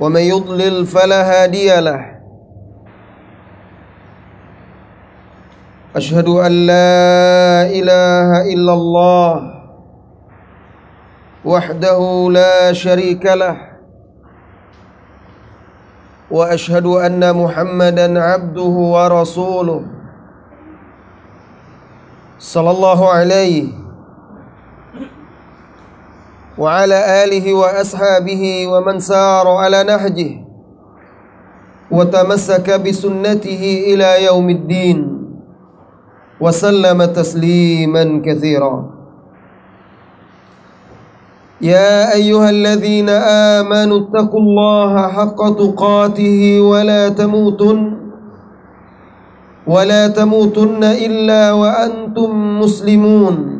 ومن يضلل فلا هادي له. أشهد أن لا إله إلا الله وحده لا شريك له. وأشهد أن محمدا عبده ورسوله صلى الله عليه وعلى آله وأصحابه ومن سار على نهجه وتمسك بسنته إلى يوم الدين وسلم تسليما كثيرا. يا أيها الذين آمنوا اتقوا الله حق تقاته ولا تموتن ولا تموتن إلا وأنتم مسلمون.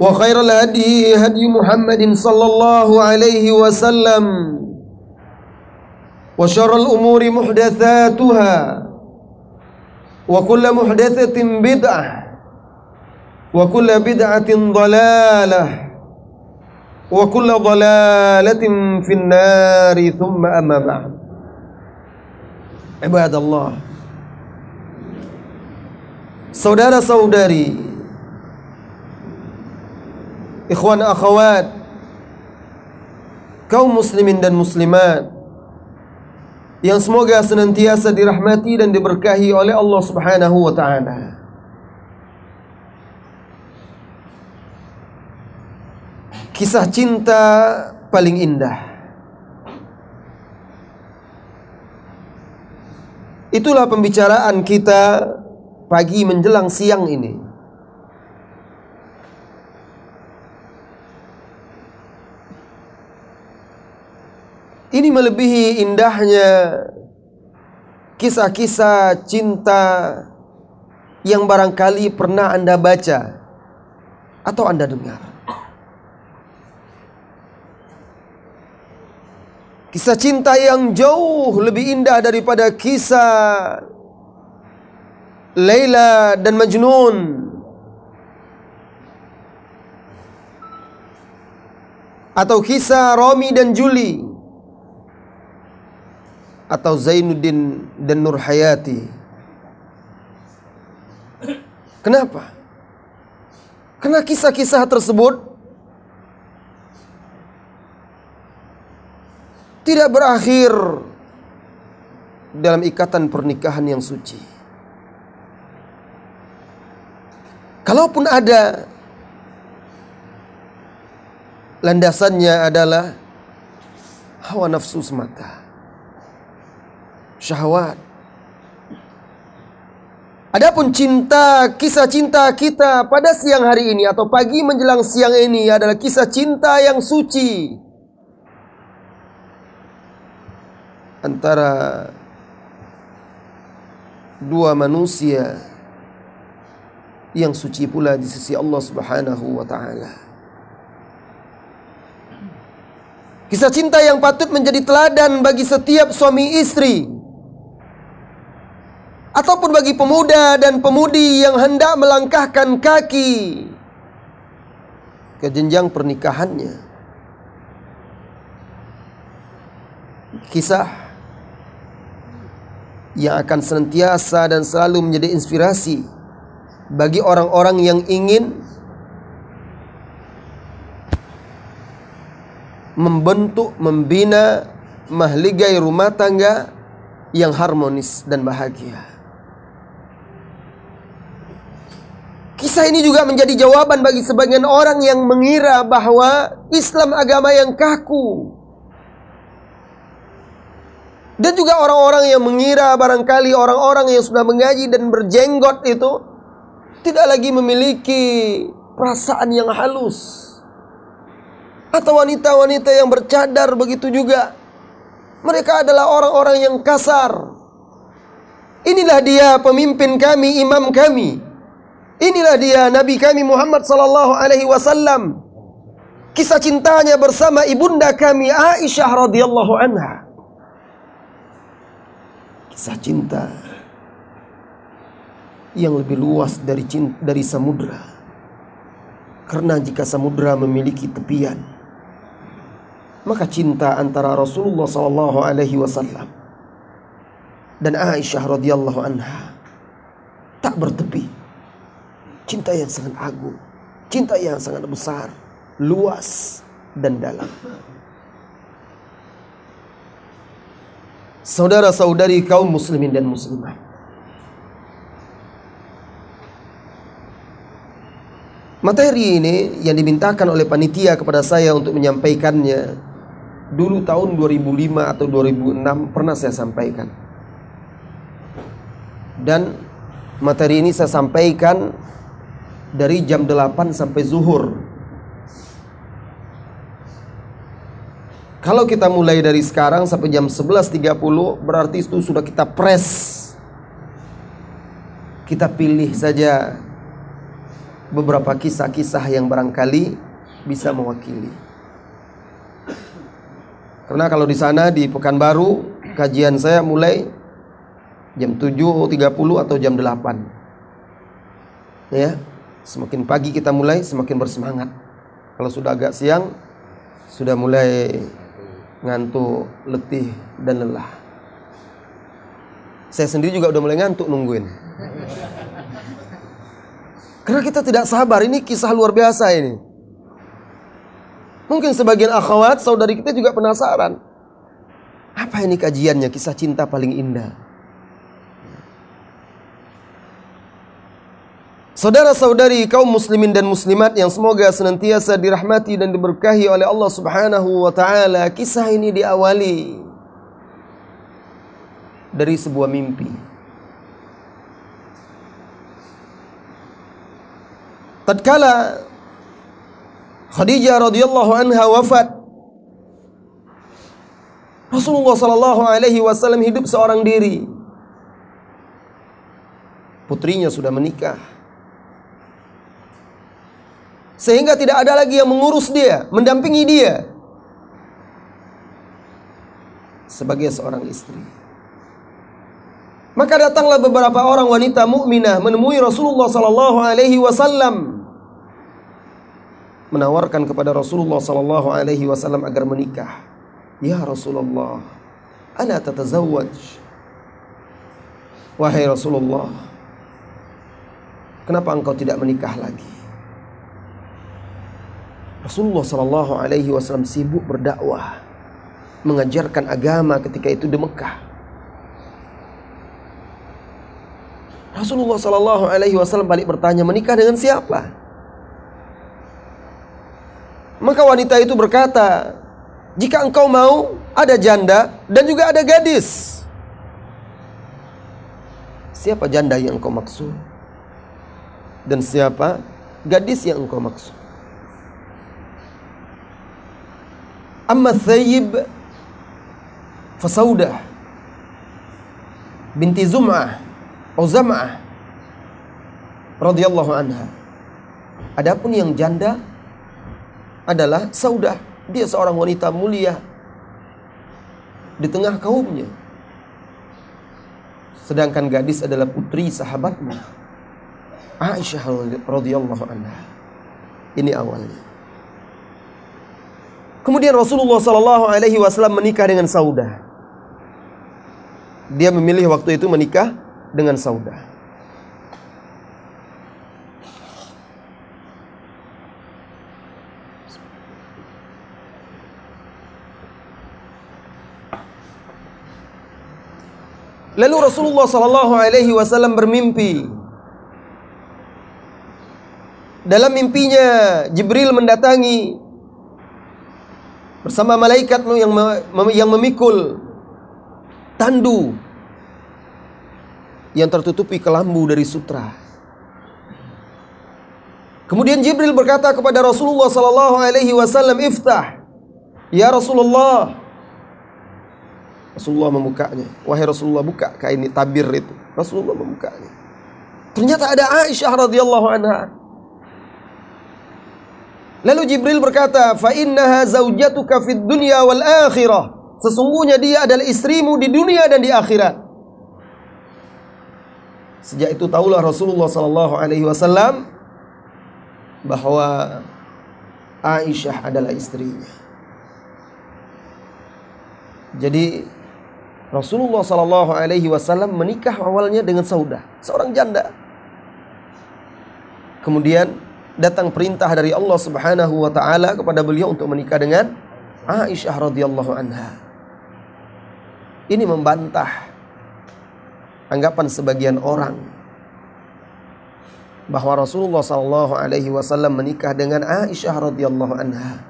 وخير الهدي هدي محمد صلى الله عليه وسلم. وشر الأمور محدثاتها. وكل محدثة بدعة. وكل بدعة ضلالة. وكل ضلالة في النار. ثم أما بعد. عباد الله. Saudara-saudari. Ikhwan akhwat kaum muslimin dan muslimat yang semoga senantiasa dirahmati dan diberkahi oleh Allah Subhanahu wa taala. Kisah cinta paling indah. Itulah pembicaraan kita pagi menjelang siang ini. Ini melebihi indahnya kisah-kisah cinta yang barangkali pernah Anda baca atau Anda dengar. Kisah cinta yang jauh lebih indah daripada kisah Laila dan Majnun. Atau kisah Romi dan Juli atau Zainuddin dan Nurhayati. Kenapa? Karena kisah-kisah tersebut tidak berakhir dalam ikatan pernikahan yang suci. Kalaupun ada landasannya adalah hawa nafsu semata syahwat. Adapun cinta, kisah cinta kita pada siang hari ini atau pagi menjelang siang ini adalah kisah cinta yang suci antara dua manusia yang suci pula di sisi Allah Subhanahu wa taala. Kisah cinta yang patut menjadi teladan bagi setiap suami istri ataupun bagi pemuda dan pemudi yang hendak melangkahkan kaki ke jenjang pernikahannya. Kisah yang akan senantiasa dan selalu menjadi inspirasi bagi orang-orang yang ingin membentuk, membina, mahligai rumah tangga yang harmonis dan bahagia. Kisah ini juga menjadi jawaban bagi sebagian orang yang mengira bahwa Islam agama yang kaku. Dan juga orang-orang yang mengira barangkali orang-orang yang sudah mengaji dan berjenggot itu tidak lagi memiliki perasaan yang halus atau wanita-wanita yang bercadar begitu juga. Mereka adalah orang-orang yang kasar. Inilah dia pemimpin kami, imam kami. Inilah dia Nabi kami Muhammad sallallahu alaihi wasallam. Kisah cintanya bersama ibunda kami Aisyah radhiyallahu anha. Kisah cinta yang lebih luas dari cinta, dari samudra. Karena jika samudra memiliki tepian, maka cinta antara Rasulullah sallallahu alaihi wasallam dan Aisyah radhiyallahu anha tak bertepi. Cinta yang sangat agung, cinta yang sangat besar, luas dan dalam. Saudara-saudari kaum muslimin dan muslimat. Materi ini yang dimintakan oleh panitia kepada saya untuk menyampaikannya dulu tahun 2005 atau 2006 pernah saya sampaikan. Dan materi ini saya sampaikan dari jam 8 sampai zuhur. Kalau kita mulai dari sekarang sampai jam 11.30 berarti itu sudah kita press. Kita pilih saja beberapa kisah-kisah yang barangkali bisa mewakili. Karena kalau di sana di Pekanbaru kajian saya mulai jam 7.30 atau jam 8. Ya. Semakin pagi kita mulai semakin bersemangat. Kalau sudah agak siang sudah mulai ngantuk, letih dan lelah. Saya sendiri juga udah mulai ngantuk nungguin. Karena kita tidak sabar, ini kisah luar biasa ini. Mungkin sebagian akhwat, saudari kita juga penasaran. Apa ini kajiannya, kisah cinta paling indah? Saudara-saudari kaum muslimin dan muslimat yang semoga senantiasa dirahmati dan diberkahi oleh Allah Subhanahu wa taala, kisah ini diawali dari sebuah mimpi. Tatkala Khadijah radhiyallahu anha wafat. Rasulullah sallallahu alaihi wasallam hidup seorang diri. Putrinya sudah menikah. Sehingga tidak ada lagi yang mengurus dia, mendampingi dia. Sebagai seorang istri. Maka datanglah beberapa orang wanita mukminah menemui Rasulullah sallallahu alaihi wasallam menawarkan kepada Rasulullah sallallahu alaihi wasallam agar menikah. Ya Rasulullah, ana tatazawwaj. Wahai Rasulullah, kenapa engkau tidak menikah lagi? Rasulullah sallallahu alaihi wasallam sibuk berdakwah, mengajarkan agama ketika itu di Mekah. Rasulullah sallallahu alaihi wasallam balik bertanya, "Menikah dengan siapa?" Maka wanita itu berkata, "Jika engkau mau, ada janda dan juga ada gadis." Siapa janda yang engkau maksud? Dan siapa gadis yang engkau maksud? Amma Thayyib Fasaudah binti Zum'ah atau Zam'ah radhiyallahu anha. Adapun yang janda adalah Saudah Dia seorang wanita mulia di tengah kaumnya. Sedangkan gadis adalah putri sahabatmu. Aisyah radhiyallahu anha. Ini awalnya. Kemudian Rasulullah sallallahu alaihi wasallam menikah dengan Saudah. Dia memilih waktu itu menikah dengan Saudah. Lalu Rasulullah sallallahu alaihi wasallam bermimpi. Dalam mimpinya Jibril mendatangi bersama malaikat yang yang memikul tandu yang tertutupi kelambu dari sutra. Kemudian Jibril berkata kepada Rasulullah sallallahu alaihi wasallam, "Iftah." Ya Rasulullah, Rasulullah membukanya. Wahai Rasulullah buka kain tabir itu. Rasulullah membukanya. Ternyata ada Aisyah radhiyallahu anha. Lalu Jibril berkata, "Fa innaha zaujatuka fid dunya wal akhirah." Sesungguhnya dia adalah istrimu di dunia dan di akhirat. Sejak itu tahulah Rasulullah sallallahu alaihi wasallam bahwa Aisyah adalah istrinya. Jadi Rasulullah Sallallahu Alaihi Wasallam menikah awalnya dengan Saudah, seorang janda. Kemudian datang perintah dari Allah Subhanahu Wa Taala kepada beliau untuk menikah dengan Aisyah radhiyallahu anha. Ini membantah anggapan sebagian orang bahwa Rasulullah Sallallahu Alaihi Wasallam menikah dengan Aisyah radhiyallahu anha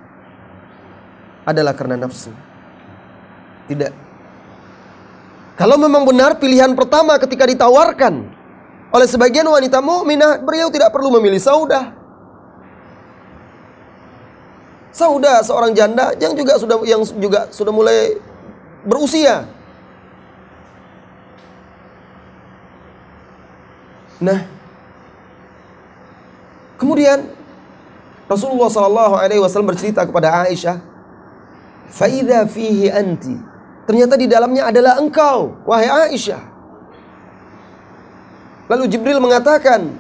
adalah karena nafsu. Tidak kalau memang benar pilihan pertama ketika ditawarkan oleh sebagian wanita mukminah, beliau tidak perlu memilih saudah. Saudah seorang janda yang juga sudah yang juga sudah mulai berusia. Nah, kemudian Rasulullah Shallallahu Alaihi Wasallam bercerita kepada Aisyah, "Faida fihi anti." Ternyata di dalamnya adalah engkau, wahai Aisyah. Lalu Jibril mengatakan,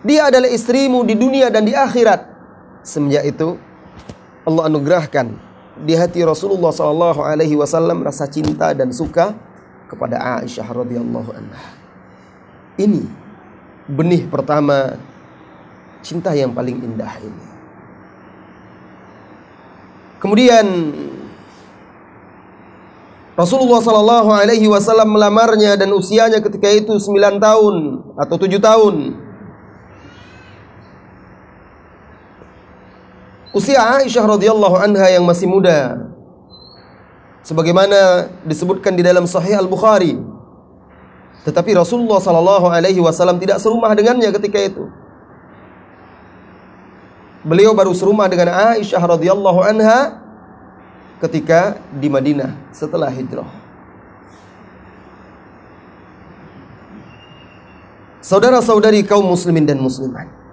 dia adalah istrimu di dunia dan di akhirat. Semenjak itu, Allah anugerahkan di hati Rasulullah Sallallahu Alaihi Wasallam rasa cinta dan suka kepada Aisyah radhiyallahu anha. Ini benih pertama cinta yang paling indah ini. Kemudian Rasulullah Shallallahu Alaihi Wasallam melamarnya dan usianya ketika itu 9 tahun atau 7 tahun. Usia Aisyah radhiyallahu anha yang masih muda. Sebagaimana disebutkan di dalam Sahih Al Bukhari. Tetapi Rasulullah Shallallahu Alaihi Wasallam tidak serumah dengannya ketika itu. Beliau baru serumah dengan Aisyah radhiyallahu anha ketika di Madinah setelah hijrah. Saudara-saudari kaum muslimin dan muslimat.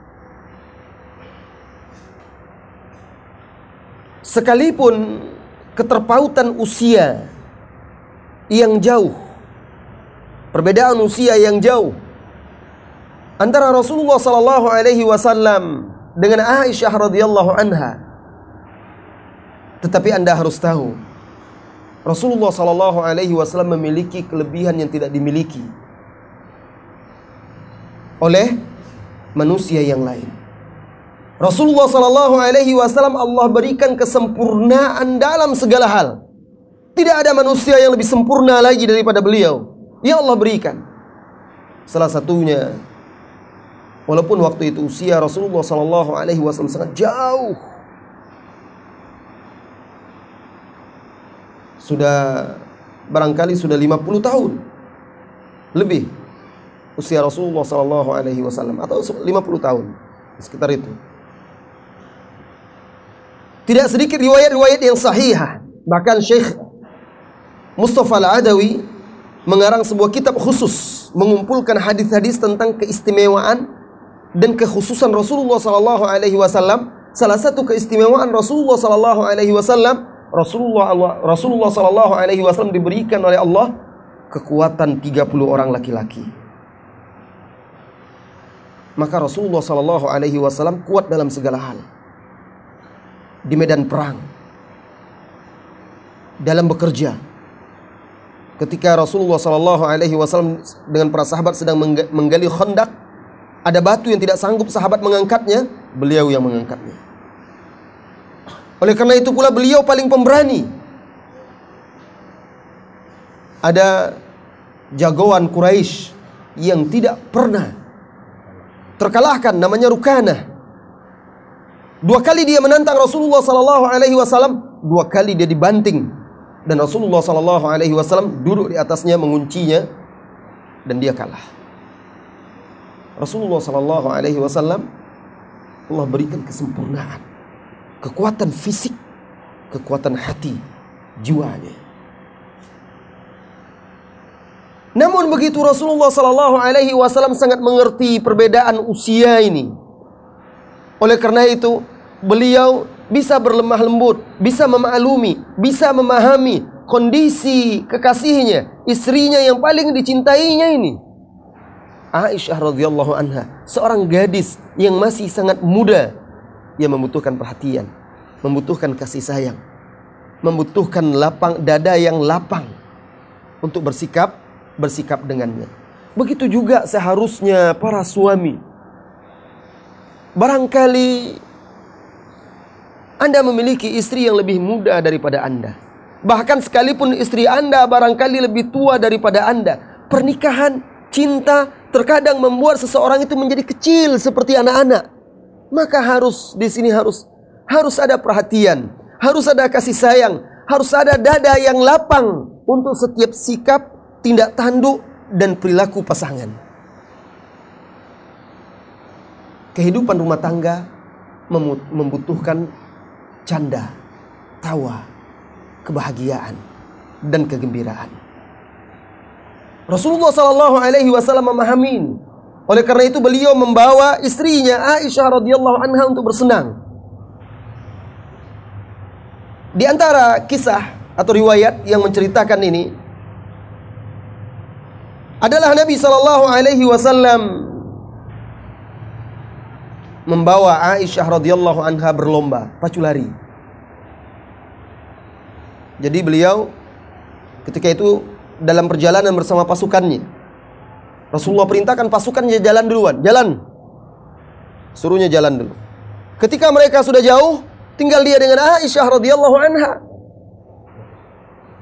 Sekalipun keterpautan usia yang jauh, perbedaan usia yang jauh antara Rasulullah sallallahu alaihi wasallam dengan Aisyah radhiyallahu anha tetapi Anda harus tahu, Rasulullah Sallallahu Alaihi Wasallam memiliki kelebihan yang tidak dimiliki oleh manusia yang lain. Rasulullah Sallallahu Alaihi Wasallam Allah berikan kesempurnaan dalam segala hal. Tidak ada manusia yang lebih sempurna lagi daripada beliau. Yang Allah berikan. Salah satunya, walaupun waktu itu usia Rasulullah Sallallahu Alaihi Wasallam sangat jauh sudah barangkali sudah 50 tahun lebih usia Rasulullah sallallahu alaihi wasallam atau 50 tahun sekitar itu. Tidak sedikit riwayat-riwayat yang sahihah. Bahkan Syekh Mustafa Al-Adawi mengarang sebuah kitab khusus mengumpulkan hadis-hadis tentang keistimewaan dan kekhususan Rasulullah sallallahu alaihi wasallam salah satu keistimewaan Rasulullah sallallahu alaihi wasallam, Rasulullah Rasulullah sallallahu alaihi wasallam diberikan oleh Allah kekuatan 30 orang laki-laki. Maka Rasulullah sallallahu alaihi wasallam kuat dalam segala hal. Di medan perang. Dalam bekerja. Ketika Rasulullah sallallahu alaihi wasallam dengan para sahabat sedang menggali khandak, ada batu yang tidak sanggup sahabat mengangkatnya, beliau yang mengangkatnya. Oleh karena itu pula beliau paling pemberani. Ada jagoan Quraisy yang tidak pernah terkalahkan namanya Rukanah. Dua kali dia menantang Rasulullah sallallahu alaihi wasallam, dua kali dia dibanting dan Rasulullah sallallahu alaihi wasallam duduk di atasnya menguncinya dan dia kalah. Rasulullah sallallahu alaihi wasallam Allah berikan kesempurnaan, kekuatan fisik, kekuatan hati, jiwanya. Namun begitu Rasulullah Sallallahu Alaihi Wasallam sangat mengerti perbedaan usia ini. Oleh karena itu, beliau bisa berlemah lembut, bisa memaklumi, bisa memahami kondisi kekasihnya, istrinya yang paling dicintainya ini. Aisyah radhiyallahu anha, seorang gadis yang masih sangat muda yang membutuhkan perhatian, membutuhkan kasih sayang, membutuhkan lapang dada yang lapang untuk bersikap bersikap dengannya. Begitu juga seharusnya para suami. Barangkali Anda memiliki istri yang lebih muda daripada Anda. Bahkan sekalipun istri Anda barangkali lebih tua daripada Anda. Pernikahan, cinta terkadang membuat seseorang itu menjadi kecil seperti anak-anak. Maka harus di sini harus harus ada perhatian, harus ada kasih sayang, harus ada dada yang lapang untuk setiap sikap tindak tanduk dan perilaku pasangan. Kehidupan rumah tangga membutuhkan canda, tawa, kebahagiaan, dan kegembiraan. Rasulullah Shallallahu Alaihi Wasallam memahami. Oleh karena itu beliau membawa istrinya Aisyah radhiyallahu anha untuk bersenang. Di antara kisah atau riwayat yang menceritakan ini adalah Nabi Shallallahu Alaihi Wasallam membawa Aisyah radhiyallahu anha berlomba pacu lari. Jadi beliau ketika itu dalam perjalanan bersama pasukannya. Rasulullah perintahkan pasukannya jalan duluan, jalan. Suruhnya jalan dulu. Ketika mereka sudah jauh, tinggal dia dengan Aisyah radhiyallahu anha.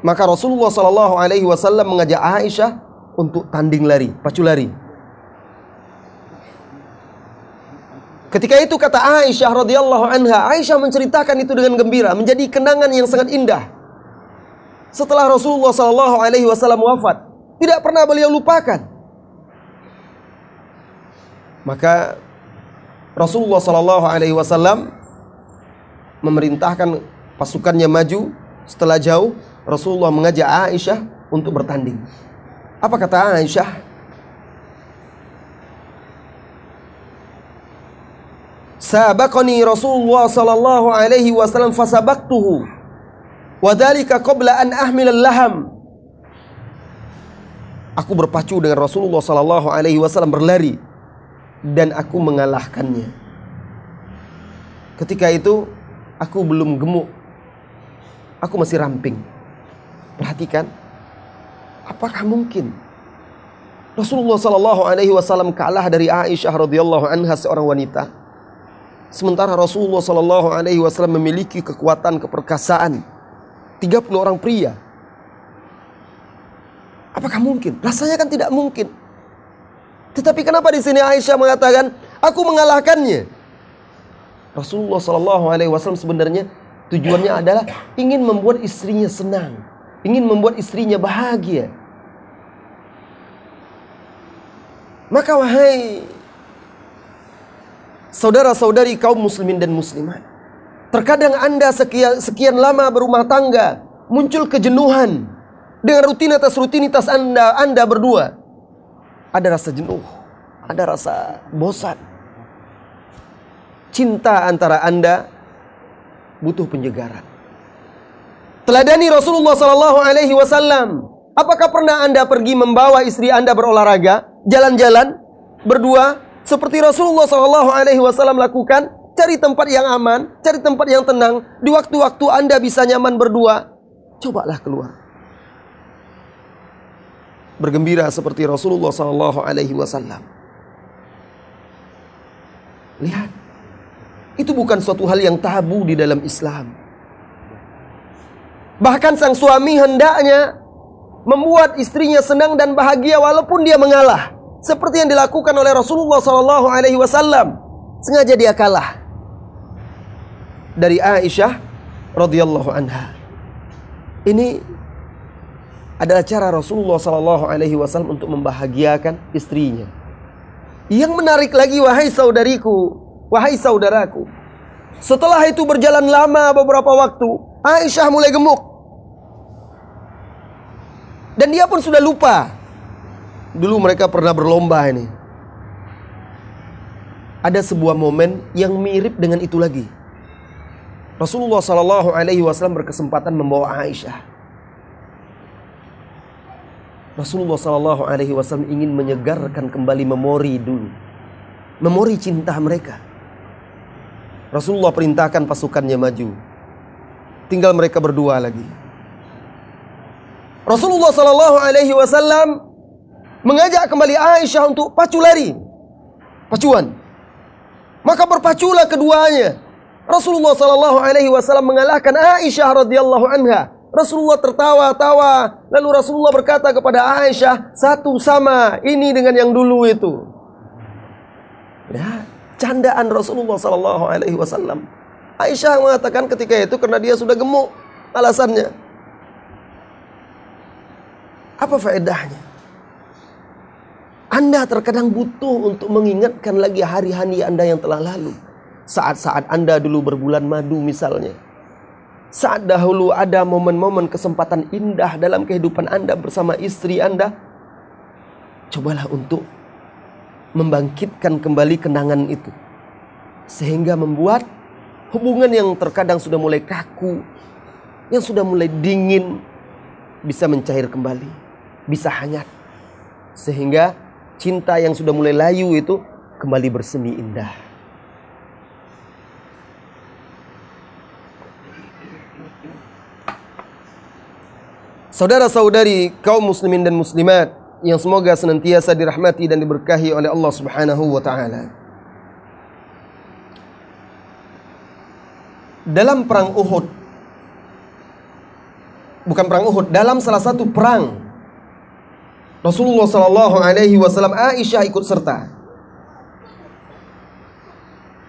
Maka Rasulullah Shallallahu alaihi wasallam mengajak Aisyah untuk tanding lari, pacu lari. Ketika itu kata Aisyah radhiyallahu anha, Aisyah menceritakan itu dengan gembira, menjadi kenangan yang sangat indah. Setelah Rasulullah sallallahu alaihi wasallam wafat, tidak pernah beliau lupakan. Maka Rasulullah sallallahu alaihi wasallam memerintahkan pasukannya maju. Setelah jauh, Rasulullah mengajak Aisyah untuk bertanding. Apa kata Aisyah? Sabaqani Rasulullah sallallahu alaihi wasallam fasabaqtuhu. Wadhalika qabla an ahmil laham. Aku berpacu dengan Rasulullah sallallahu alaihi wasallam berlari dan aku mengalahkannya. Ketika itu aku belum gemuk. Aku masih ramping. Perhatikan, Apakah mungkin Rasulullah Shallallahu Alaihi Wasallam kalah dari Aisyah radhiyallahu anha seorang wanita, sementara Rasulullah Shallallahu Alaihi Wasallam memiliki kekuatan keperkasaan 30 orang pria. Apakah mungkin? Rasanya kan tidak mungkin. Tetapi kenapa di sini Aisyah mengatakan, aku mengalahkannya? Rasulullah Shallallahu Alaihi Wasallam sebenarnya tujuannya adalah ingin membuat istrinya senang, ingin membuat istrinya bahagia. Maka wahai saudara-saudari kaum muslimin dan muslimat, terkadang Anda sekian, sekian lama berumah tangga, muncul kejenuhan dengan rutinitas-rutinitas Anda, Anda berdua. Ada rasa jenuh, ada rasa bosan. cinta antara Anda butuh penyegaran. Teladani Rasulullah Sallallahu Alaihi Wasallam. Apakah pernah Anda pergi membawa istri Anda berolahraga, jalan-jalan, berdua, seperti Rasulullah Sallallahu Alaihi Wasallam lakukan? Cari tempat yang aman, cari tempat yang tenang. Di waktu-waktu Anda bisa nyaman berdua, cobalah keluar. Bergembira seperti Rasulullah Sallallahu Alaihi Wasallam. Lihat, itu bukan suatu hal yang tabu di dalam Islam. Bahkan sang suami hendaknya membuat istrinya senang dan bahagia walaupun dia mengalah. Seperti yang dilakukan oleh Rasulullah Sallallahu Alaihi Wasallam. Sengaja dia kalah dari Aisyah radhiyallahu anha. Ini adalah cara Rasulullah sallallahu alaihi wasallam untuk membahagiakan istrinya. Yang menarik lagi wahai saudariku, wahai saudaraku. Setelah itu berjalan lama beberapa waktu, Aisyah mulai gemuk. Dan dia pun sudah lupa. Dulu mereka pernah berlomba ini. Ada sebuah momen yang mirip dengan itu lagi. Rasulullah Shallallahu Alaihi Wasallam berkesempatan membawa Aisyah. Rasulullah Shallallahu Alaihi Wasallam ingin menyegarkan kembali memori dulu, memori cinta mereka. Rasulullah perintahkan pasukannya maju, tinggal mereka berdua lagi. Rasulullah Shallallahu Alaihi Wasallam mengajak kembali Aisyah untuk pacu lari, pacuan. Maka berpaculah keduanya Rasulullah Shallallahu Alaihi Wasallam mengalahkan Aisyah radhiyallahu anha. Rasulullah tertawa-tawa. Lalu Rasulullah berkata kepada Aisyah, satu sama ini dengan yang dulu itu. Ya, candaan Rasulullah Shallallahu Alaihi Wasallam. Aisyah mengatakan ketika itu karena dia sudah gemuk. Alasannya. Apa faedahnya? Anda terkadang butuh untuk mengingatkan lagi hari-hari Anda yang telah lalu. Saat-saat Anda dulu berbulan madu misalnya. Saat dahulu ada momen-momen kesempatan indah dalam kehidupan Anda bersama istri Anda. Cobalah untuk membangkitkan kembali kenangan itu. Sehingga membuat hubungan yang terkadang sudah mulai kaku, yang sudah mulai dingin, bisa mencair kembali, bisa hangat. Sehingga cinta yang sudah mulai layu itu kembali bersemi indah. Saudara-saudari kaum muslimin dan muslimat yang semoga senantiasa dirahmati dan diberkahi oleh Allah Subhanahu wa taala. Dalam perang Uhud bukan perang Uhud, dalam salah satu perang Rasulullah sallallahu alaihi wasallam Aisyah ikut serta.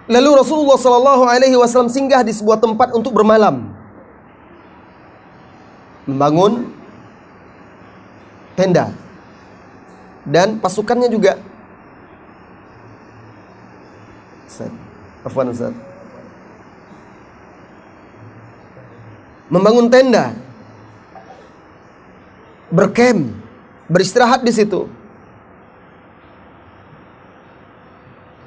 Lalu Rasulullah sallallahu alaihi wasallam singgah di sebuah tempat untuk bermalam. Membangun tenda. Dan pasukannya juga. Afwan Ustaz. Membangun tenda. Berkem, beristirahat di situ.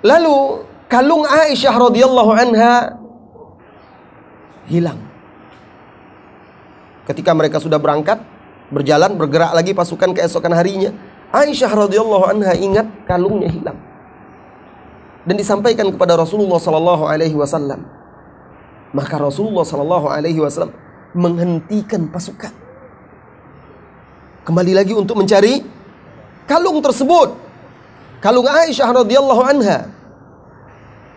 Lalu kalung Aisyah radhiyallahu anha hilang. Ketika mereka sudah berangkat, berjalan bergerak lagi pasukan keesokan harinya. Aisyah radhiyallahu anha ingat kalungnya hilang. Dan disampaikan kepada Rasulullah sallallahu alaihi wasallam. Maka Rasulullah sallallahu alaihi wasallam menghentikan pasukan. Kembali lagi untuk mencari kalung tersebut. Kalung Aisyah radhiyallahu anha.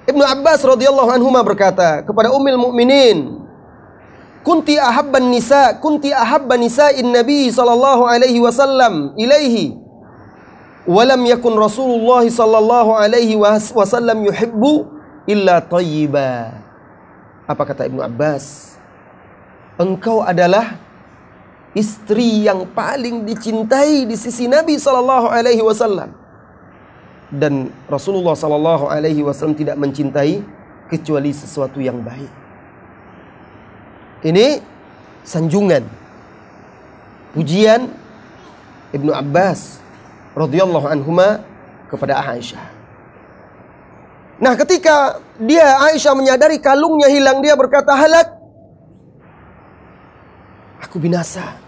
Ibnu Abbas radhiyallahu anhu berkata kepada Ummul Mukminin, kunti ahabban nisa kunti ahabban nisa'in nabi sallallahu alaihi wasallam ilaihi walam yakun Rasulullah sallallahu alaihi wasallam yuhibbu illa tayyiba apa kata Ibnu Abbas engkau adalah istri yang paling dicintai di sisi Nabi sallallahu alaihi wasallam dan Rasulullah sallallahu alaihi wasallam tidak mencintai kecuali sesuatu yang baik ini sanjungan pujian Ibnu Abbas radhiyallahu anhuma kepada Aisyah. Nah, ketika dia Aisyah menyadari kalungnya hilang, dia berkata, "Halak. Aku binasa.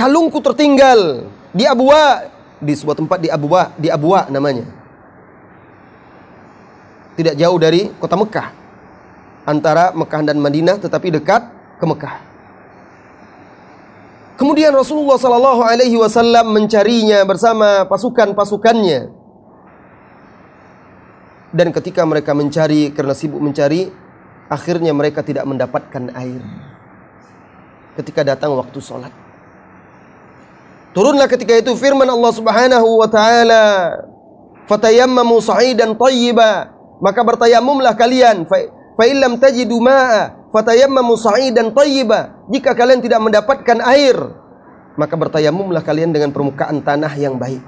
Kalungku tertinggal di Abuwa, di sebuah tempat di Abuwa, di Abuwa namanya. Tidak jauh dari kota Mekah. Antara Mekah dan Madinah tetapi dekat ke Mekah. Kemudian Rasulullah Sallallahu Alaihi Wasallam mencarinya bersama pasukan-pasukannya. Dan ketika mereka mencari karena sibuk mencari, akhirnya mereka tidak mendapatkan air. Ketika datang waktu sholat. Turunlah ketika itu firman Allah Subhanahu wa taala, "Fatayammamu sa'idan thayyiba." Maka bertayamumlah kalian fa illam tajidu ma'a fatayammamu sa'idan thayyiba. Jika kalian tidak mendapatkan air, maka bertayamumlah kalian dengan permukaan tanah yang baik.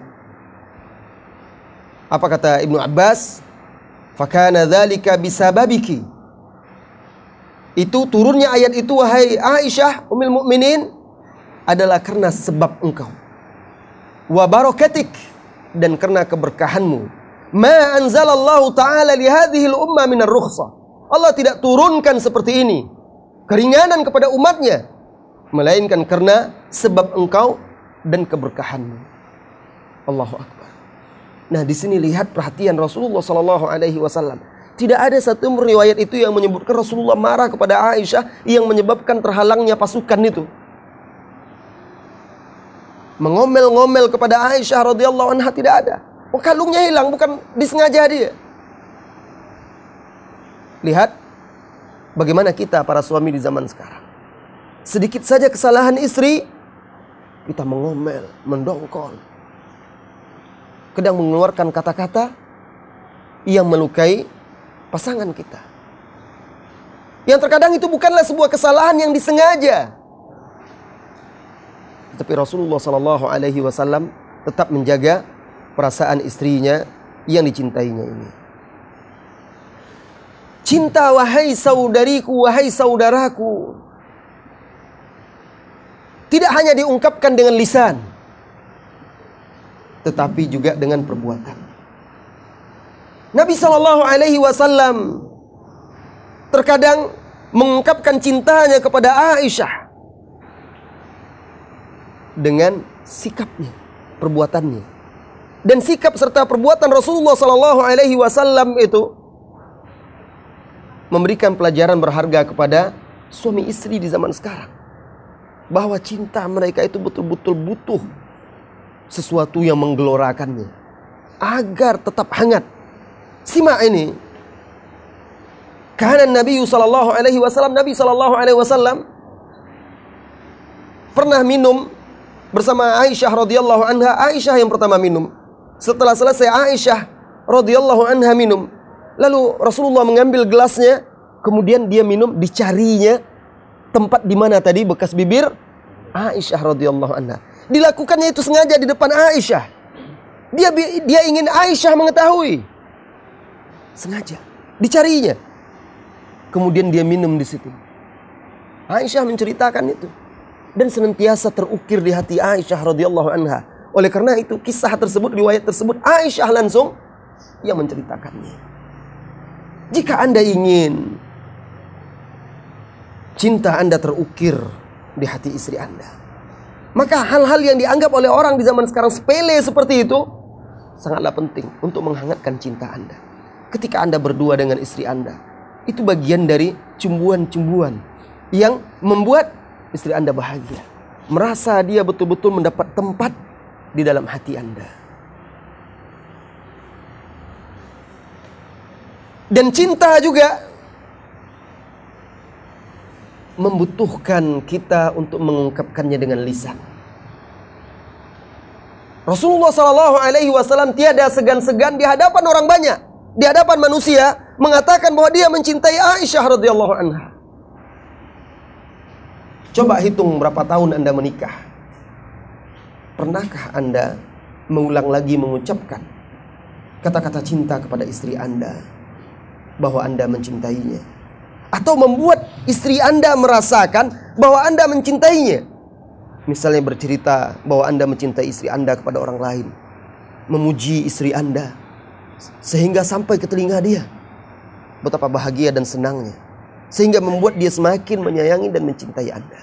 Apa kata Ibnu Abbas? Fakana dzalika bisababiki. Itu turunnya ayat itu wahai Aisyah Ummul Mukminin adalah karena sebab engkau. Wa dan karena keberkahanmu. Ma anzalallahu ta'ala li hadhihi al-umma min ar-rukhsah. Allah tidak turunkan seperti ini keringanan kepada umatnya melainkan karena sebab engkau dan keberkahanmu. Allahu akbar. Nah, di sini lihat perhatian Rasulullah Sallallahu Alaihi Wasallam. Tidak ada satu riwayat itu yang menyebutkan Rasulullah marah kepada Aisyah yang menyebabkan terhalangnya pasukan itu. Mengomel-ngomel kepada Aisyah radhiyallahu anha tidak ada. Oh, kalungnya hilang bukan disengaja dia. Lihat bagaimana kita para suami di zaman sekarang. Sedikit saja kesalahan istri kita mengomel, mendongkol, kadang mengeluarkan kata-kata yang melukai pasangan kita. Yang terkadang itu bukanlah sebuah kesalahan yang disengaja. Tapi Rasulullah Sallallahu Alaihi Wasallam tetap menjaga perasaan istrinya yang dicintainya ini. Cinta wahai saudariku, wahai saudaraku. Tidak hanya diungkapkan dengan lisan tetapi juga dengan perbuatan. Nabi Shallallahu Alaihi Wasallam terkadang mengungkapkan cintanya kepada Aisyah dengan sikapnya, perbuatannya, dan sikap serta perbuatan Rasulullah Shallallahu Alaihi Wasallam itu memberikan pelajaran berharga kepada suami istri di zaman sekarang bahwa cinta mereka itu betul-betul butuh sesuatu yang menggelorakannya agar tetap hangat. Simak ini. Karena Nabi sallallahu alaihi wasallam Nabi sallallahu alaihi wasallam pernah minum bersama Aisyah radhiyallahu anha. Aisyah yang pertama minum. Setelah selesai Aisyah radhiyallahu anha minum, lalu Rasulullah mengambil gelasnya, kemudian dia minum, dicarinya tempat di mana tadi bekas bibir Aisyah radhiyallahu anha. Dilakukannya itu sengaja di depan Aisyah. Dia dia ingin Aisyah mengetahui. Sengaja dicarinya. Kemudian dia minum di situ. Aisyah menceritakan itu dan senantiasa terukir di hati Aisyah radhiyallahu anha. Oleh karena itu kisah tersebut riwayat tersebut Aisyah langsung yang menceritakannya. Jika Anda ingin cinta Anda terukir di hati istri Anda, maka hal-hal yang dianggap oleh orang di zaman sekarang sepele seperti itu sangatlah penting untuk menghangatkan cinta Anda. Ketika Anda berdua dengan istri Anda, itu bagian dari cumbuan-cumbuan yang membuat istri Anda bahagia. Merasa dia betul-betul mendapat tempat di dalam hati Anda. Dan cinta juga membutuhkan kita untuk mengungkapkannya dengan lisan. Rasulullah Shallallahu Alaihi Wasallam tiada segan-segan di hadapan orang banyak, di hadapan manusia mengatakan bahwa dia mencintai Aisyah radhiyallahu anha. Coba hitung berapa tahun anda menikah. Pernahkah anda mengulang lagi mengucapkan kata-kata cinta kepada istri anda bahwa anda mencintainya? atau membuat istri Anda merasakan bahwa Anda mencintainya. Misalnya bercerita bahwa Anda mencintai istri Anda kepada orang lain. Memuji istri Anda Sehingga sampai ke telinga dia. Betapa bahagia dan senangnya. Sehingga membuat dia semakin menyayangi dan mencintai Anda.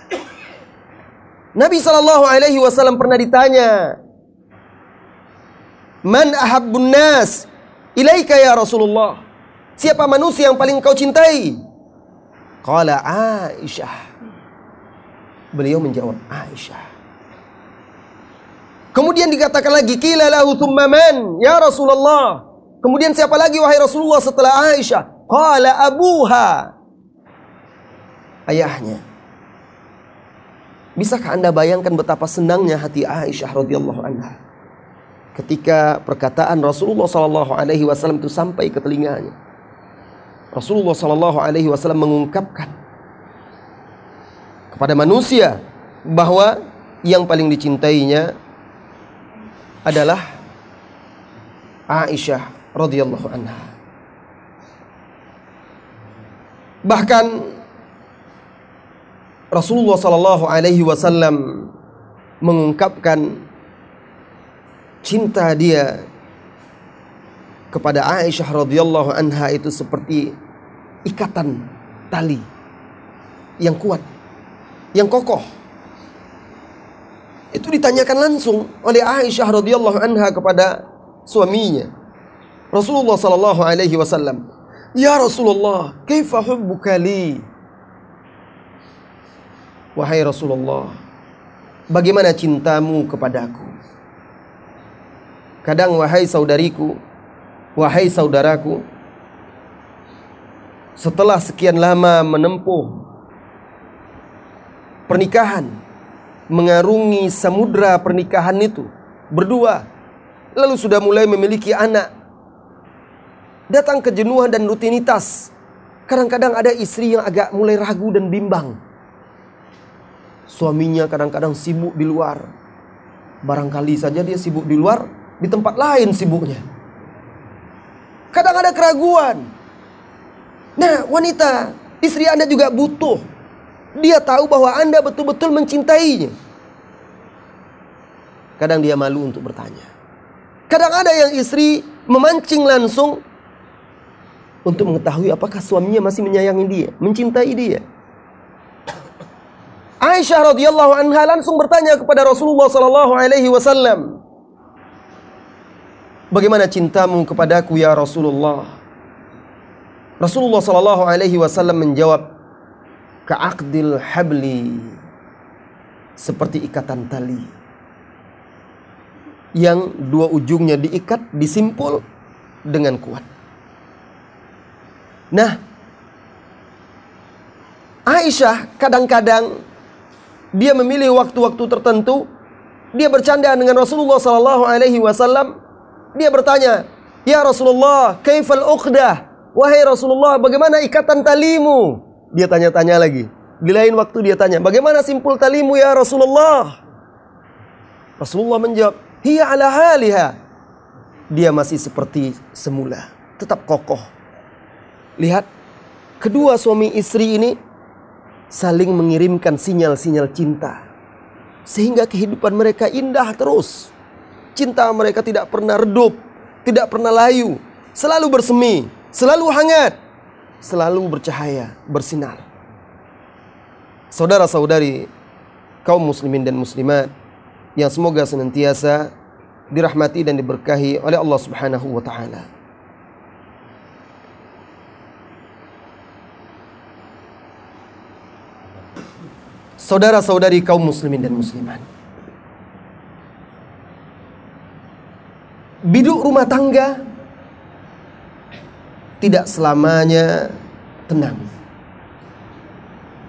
Nabi Shallallahu Alaihi Wasallam pernah ditanya, Man ahabbun nas ilaika ya Rasulullah. Siapa manusia yang paling kau cintai? Qala Aisyah. Beliau menjawab Aisyah. Kemudian dikatakan lagi, Kila lahu man, ya Rasulullah. Kemudian siapa lagi wahai Rasulullah setelah Aisyah? Qala abuha. Ayahnya. Bisakah Anda bayangkan betapa senangnya hati Aisyah radhiyallahu anha ketika perkataan Rasulullah sallallahu alaihi wasallam itu sampai ke telinganya. Rasulullah sallallahu alaihi wasallam mengungkapkan kepada manusia bahwa yang paling dicintainya adalah Aisyah radhiyallahu anha. Bahkan Rasulullah sallallahu alaihi wasallam mengungkapkan cinta dia kepada Aisyah radhiyallahu anha itu seperti ikatan tali yang kuat, yang kokoh. Itu ditanyakan langsung oleh Aisyah radhiyallahu anha kepada suaminya. Rasulullah sallallahu alaihi wasallam, "Ya Rasulullah, kaifa hubbuka li?" Wahai Rasulullah, bagaimana cintamu kepadaku? Kadang wahai saudariku, wahai saudaraku, setelah sekian lama menempuh pernikahan, mengarungi samudra pernikahan itu berdua, lalu sudah mulai memiliki anak, datang kejenuhan dan rutinitas. Kadang-kadang ada istri yang agak mulai ragu dan bimbang. Suaminya kadang-kadang sibuk di luar. Barangkali saja dia sibuk di luar, di tempat lain sibuknya. Kadang ada keraguan. Nah, wanita, istri Anda juga butuh. Dia tahu bahwa Anda betul-betul mencintainya. Kadang dia malu untuk bertanya. Kadang ada yang istri memancing langsung untuk mengetahui apakah suaminya masih menyayangi dia, mencintai dia. Aisyah radhiyallahu anha langsung bertanya kepada Rasulullah sallallahu alaihi wasallam, "Bagaimana cintamu kepadaku ya Rasulullah?" Rasulullah sallallahu alaihi wasallam menjawab, "Ka'aqdil habli." Seperti ikatan tali yang dua ujungnya diikat, disimpul dengan kuat. Nah, Aisyah kadang-kadang dia memilih waktu-waktu tertentu dia bercanda dengan Rasulullah sallallahu alaihi wasallam. Dia bertanya, "Ya Rasulullah, kaifal uqdah?" Wahai Rasulullah, bagaimana ikatan talimu? Dia tanya-tanya lagi. Di lain waktu dia tanya, "Bagaimana simpul talimu ya Rasulullah?" Rasulullah menjawab, "Hiya ala haliha." Dia masih seperti semula, tetap kokoh Lihat, kedua suami istri ini saling mengirimkan sinyal-sinyal cinta. Sehingga kehidupan mereka indah terus. Cinta mereka tidak pernah redup, tidak pernah layu, selalu bersemi, selalu hangat, selalu bercahaya, bersinar. Saudara-saudari kaum muslimin dan muslimat yang semoga senantiasa dirahmati dan diberkahi oleh Allah Subhanahu wa taala. Saudara-saudari kaum muslimin dan muslimat. Biduk rumah tangga tidak selamanya tenang.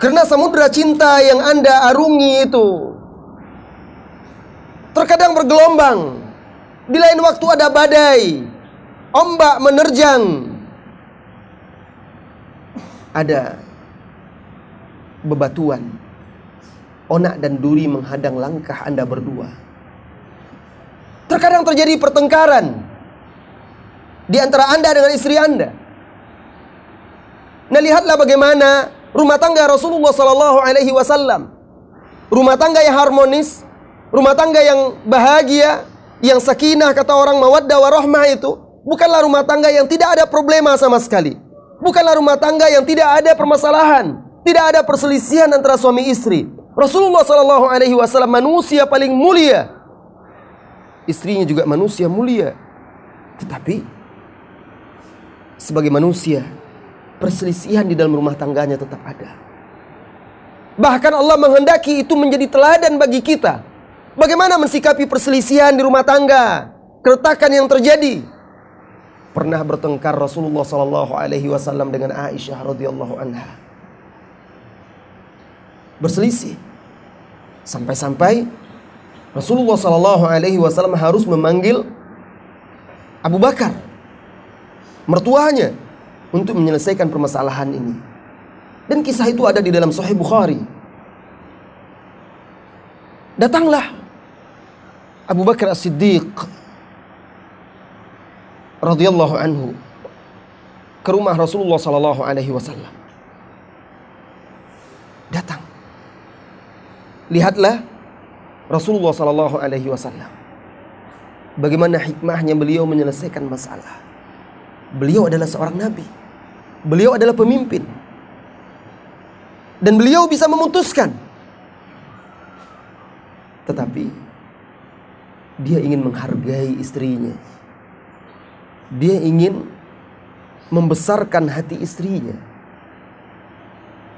Karena samudera cinta yang Anda arungi itu terkadang bergelombang. Di lain waktu ada badai, ombak menerjang. Ada bebatuan onak dan duri menghadang langkah Anda berdua. Terkadang terjadi pertengkaran di antara Anda dengan istri Anda. Nah, lihatlah bagaimana rumah tangga Rasulullah Sallallahu Alaihi Wasallam, rumah tangga yang harmonis, rumah tangga yang bahagia, yang sakinah kata orang mawaddah warahmah itu bukanlah rumah tangga yang tidak ada problema sama sekali. Bukanlah rumah tangga yang tidak ada permasalahan, tidak ada perselisihan antara suami istri. Rasulullah Shallallahu Alaihi Wasallam manusia paling mulia, istrinya juga manusia mulia, tetapi sebagai manusia perselisihan di dalam rumah tangganya tetap ada. Bahkan Allah menghendaki itu menjadi teladan bagi kita. Bagaimana mensikapi perselisihan di rumah tangga, keretakan yang terjadi. Pernah bertengkar Rasulullah Sallallahu Alaihi Wasallam dengan Aisyah radhiyallahu anha. Berselisih sampai-sampai Rasulullah Sallallahu Alaihi Wasallam harus memanggil Abu Bakar, mertuanya, untuk menyelesaikan permasalahan ini. Dan kisah itu ada di dalam Sahih Bukhari. Datanglah Abu Bakar As-Siddiq radhiyallahu anhu ke rumah Rasulullah sallallahu alaihi wasallam. Datang. Lihatlah Rasulullah sallallahu alaihi wasallam. Bagaimana hikmahnya beliau menyelesaikan masalah. Beliau adalah seorang nabi. Beliau adalah pemimpin. Dan beliau bisa memutuskan. Tetapi dia ingin menghargai istrinya. Dia ingin membesarkan hati istrinya.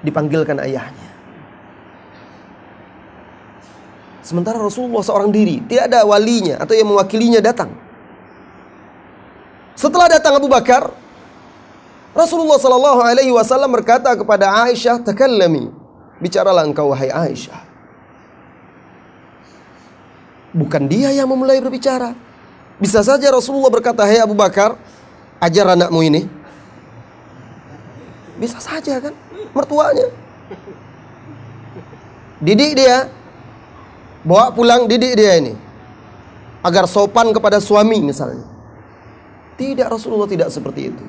Dipanggilkan ayahnya. Sementara Rasulullah seorang diri, tidak ada walinya atau yang mewakilinya datang. Setelah datang Abu Bakar, Rasulullah Shallallahu Alaihi Wasallam berkata kepada Aisyah, "Takallami, bicaralah engkau wahai Aisyah." Bukan dia yang memulai berbicara. Bisa saja Rasulullah berkata, "Hei Abu Bakar, ajar anakmu ini." Bisa saja kan, mertuanya. Didik dia, bawa pulang didik dia ini, agar sopan kepada suami misalnya. Tidak Rasulullah tidak seperti itu.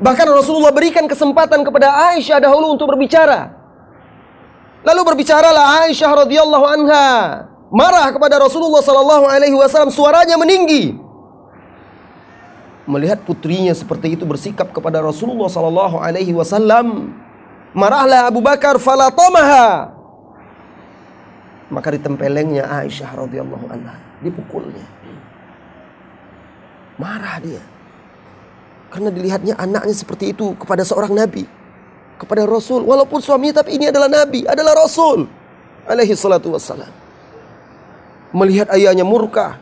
Bahkan Rasulullah berikan kesempatan kepada Aisyah dahulu untuk berbicara. Lalu berbicaralah Aisyah radhiyallahu anha marah kepada Rasulullah sallallahu alaihi wasallam suaranya meninggi. Melihat putrinya seperti itu bersikap kepada Rasulullah sallallahu alaihi wasallam, marahlah Abu Bakar falatamaha. Maka ditempelengnya Aisyah radhiyallahu anha, dipukulnya. Marah dia. Karena dilihatnya anaknya seperti itu kepada seorang nabi. Kepada Rasul. Walaupun suaminya tapi ini adalah nabi. Adalah Rasul. Alaihi salatu wassalam. Melihat ayahnya murka.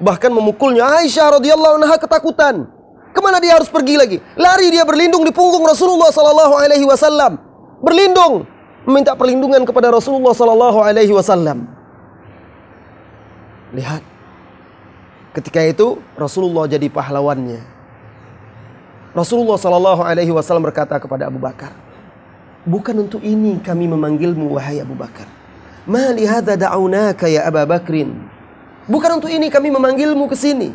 Bahkan memukulnya Aisyah radhiyallahu anha ketakutan. Ke mana dia harus pergi lagi? Lari dia berlindung di punggung Rasulullah sallallahu alaihi wasallam. Berlindung meminta perlindungan kepada Rasulullah sallallahu alaihi wasallam. Lihat. Ketika itu Rasulullah jadi pahlawannya. Rasulullah Shallallahu Alaihi Wasallam berkata kepada Abu Bakar, bukan untuk ini kami memanggilmu wahai Abu Bakar. Mali hadza da'unaka ya Abu Bakrin. Bukan untuk ini kami memanggilmu ke sini.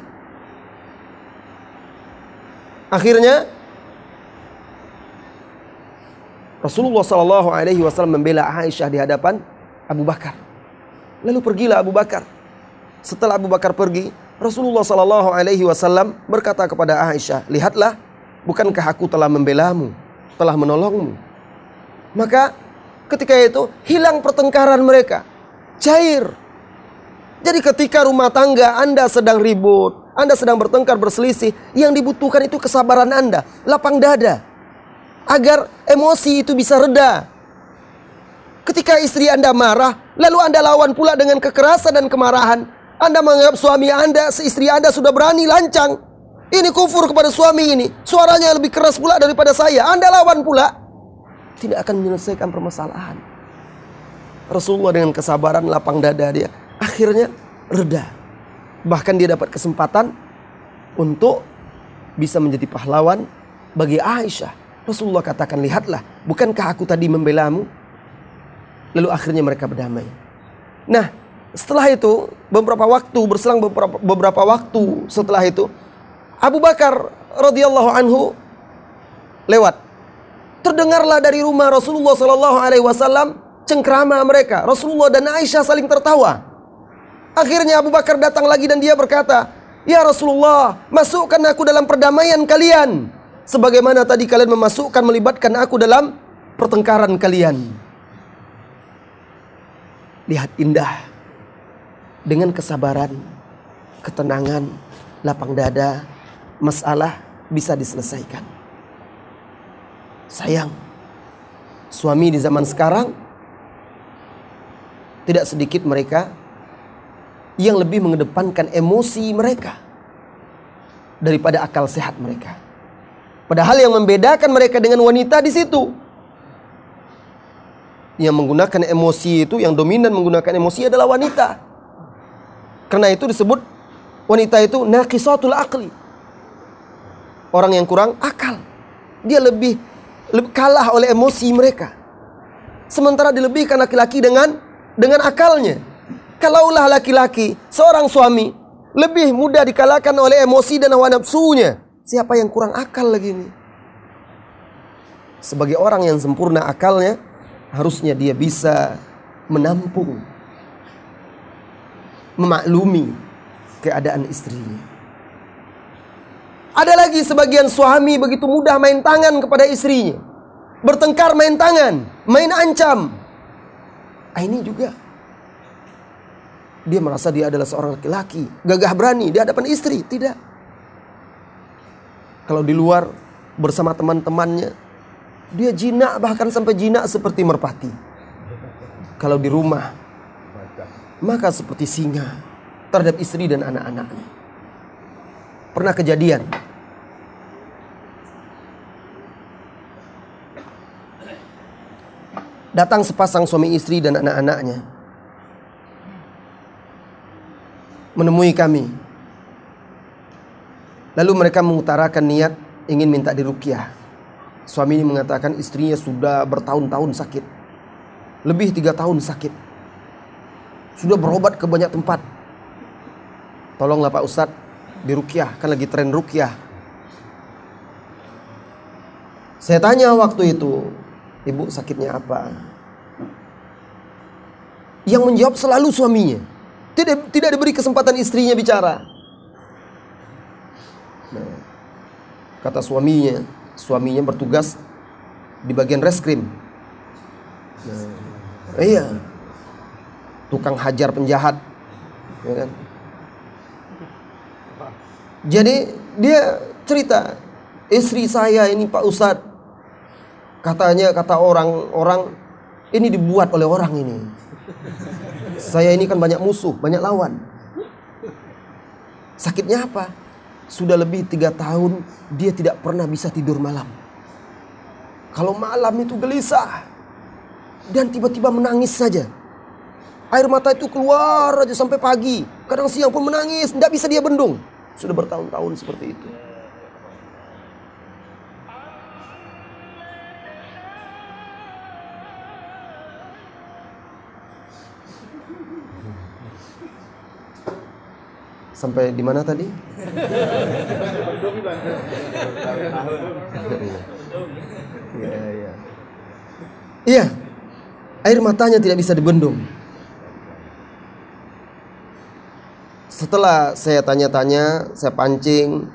Akhirnya Rasulullah Shallallahu Alaihi Wasallam membela Aisyah di hadapan Abu Bakar. Lalu pergilah Abu Bakar. Setelah Abu Bakar pergi, Rasulullah Shallallahu Alaihi Wasallam berkata kepada Aisyah, lihatlah Bukankah aku telah membelamu, telah menolongmu? Maka ketika itu hilang pertengkaran mereka. Cair. Jadi ketika rumah tangga Anda sedang ribut, Anda sedang bertengkar berselisih, yang dibutuhkan itu kesabaran Anda, lapang dada. Agar emosi itu bisa reda. Ketika istri Anda marah, lalu Anda lawan pula dengan kekerasan dan kemarahan. Anda menganggap suami Anda, istri Anda sudah berani lancang. Ini kufur kepada suami ini. Suaranya lebih keras pula daripada saya. Anda lawan pula. Tidak akan menyelesaikan permasalahan. Rasulullah dengan kesabaran lapang dada dia. Akhirnya reda. Bahkan dia dapat kesempatan untuk bisa menjadi pahlawan bagi Aisyah. Rasulullah katakan, lihatlah, bukankah aku tadi membelamu? Lalu akhirnya mereka berdamai. Nah, setelah itu beberapa waktu berselang beberapa, beberapa waktu setelah itu Abu Bakar radhiyallahu anhu lewat. Terdengarlah dari rumah Rasulullah sallallahu alaihi wasallam cengkrama mereka. Rasulullah dan Aisyah saling tertawa. Akhirnya Abu Bakar datang lagi dan dia berkata, "Ya Rasulullah, masukkan aku dalam perdamaian kalian sebagaimana tadi kalian memasukkan melibatkan aku dalam pertengkaran kalian." Lihat indah dengan kesabaran, ketenangan, lapang dada, masalah bisa diselesaikan. Sayang, suami di zaman sekarang tidak sedikit mereka yang lebih mengedepankan emosi mereka daripada akal sehat mereka. Padahal yang membedakan mereka dengan wanita di situ yang menggunakan emosi itu yang dominan menggunakan emosi adalah wanita. Karena itu disebut wanita itu naqisatul aqli. Orang yang kurang akal. Dia lebih, lebih kalah oleh emosi mereka. Sementara dilebihkan laki-laki dengan dengan akalnya. Kalaulah laki-laki, seorang suami lebih mudah dikalahkan oleh emosi dan hawa nafsunya. Siapa yang kurang akal lagi ini? Sebagai orang yang sempurna akalnya, harusnya dia bisa menampung, memaklumi keadaan istrinya. Ada lagi sebagian suami begitu mudah main tangan kepada istrinya. Bertengkar main tangan, main ancam. Ah, ini juga dia merasa dia adalah seorang laki-laki, gagah berani di hadapan istri, tidak. Kalau di luar bersama teman-temannya, dia jinak bahkan sampai jinak seperti merpati. Kalau di rumah, maka seperti singa terhadap istri dan anak-anaknya. Pernah kejadian. Datang sepasang suami istri dan anak-anaknya menemui kami. Lalu mereka mengutarakan niat ingin minta dirukyah. Suami ini mengatakan istrinya sudah bertahun-tahun sakit. Lebih tiga tahun sakit. Sudah berobat ke banyak tempat. Tolonglah Pak Ustadz dirukyah. Kan lagi tren rukyah. Saya tanya waktu itu. Ibu sakitnya apa? Yang menjawab selalu suaminya. Tidak tidak diberi kesempatan istrinya bicara. Nah, kata suaminya, suaminya bertugas di bagian reskrim. Nah, iya, tukang hajar penjahat, ya kan? Jadi dia cerita, istri saya ini Pak Ustadz, katanya kata orang-orang ini dibuat oleh orang ini. Saya ini kan banyak musuh, banyak lawan. Sakitnya apa? Sudah lebih tiga tahun dia tidak pernah bisa tidur malam. Kalau malam itu gelisah dan tiba-tiba menangis saja. Air mata itu keluar aja sampai pagi. Kadang siang pun menangis, tidak bisa dia bendung. Sudah bertahun-tahun seperti itu. Sampai di mana tadi? Iya. Air matanya tidak bisa dibendung. Setelah saya tanya-tanya, saya pancing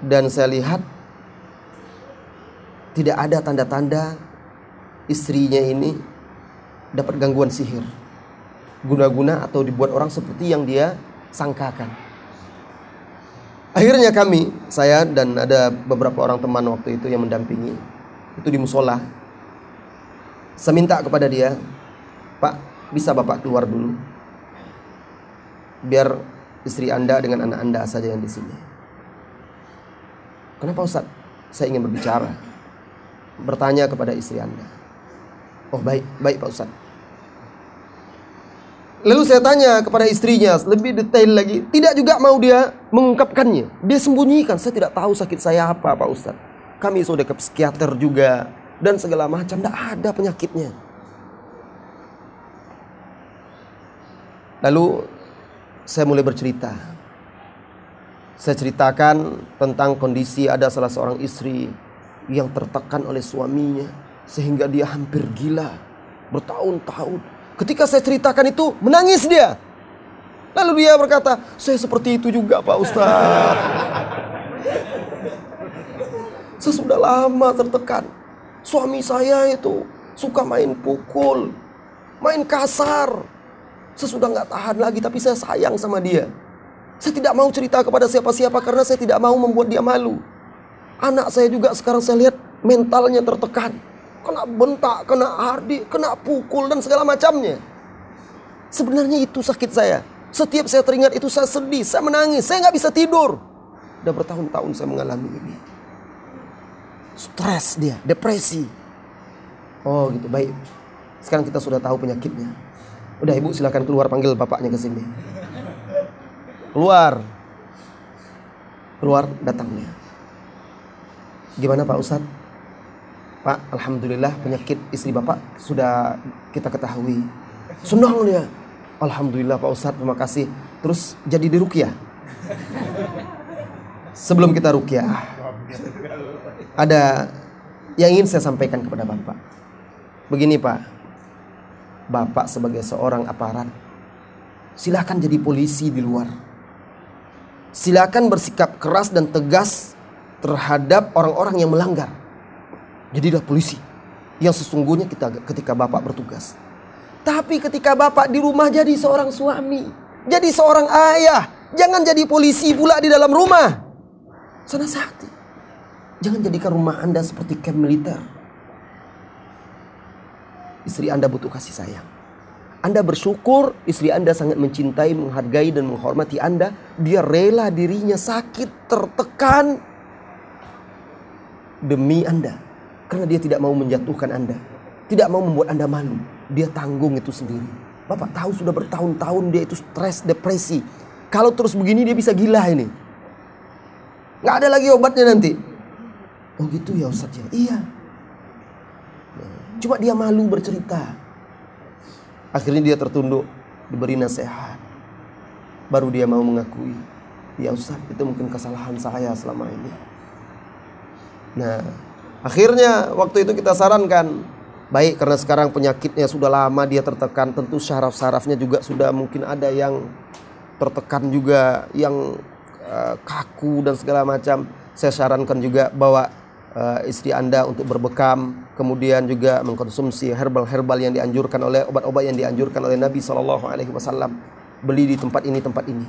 dan saya lihat tidak ada tanda-tanda istrinya ini dapat gangguan sihir. Guna-guna atau dibuat orang seperti yang dia sangkakan. Akhirnya kami, saya dan ada beberapa orang teman waktu itu yang mendampingi, itu di musola. Saya minta kepada dia, Pak, bisa Bapak keluar dulu? Biar istri Anda dengan anak Anda saja yang di sini. Kenapa Ustaz? Saya ingin berbicara. Bertanya kepada istri Anda. Oh baik, baik Pak Ustaz. Lalu saya tanya kepada istrinya lebih detail lagi. Tidak juga mau dia mengungkapkannya. Dia sembunyikan. Saya tidak tahu sakit saya apa Pak Ustadz. Kami sudah ke psikiater juga. Dan segala macam. Tidak ada penyakitnya. Lalu saya mulai bercerita. Saya ceritakan tentang kondisi ada salah seorang istri yang tertekan oleh suaminya. Sehingga dia hampir gila. Bertahun-tahun Ketika saya ceritakan itu, menangis dia. Lalu dia berkata, saya seperti itu juga Pak Ustaz. saya sudah lama tertekan. Suami saya itu suka main pukul, main kasar. Saya sudah nggak tahan lagi, tapi saya sayang sama dia. Saya tidak mau cerita kepada siapa-siapa karena saya tidak mau membuat dia malu. Anak saya juga sekarang saya lihat mentalnya tertekan. Kena bentak, kena hardi, kena pukul dan segala macamnya. Sebenarnya itu sakit saya. Setiap saya teringat itu saya sedih, saya menangis, saya nggak bisa tidur. Udah bertahun-tahun saya mengalami ini. Stres dia, depresi. Oh gitu, baik. Sekarang kita sudah tahu penyakitnya. Udah ibu silakan keluar panggil bapaknya ke sini. Keluar. Keluar datangnya. Gimana Pak Ustadz? Pak, Alhamdulillah penyakit istri Bapak sudah kita ketahui. Senang dia. Alhamdulillah Pak Ustadz, terima kasih. Terus jadi di Rukyah. Sebelum kita Rukyah, ada yang ingin saya sampaikan kepada Bapak. Begini Pak, Bapak sebagai seorang aparat, silahkan jadi polisi di luar. Silakan bersikap keras dan tegas terhadap orang-orang yang melanggar. Jadilah polisi yang sesungguhnya kita ketika Bapak bertugas. Tapi ketika bapak di rumah jadi seorang suami, jadi seorang ayah, jangan jadi polisi pula di dalam rumah. Sana sehati. Jangan jadikan rumah Anda seperti camp militer. Istri Anda butuh kasih sayang. Anda bersyukur istri Anda sangat mencintai, menghargai dan menghormati Anda. Dia rela dirinya sakit, tertekan demi Anda. Karena dia tidak mau menjatuhkan Anda. Tidak mau membuat Anda malu dia tanggung itu sendiri. Bapak tahu sudah bertahun-tahun dia itu stres, depresi. Kalau terus begini dia bisa gila ini. Nggak ada lagi obatnya nanti. Oh gitu ya Ustaz ya? Iya. Cuma dia malu bercerita. Akhirnya dia tertunduk, diberi nasihat. Baru dia mau mengakui. Ya Ustaz, itu mungkin kesalahan saya selama ini. Nah, akhirnya waktu itu kita sarankan Baik karena sekarang penyakitnya sudah lama dia tertekan, tentu syaraf-syarafnya juga sudah mungkin ada yang tertekan juga, yang uh, kaku dan segala macam. Saya sarankan juga bawa uh, istri Anda untuk berbekam, kemudian juga mengkonsumsi herbal-herbal yang dianjurkan oleh obat-obat yang dianjurkan oleh Nabi Shallallahu alaihi wasallam. Beli di tempat ini, tempat ini.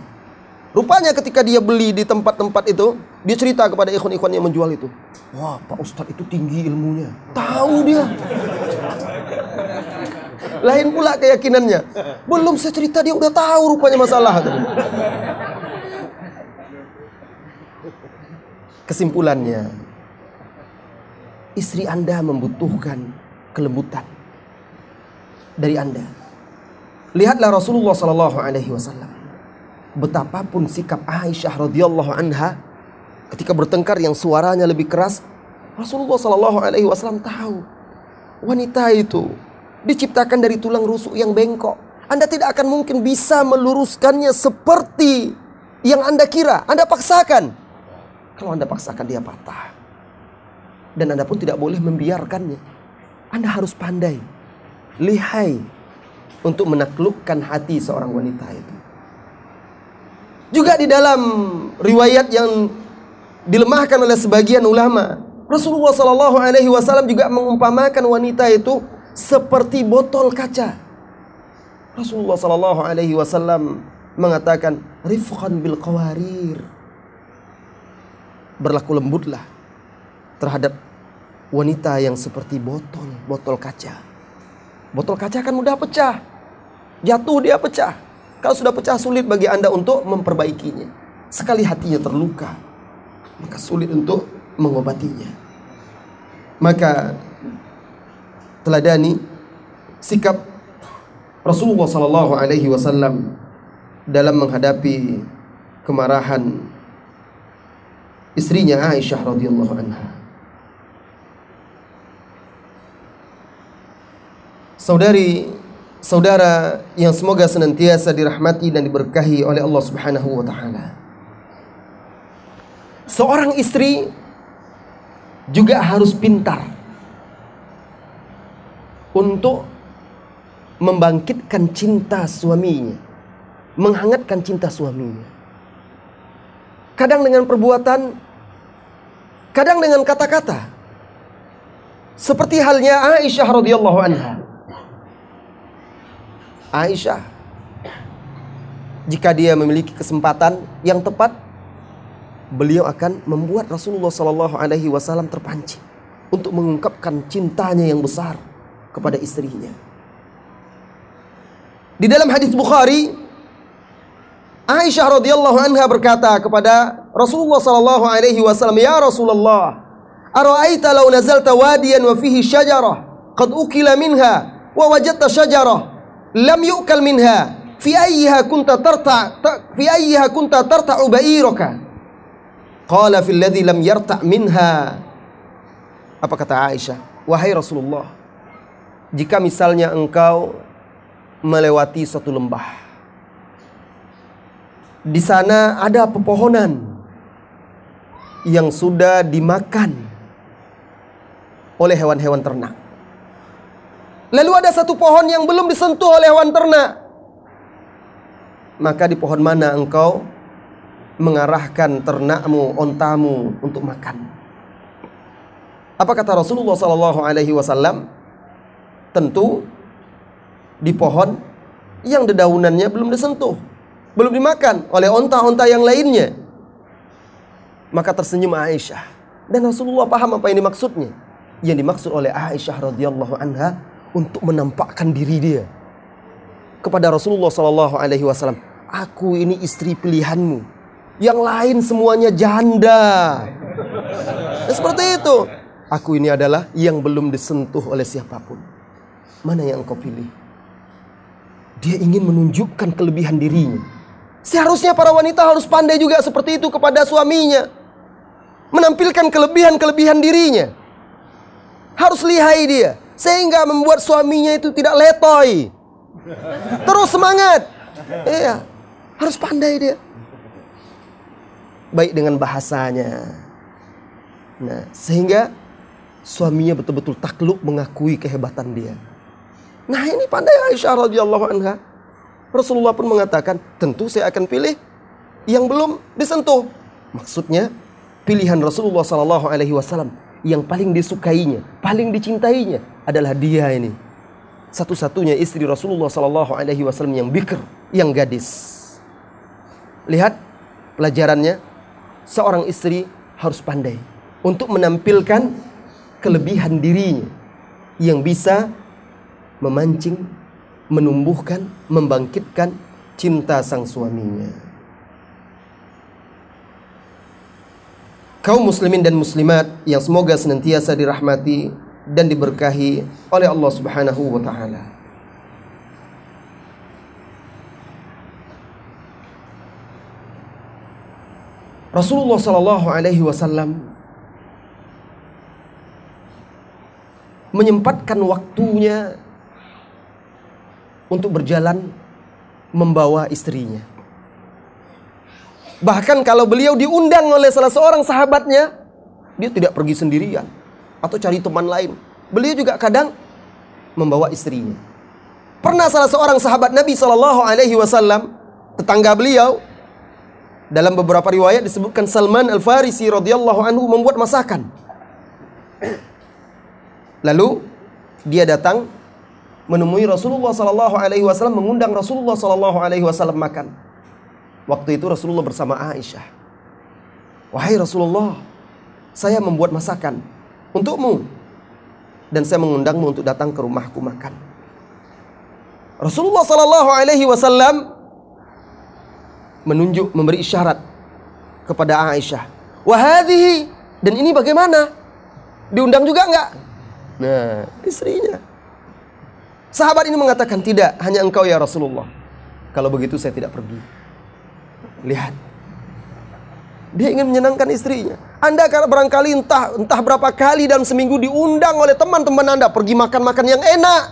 Rupanya ketika dia beli di tempat-tempat itu, dia cerita kepada ikhwan-ikhwan yang menjual itu. Wah, Pak Ustadz itu tinggi ilmunya. Tahu dia. Lain pula keyakinannya. Belum saya cerita dia udah tahu rupanya masalah. Kesimpulannya, istri Anda membutuhkan kelembutan dari Anda. Lihatlah Rasulullah Sallallahu Alaihi Wasallam betapapun sikap Aisyah radhiyallahu anha ketika bertengkar yang suaranya lebih keras, Rasulullah Shallallahu Alaihi Wasallam tahu wanita itu diciptakan dari tulang rusuk yang bengkok. Anda tidak akan mungkin bisa meluruskannya seperti yang Anda kira. Anda paksakan. Kalau Anda paksakan dia patah. Dan Anda pun tidak boleh membiarkannya. Anda harus pandai, lihai untuk menaklukkan hati seorang wanita itu. Juga di dalam riwayat yang dilemahkan oleh sebagian ulama, Rasulullah Shallallahu Alaihi Wasallam juga mengumpamakan wanita itu seperti botol kaca. Rasulullah Shallallahu Alaihi Wasallam mengatakan, rifqan bil qawarir. Berlaku lembutlah terhadap wanita yang seperti botol, botol kaca. Botol kaca kan mudah pecah. Jatuh dia pecah. Kalau sudah pecah sulit bagi Anda untuk memperbaikinya. Sekali hatinya terluka, maka sulit untuk mengobatinya. Maka teladani sikap Rasulullah Sallallahu Alaihi Wasallam dalam menghadapi kemarahan istrinya Aisyah radhiyallahu anha. Saudari saudara yang semoga senantiasa dirahmati dan diberkahi oleh Allah Subhanahu wa taala. Seorang istri juga harus pintar untuk membangkitkan cinta suaminya. menghangatkan cinta suaminya. Kadang dengan perbuatan, kadang dengan kata-kata. Seperti halnya Aisyah radhiyallahu anha. Aisyah jika dia memiliki kesempatan yang tepat beliau akan membuat Rasulullah Shallallahu Alaihi Wasallam terpancing untuk mengungkapkan cintanya yang besar kepada istrinya. Di dalam hadis Bukhari, Aisyah radhiyallahu anha berkata kepada Rasulullah Shallallahu Alaihi Wasallam, Ya Rasulullah, Ara'aita law nazalta wadiyan wa fihi syajarah qad ukila minha wa wajadta syajarah lam yu'kal minha fi ayyiha kunta tarta fi ayyiha kunta tarta'u ba'iraka Qala fil ladzi lam yarta' minha. Apa kata Aisyah? Wahai Rasulullah, jika misalnya engkau melewati suatu lembah. Di sana ada pepohonan yang sudah dimakan oleh hewan-hewan ternak. Lalu ada satu pohon yang belum disentuh oleh hewan ternak. Maka di pohon mana engkau mengarahkan ternakmu, ontamu untuk makan. Apa kata Rasulullah Sallallahu Alaihi Wasallam? Tentu di pohon yang dedaunannya belum disentuh, belum dimakan oleh onta-onta yang lainnya. Maka tersenyum Aisyah dan Rasulullah paham apa ini maksudnya. Yang dimaksud oleh Aisyah radhiyallahu anha untuk menampakkan diri dia kepada Rasulullah Sallallahu Alaihi Wasallam. Aku ini istri pilihanmu yang lain semuanya janda. Ya, seperti itu. Aku ini adalah yang belum disentuh oleh siapa pun. Mana yang engkau pilih? Dia ingin menunjukkan kelebihan dirinya. Seharusnya para wanita harus pandai juga seperti itu kepada suaminya. Menampilkan kelebihan-kelebihan dirinya. Harus lihai dia. Sehingga membuat suaminya itu tidak letoy. Terus semangat. Iya. Harus pandai dia baik dengan bahasanya. Nah, sehingga suaminya betul-betul takluk mengakui kehebatan dia. Nah, ini pandai Aisyah radhiyallahu anha. Rasulullah pun mengatakan, "Tentu saya akan pilih yang belum disentuh." Maksudnya, pilihan Rasulullah sallallahu alaihi wasallam yang paling disukainya, paling dicintainya adalah dia ini. Satu-satunya istri Rasulullah sallallahu alaihi wasallam yang bikr, yang gadis. Lihat pelajarannya seorang istri harus pandai untuk menampilkan kelebihan dirinya yang bisa memancing, menumbuhkan, membangkitkan cinta sang suaminya. Kaum muslimin dan muslimat yang semoga senantiasa dirahmati dan diberkahi oleh Allah Subhanahu wa taala. Rasulullah Sallallahu Alaihi Wasallam menyempatkan waktunya untuk berjalan membawa istrinya. Bahkan kalau beliau diundang oleh salah seorang sahabatnya, dia tidak pergi sendirian atau cari teman lain. Beliau juga kadang membawa istrinya. Pernah salah seorang sahabat Nabi Shallallahu Alaihi Wasallam, tetangga beliau, dalam beberapa riwayat disebutkan Salman Al-Farisi radhiyallahu anhu membuat masakan. Lalu dia datang menemui Rasulullah sallallahu alaihi wasallam mengundang Rasulullah sallallahu alaihi wasallam makan. Waktu itu Rasulullah bersama Aisyah. Wahai Rasulullah, saya membuat masakan untukmu dan saya mengundangmu untuk datang ke rumahku makan. Rasulullah sallallahu alaihi wasallam menunjuk memberi isyarat kepada Aisyah. Wahadihi dan ini bagaimana? Diundang juga enggak? Nah, istrinya. Sahabat ini mengatakan tidak, hanya engkau ya Rasulullah. Kalau begitu saya tidak pergi. Lihat. Dia ingin menyenangkan istrinya. Anda barangkali entah entah berapa kali dalam seminggu diundang oleh teman-teman Anda pergi makan-makan yang enak.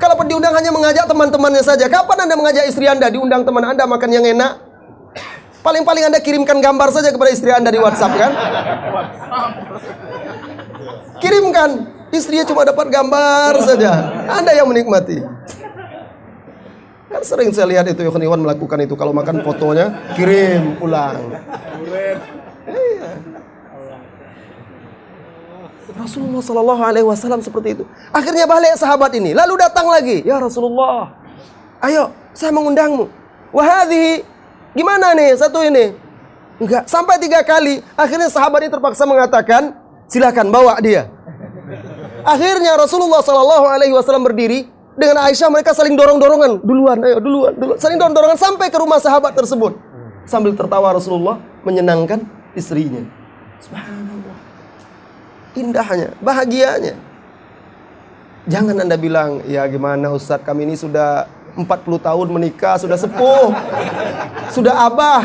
Kalau diundang hanya mengajak teman-temannya saja. Kapan Anda mengajak istri Anda diundang teman Anda makan yang enak? Paling-paling Anda kirimkan gambar saja kepada istri Anda di WhatsApp kan? Kirimkan. Istrinya cuma dapat gambar saja. Anda yang menikmati. Kan sering saya lihat itu Ikhwan Iwan melakukan itu kalau makan fotonya kirim pulang. Iya. Rasulullah Shallallahu Alaihi Wasallam seperti itu. Akhirnya balik sahabat ini, lalu datang lagi, ya Rasulullah, ayo saya mengundangmu. Wahadi, gimana nih satu ini? Enggak, sampai tiga kali. Akhirnya sahabat ini terpaksa mengatakan, silakan bawa dia. Akhirnya Rasulullah Shallallahu Alaihi Wasallam berdiri dengan Aisyah mereka saling dorong dorongan duluan, ayo duluan, duluan, saling dorong dorongan sampai ke rumah sahabat tersebut sambil tertawa Rasulullah menyenangkan istrinya. Subhanallah. Indahnya, bahagianya. Jangan Anda bilang, ya gimana Ustadz kami ini sudah 40 tahun menikah, sudah sepuh, sudah abah.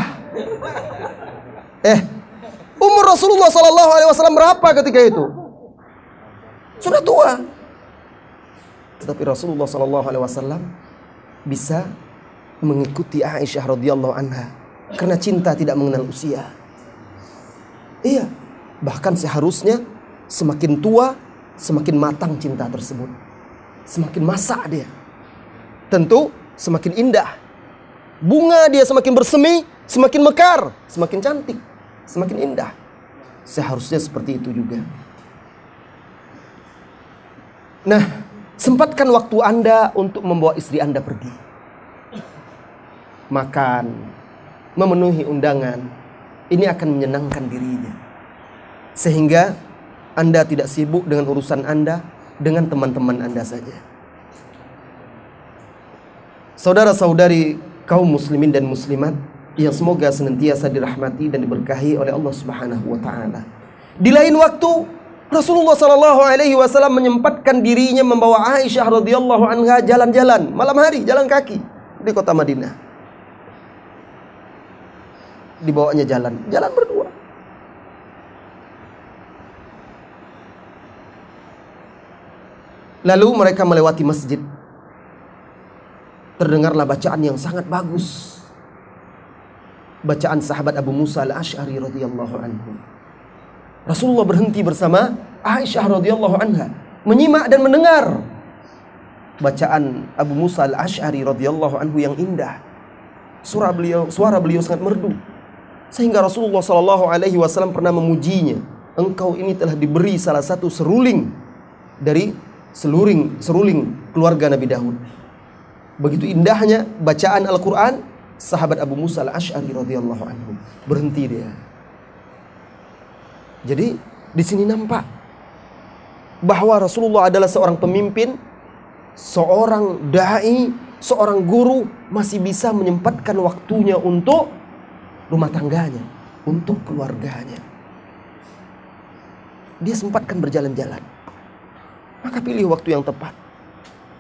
Eh, umur Rasulullah Sallallahu Alaihi Wasallam berapa ketika itu? Sudah tua. Tetapi Rasulullah Sallallahu Alaihi Wasallam bisa mengikuti Aisyah radhiyallahu anha karena cinta tidak mengenal usia. Iya, bahkan seharusnya semakin tua, semakin matang cinta tersebut. Semakin masak dia. Tentu semakin indah. Bunga dia semakin bersemi, semakin mekar, semakin cantik, semakin indah. Seharusnya seperti itu juga. Nah, sempatkan waktu Anda untuk membawa istri Anda pergi. Makan, memenuhi undangan, ini akan menyenangkan dirinya. Sehingga Anda tidak sibuk dengan urusan Anda, dengan teman-teman Anda saja. Saudara-saudari kaum muslimin dan muslimat yang semoga senantiasa dirahmati dan diberkahi oleh Allah Subhanahu wa taala. Di lain waktu Rasulullah Shallallahu Alaihi Wasallam menyempatkan dirinya membawa Aisyah radhiyallahu anha jalan-jalan malam hari jalan kaki di kota Madinah. Dibawanya jalan, jalan berdua. Lalu mereka melewati masjid. Terdengarlah bacaan yang sangat bagus. Bacaan sahabat Abu Musa al-Ash'ari radhiyallahu anhu. Rasulullah berhenti bersama Aisyah radhiyallahu anha menyimak dan mendengar bacaan Abu Musa al-Ash'ari radhiyallahu anhu yang indah. Suara beliau suara beliau sangat merdu. Sehingga Rasulullah sallallahu alaihi wasallam pernah memujinya. Engkau ini telah diberi salah satu seruling dari seluring seruling keluarga Nabi Daud. Begitu indahnya bacaan Al-Qur'an, sahabat Abu Musa al-Ash'ari radhiyallahu anhu berhenti dia. Jadi di sini nampak bahwa Rasulullah adalah seorang pemimpin, seorang dai, seorang guru masih bisa menyempatkan waktunya untuk rumah tangganya, untuk keluarganya. Dia sempatkan berjalan-jalan. Maka pilih waktu yang tepat.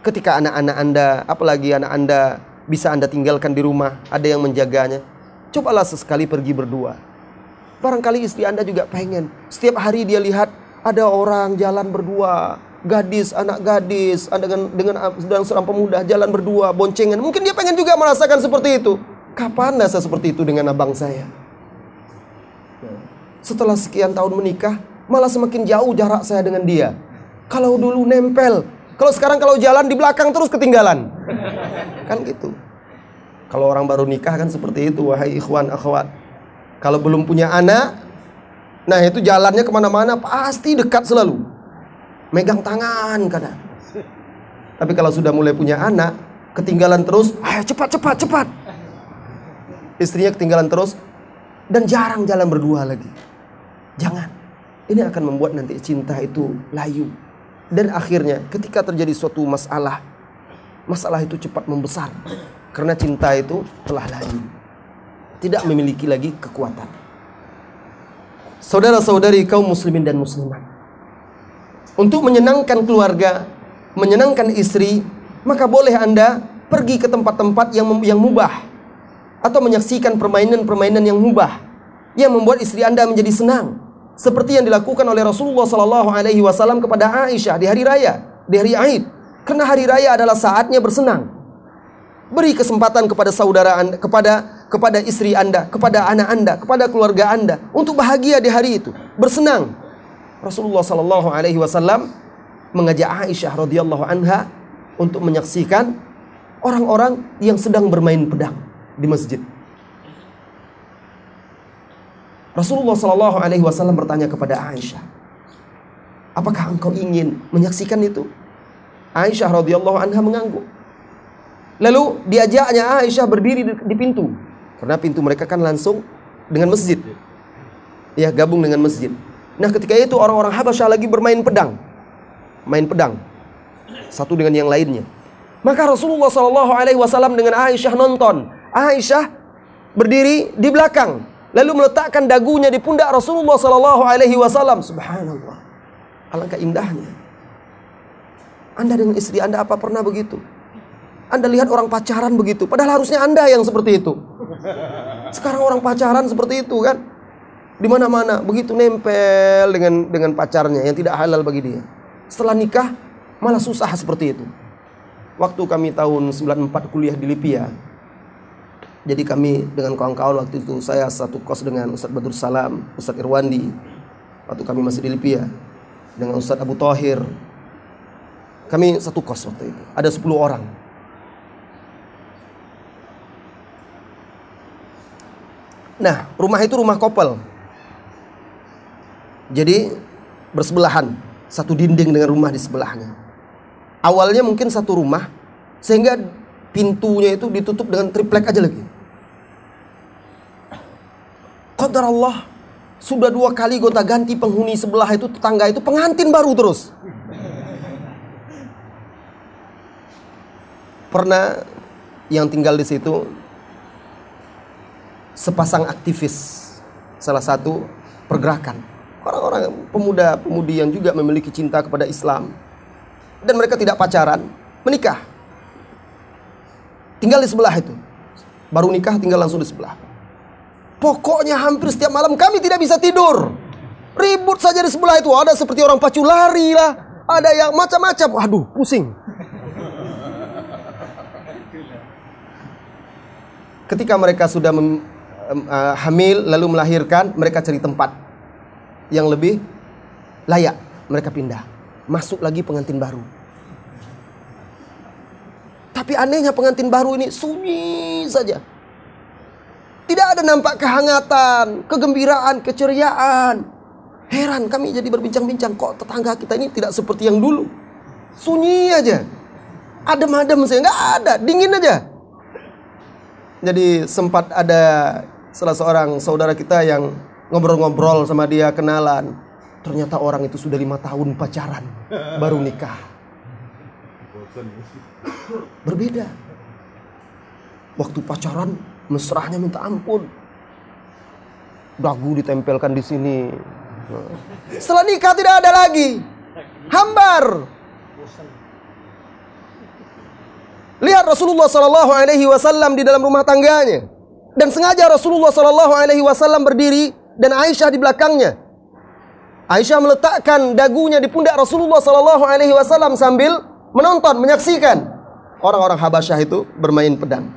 Ketika anak-anak Anda, apalagi anak Anda bisa Anda tinggalkan di rumah, ada yang menjaganya. Cobalah sesekali pergi berdua Barangkali istri Anda juga pengen. Setiap hari dia lihat ada orang jalan berdua. Gadis, anak gadis, dengan dengan sedang seorang pemuda jalan berdua, boncengan. Mungkin dia pengen juga merasakan seperti itu. Kapan saya seperti itu dengan abang saya? Setelah sekian tahun menikah, malah semakin jauh jarak saya dengan dia. Kalau dulu nempel, kalau sekarang kalau jalan di belakang terus ketinggalan. Kan gitu. Kalau orang baru nikah kan seperti itu, wahai ikhwan akhwat. Kalau belum punya anak, nah itu jalannya ke mana-mana pasti dekat selalu. Megang tangan kadang. Tapi kalau sudah mulai punya anak, ketinggalan terus, ayo cepat cepat cepat. Istrinya ketinggalan terus dan jarang jalan berdua lagi. Jangan. Ini akan membuat nanti cinta itu layu. Dan akhirnya ketika terjadi suatu masalah, masalah itu cepat membesar. Karena cinta itu telah layu tidak memiliki lagi kekuatan. Saudara-saudari kaum muslimin dan muslimat. Untuk menyenangkan keluarga, menyenangkan istri, maka boleh Anda pergi ke tempat-tempat yang yang mubah atau menyaksikan permainan-permainan yang mubah yang membuat istri Anda menjadi senang. Seperti yang dilakukan oleh Rasulullah sallallahu alaihi wasallam kepada Aisyah di hari raya, di hari Aid. Karena hari raya adalah saatnya bersenang. Beri kesempatan kepada saudara Anda, kepada kepada istri Anda, kepada anak Anda, kepada keluarga Anda untuk bahagia di hari itu, bersenang. Rasulullah sallallahu alaihi wasallam mengajak Aisyah radhiyallahu anha untuk menyaksikan orang-orang yang sedang bermain pedang di masjid. Rasulullah Shallallahu Alaihi Wasallam bertanya kepada Aisyah, apakah engkau ingin menyaksikan itu? Aisyah radhiyallahu anha mengangguk. Lalu diajaknya Aisyah berdiri di, pintu, karena pintu mereka kan langsung dengan masjid. Ya, gabung dengan masjid. Nah, ketika itu orang-orang Habasyah lagi bermain pedang. Main pedang. Satu dengan yang lainnya. Maka Rasulullah Shallallahu wasallam dengan Aisyah nonton. Aisyah berdiri di belakang lalu meletakkan dagunya di pundak Rasulullah sallallahu alaihi wasallam. Subhanallah. Alangkah indahnya. Anda dengan istri Anda apa pernah begitu? Anda lihat orang pacaran begitu, padahal harusnya Anda yang seperti itu. Sekarang orang pacaran seperti itu kan? Di mana-mana begitu nempel dengan dengan pacarnya yang tidak halal bagi dia. Setelah nikah malah susah seperti itu. Waktu kami tahun 94 kuliah di Libya, jadi kami dengan kawan-kawan waktu itu saya satu kos dengan Ustadz Badur Salam, Ustadz Irwandi. Waktu kami masih di Libya dengan Ustadz Abu Tohir. Kami satu kos waktu itu. Ada 10 orang. Nah, rumah itu rumah kopel. Jadi bersebelahan, satu dinding dengan rumah di sebelahnya. Awalnya mungkin satu rumah, sehingga pintunya itu ditutup dengan triplek aja lagi. Qadar Allah sudah dua kali gonta ganti penghuni sebelah itu tetangga itu pengantin baru terus. Pernah yang tinggal di situ sepasang aktivis salah satu pergerakan orang-orang pemuda-pemudi yang juga memiliki cinta kepada Islam dan mereka tidak pacaran menikah tinggal di sebelah itu baru nikah tinggal langsung di sebelah Pokoknya hampir setiap malam kami tidak bisa tidur. Ribut saja di sebelah itu. Ada seperti orang pacu lari lah. Ada yang macam-macam. Waduh, pusing. Ketika mereka sudah uh, hamil lalu melahirkan, mereka cari tempat yang lebih layak. Mereka pindah. Masuk lagi pengantin baru. Tapi anehnya pengantin baru ini sunyi saja. Tidak ada nampak kehangatan, kegembiraan, keceriaan. Heran kami jadi berbincang-bincang kok tetangga kita ini tidak seperti yang dulu. Sunyi aja. Adem-adem saya nggak ada, dingin aja. Jadi sempat ada salah seorang saudara kita yang ngobrol-ngobrol sama dia kenalan. Ternyata orang itu sudah lima tahun pacaran, baru nikah. Berbeda. Waktu pacaran mesrahnya minta ampun. Dagu ditempelkan di sini. Setelah nikah tidak ada lagi. Hambar. Lihat Rasulullah Shallallahu Alaihi Wasallam di dalam rumah tangganya dan sengaja Rasulullah Shallallahu Alaihi Wasallam berdiri dan Aisyah di belakangnya. Aisyah meletakkan dagunya di pundak Rasulullah Shallallahu Alaihi Wasallam sambil menonton, menyaksikan orang-orang Habasyah itu bermain pedang.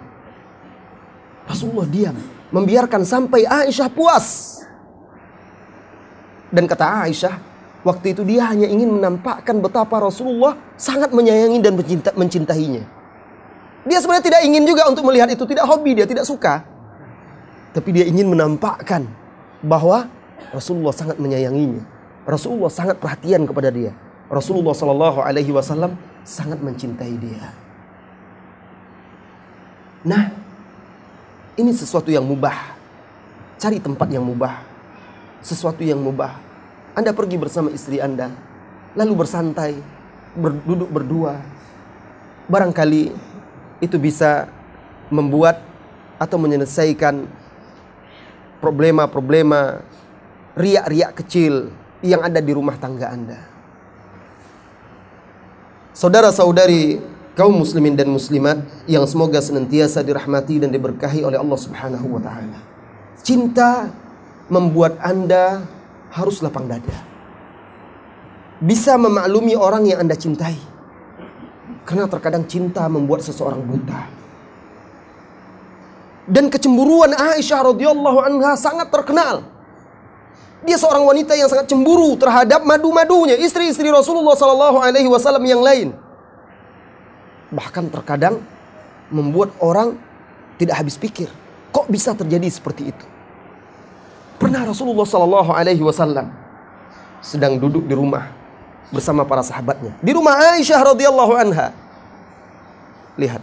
Rasulullah diam, membiarkan sampai Aisyah puas. Dan kata Aisyah, waktu itu dia hanya ingin menampakkan betapa Rasulullah sangat menyayangi dan mencinta, mencintainya. Dia sebenarnya tidak ingin juga untuk melihat itu, tidak hobi, dia tidak suka. Tapi dia ingin menampakkan bahwa Rasulullah sangat menyayanginya. Rasulullah sangat perhatian kepada dia. Rasulullah Shallallahu Alaihi Wasallam sangat mencintai dia. Nah, ini sesuatu yang mubah. Cari tempat yang mubah. Sesuatu yang mubah. Anda pergi bersama istri Anda, lalu bersantai, berduduk berdua. Barangkali itu bisa membuat atau menyelesaikan problema-problema riak-riak kecil yang ada di rumah tangga Anda. Saudara-saudari kaum muslimin dan muslimat yang semoga senantiasa dirahmati dan diberkahi oleh Allah Subhanahu wa taala. Cinta membuat Anda harus lapang dada. Bisa memaklumi orang yang Anda cintai. Karena terkadang cinta membuat seseorang buta. Dan kecemburuan Aisyah radhiyallahu anha sangat terkenal. Dia seorang wanita yang sangat cemburu terhadap madu-madunya, istri-istri Rasulullah sallallahu alaihi wasallam yang lain. Bahkan terkadang membuat orang tidak habis pikir. Kok bisa terjadi seperti itu? Pernah Rasulullah Sallallahu Alaihi Wasallam sedang duduk di rumah bersama para sahabatnya di rumah Aisyah radhiyallahu anha. Lihat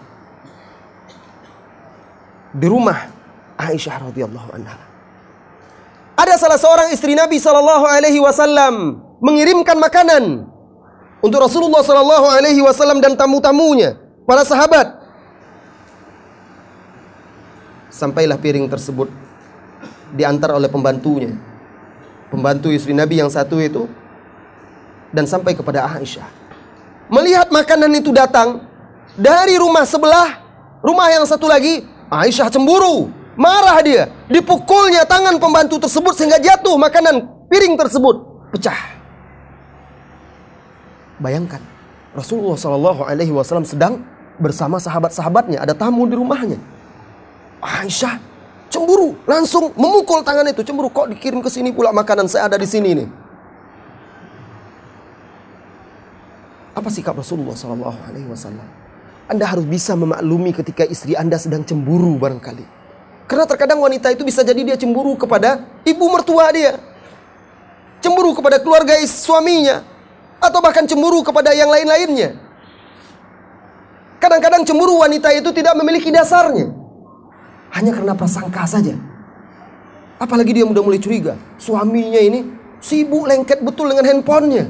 di rumah Aisyah radhiyallahu anha. Ada salah seorang istri Nabi Sallallahu Alaihi Wasallam mengirimkan makanan untuk Rasulullah Sallallahu Alaihi Wasallam dan tamu-tamunya, para sahabat. Sampailah piring tersebut diantar oleh pembantunya. Pembantu istri Nabi yang satu itu dan sampai kepada Aisyah. Melihat makanan itu datang dari rumah sebelah, rumah yang satu lagi, Aisyah cemburu. Marah dia. Dipukulnya tangan pembantu tersebut sehingga jatuh makanan piring tersebut. Pecah. Bayangkan. Rasulullah Shallallahu Alaihi Wasallam sedang bersama sahabat-sahabatnya. Ada tamu di rumahnya. Aisyah cemburu. Langsung memukul tangan itu. Cemburu. Kok dikirim ke sini pula makanan saya ada di sini nih. Apa sikap Rasulullah Shallallahu Alaihi Wasallam? Anda harus bisa memaklumi ketika istri Anda sedang cemburu barangkali. Karena terkadang wanita itu bisa jadi dia cemburu kepada ibu mertua dia. Cemburu kepada keluarga suaminya. Atau bahkan cemburu kepada yang lain-lainnya. Kadang-kadang cemburu wanita itu tidak memiliki dasarnya. Hanya karena prasangka saja. Apalagi dia sudah mulai curiga. Suaminya ini sibuk lengket betul dengan handphonenya.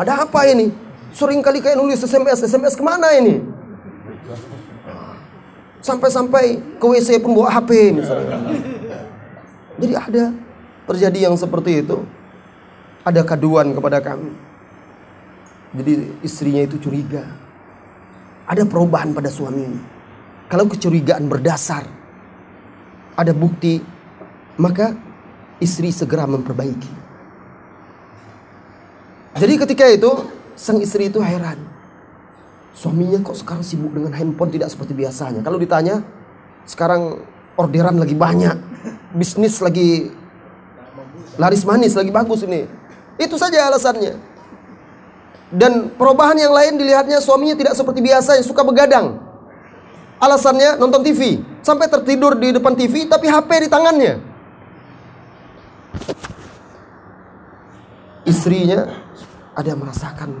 Ada apa ini? Sering kali kayak nulis SMS. SMS ke mana ini? Sampai-sampai ke WC pun bawa HP misalnya. Jadi ada terjadi yang seperti itu. Ada kaduan kepada kami. Jadi istrinya itu curiga. Ada perubahan pada suaminya. Kalau kecurigaan berdasar ada bukti, maka istri segera memperbaiki. Jadi ketika itu sang istri itu heran. Suaminya kok sekarang sibuk dengan handphone tidak seperti biasanya. Kalau ditanya, sekarang orderan lagi banyak, bisnis lagi laris manis, lagi bagus ini. Itu saja alasannya. Dan perubahan yang lain dilihatnya suaminya tidak seperti biasa, suka begadang. Alasannya nonton TV, sampai tertidur di depan TV tapi HP di tangannya. Istrinya ada merasakan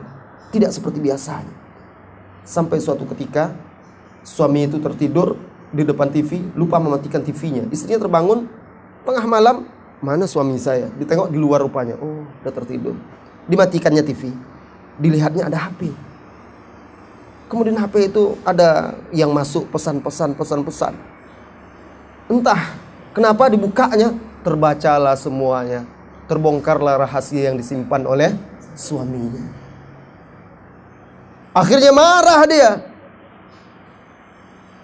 tidak seperti biasanya. Sampai suatu ketika suami itu tertidur di depan TV, lupa mematikan TV-nya. Istrinya terbangun tengah malam, mana suami saya? Ditengok di luar rupanya. Oh, udah tertidur. Dimatikannya TV. Dilihatnya ada HP. Kemudian HP itu ada yang masuk pesan-pesan, pesan-pesan. Entah kenapa dibukanya, terbacalah semuanya. Terbongkarlah rahasia yang disimpan oleh suaminya. Akhirnya marah dia.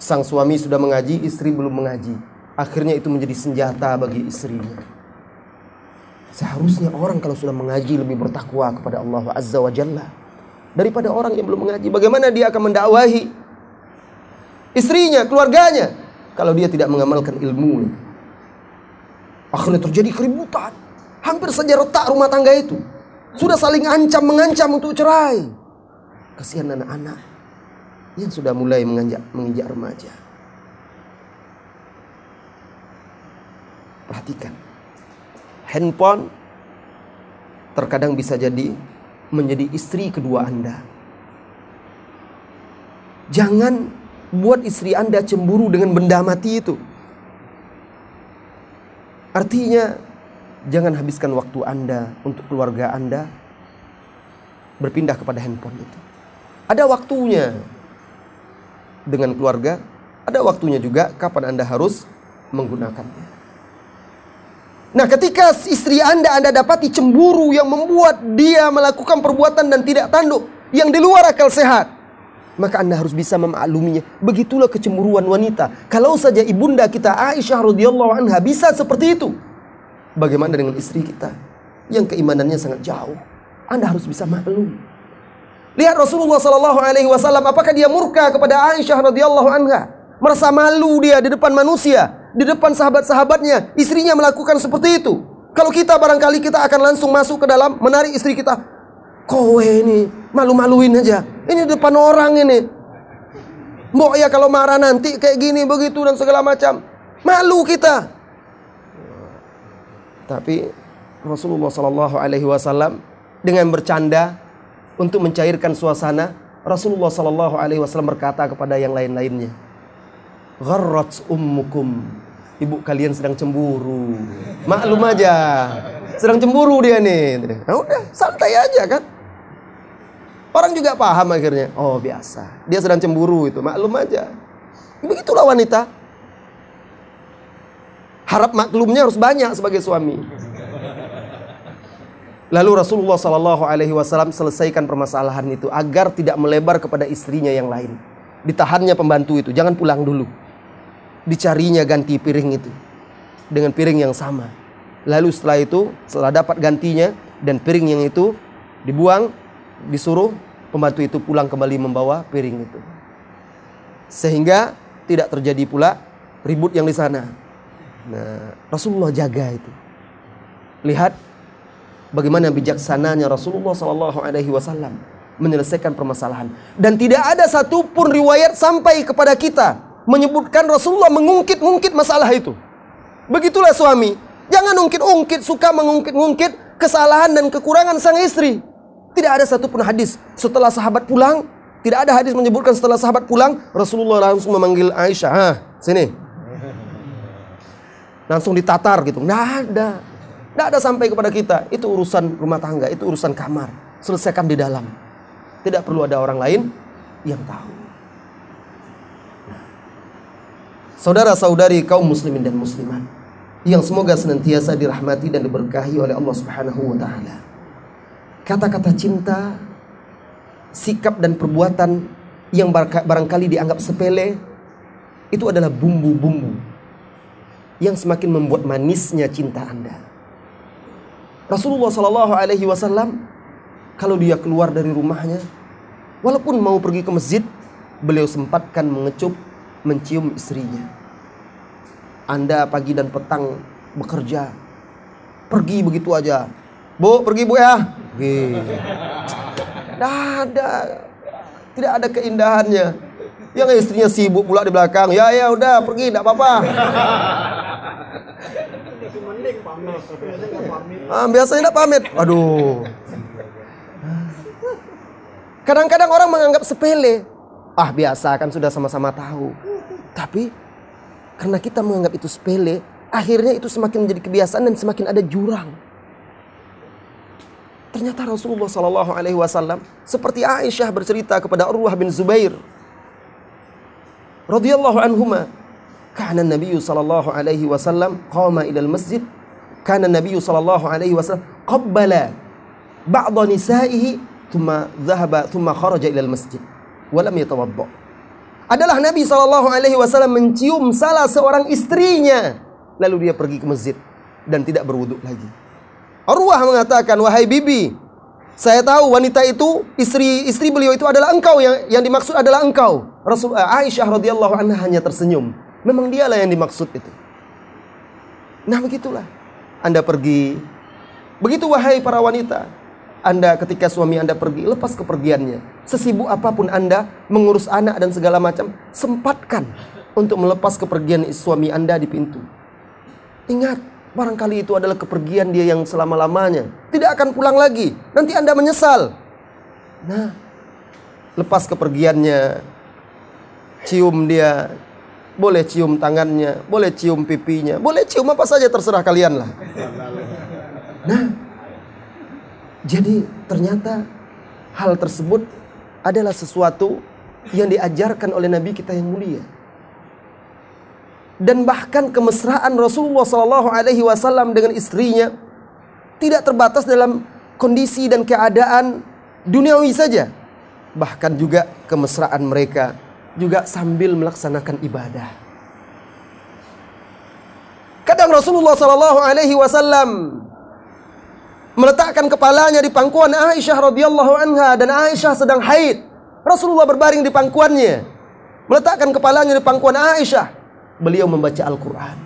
Sang suami sudah mengaji, istri belum mengaji. Akhirnya itu menjadi senjata bagi istrinya. Seharusnya orang kalau sudah mengaji lebih bertakwa kepada Allah Azza wa Jalla daripada orang yang belum mengaji. Bagaimana dia akan mendakwahi istrinya, keluarganya kalau dia tidak mengamalkan ilmu? Akhirnya terjadi keributan. Hampir saja retak rumah tangga itu. Sudah saling ancam mengancam untuk cerai. Kasihan anak-anak yang sudah mulai menginjak, menginjak remaja. Perhatikan. Handphone terkadang bisa jadi menjadi istri kedua Anda. Jangan buat istri Anda cemburu dengan benda mati itu. Artinya, jangan habiskan waktu Anda untuk keluarga Anda berpindah kepada handphone itu. Ada waktunya dengan keluarga, ada waktunya juga kapan Anda harus menggunakannya. Nah, ketika istri Anda Anda dapati cemburu yang membuat dia melakukan perbuatan dan tidak tanduk yang di luar akal sehat, maka Anda harus bisa memakluminya. Begitulah kecemburuan wanita. Kalau saja ibunda kita Aisyah radhiyallahu anha bisa seperti itu, bagaimana dengan istri kita yang keimanannya sangat jauh? Anda harus bisa maklum. Lihat Rasulullah Sallallahu Alaihi Wasallam, apakah dia murka kepada Aisyah radhiyallahu anha? Merasa malu dia di depan manusia, di depan sahabat-sahabatnya, istrinya melakukan seperti itu. Kalau kita barangkali kita akan langsung masuk ke dalam menarik istri kita. Kowe ini malu-maluin aja. Ini depan orang ini. Mbok ya kalau marah nanti kayak gini begitu dan segala macam. Malu kita. Tapi Rasulullah Shallallahu Alaihi Wasallam dengan bercanda untuk mencairkan suasana, Rasulullah Shallallahu Alaihi Wasallam berkata kepada yang lain-lainnya, Gharrat ummukum. Ibu kalian sedang cemburu. Maklum aja. Sedang cemburu dia nih. Nah, udah, santai aja kan. Orang juga paham akhirnya. Oh, biasa. Dia sedang cemburu itu, maklum aja. Begitulah wanita. Harap maklumnya harus banyak sebagai suami. Lalu Rasulullah Shallallahu Alaihi Wasallam selesaikan permasalahan itu agar tidak melebar kepada istrinya yang lain. Ditahannya pembantu itu, jangan pulang dulu dicarinya ganti piring itu dengan piring yang sama. Lalu setelah itu, setelah dapat gantinya dan piring yang itu dibuang, disuruh pembantu itu pulang kembali membawa piring itu. Sehingga tidak terjadi pula ribut yang di sana. Nah, Rasulullah jaga itu. Lihat bagaimana bijaksananya Rasulullah Sallallahu Alaihi Wasallam menyelesaikan permasalahan dan tidak ada satupun riwayat sampai kepada kita menyebutkan Rasulullah mengungkit-ungkit masalah itu. Begitulah suami. Jangan ungkit-ungkit, suka mengungkit-ungkit kesalahan dan kekurangan sang istri. Tidak ada satupun hadis setelah sahabat pulang, tidak ada hadis menyebutkan setelah sahabat pulang, Rasulullah langsung memanggil Aisyah, "Ah, sini." Langsung ditatar gitu. Nggak ada. Nggak ada sampai kepada kita. Itu urusan rumah tangga, itu urusan kamar. Selesaikan di dalam. Tidak perlu ada orang lain yang tahu. saudara-saudari kaum muslimin dan muslimat yang semoga senantiasa dirahmati dan diberkahi oleh Allah Subhanahu wa taala. Kata-kata cinta, sikap dan perbuatan yang barangkali dianggap sepele itu adalah bumbu-bumbu yang semakin membuat manisnya cinta Anda. Rasulullah Shallallahu alaihi wasallam kalau dia keluar dari rumahnya walaupun mau pergi ke masjid, beliau sempatkan mengecup mencium istrinya. Anda pagi dan petang bekerja. Pergi begitu aja. Bu, pergi bu ya. Tidak ada. Tidak ada keindahannya. Yang istrinya sibuk pula di belakang. Ya ya udah pergi tidak apa-apa. Ah, biasanya tidak pamit. Aduh. Kadang-kadang orang menganggap sepele. Ah biasa kan sudah sama-sama tahu. Tapi karena kita menganggap itu sepele, akhirnya itu semakin menjadi kebiasaan dan semakin ada jurang. Ternyata Rasulullah Shallallahu Alaihi Wasallam seperti Aisyah bercerita kepada Urwah bin Zubair radhiyallahu anhuma karena Nabi sallallahu alaihi wasallam qama ila masjid kana Nabi sallallahu alaihi wasallam qabbala ba'd nisa'ihi thumma dhahaba thumma kharaja ila masjid wa lam adalah Nabi Shallallahu Alaihi Wasallam mencium salah seorang istrinya, lalu dia pergi ke masjid dan tidak berwudhu lagi. Arwah mengatakan, wahai bibi, saya tahu wanita itu istri istri beliau itu adalah engkau yang yang dimaksud adalah engkau. Rasul uh, Aisyah radhiyallahu anha hanya tersenyum. Memang dialah yang dimaksud itu. Nah begitulah. Anda pergi. Begitu wahai para wanita. Anda ketika suami Anda pergi, lepas kepergiannya. Sesibuk apa pun Anda mengurus anak dan segala macam, sempatkan untuk melepas kepergian suami Anda di pintu. Ingat, barangkali itu adalah kepergian dia yang selama-lamanya. Tidak akan pulang lagi. Nanti Anda menyesal. Nah, lepas kepergiannya, cium dia, boleh cium tangannya, boleh cium pipinya, boleh cium apa saja terserah kalian lah. Nah, jadi ternyata hal tersebut adalah sesuatu yang diajarkan oleh Nabi kita yang mulia. Dan bahkan kemesraan Rasulullah Shallallahu Alaihi Wasallam dengan istrinya tidak terbatas dalam kondisi dan keadaan duniawi saja. Bahkan juga kemesraan mereka juga sambil melaksanakan ibadah. Kadang Rasulullah Shallallahu Alaihi Wasallam meletakkan kepalanya di pangkuan Aisyah radhiyallahu anha dan Aisyah sedang haid. Rasulullah berbaring di pangkuannya. Meletakkan kepalanya di pangkuan Aisyah. Beliau membaca Al-Qur'an.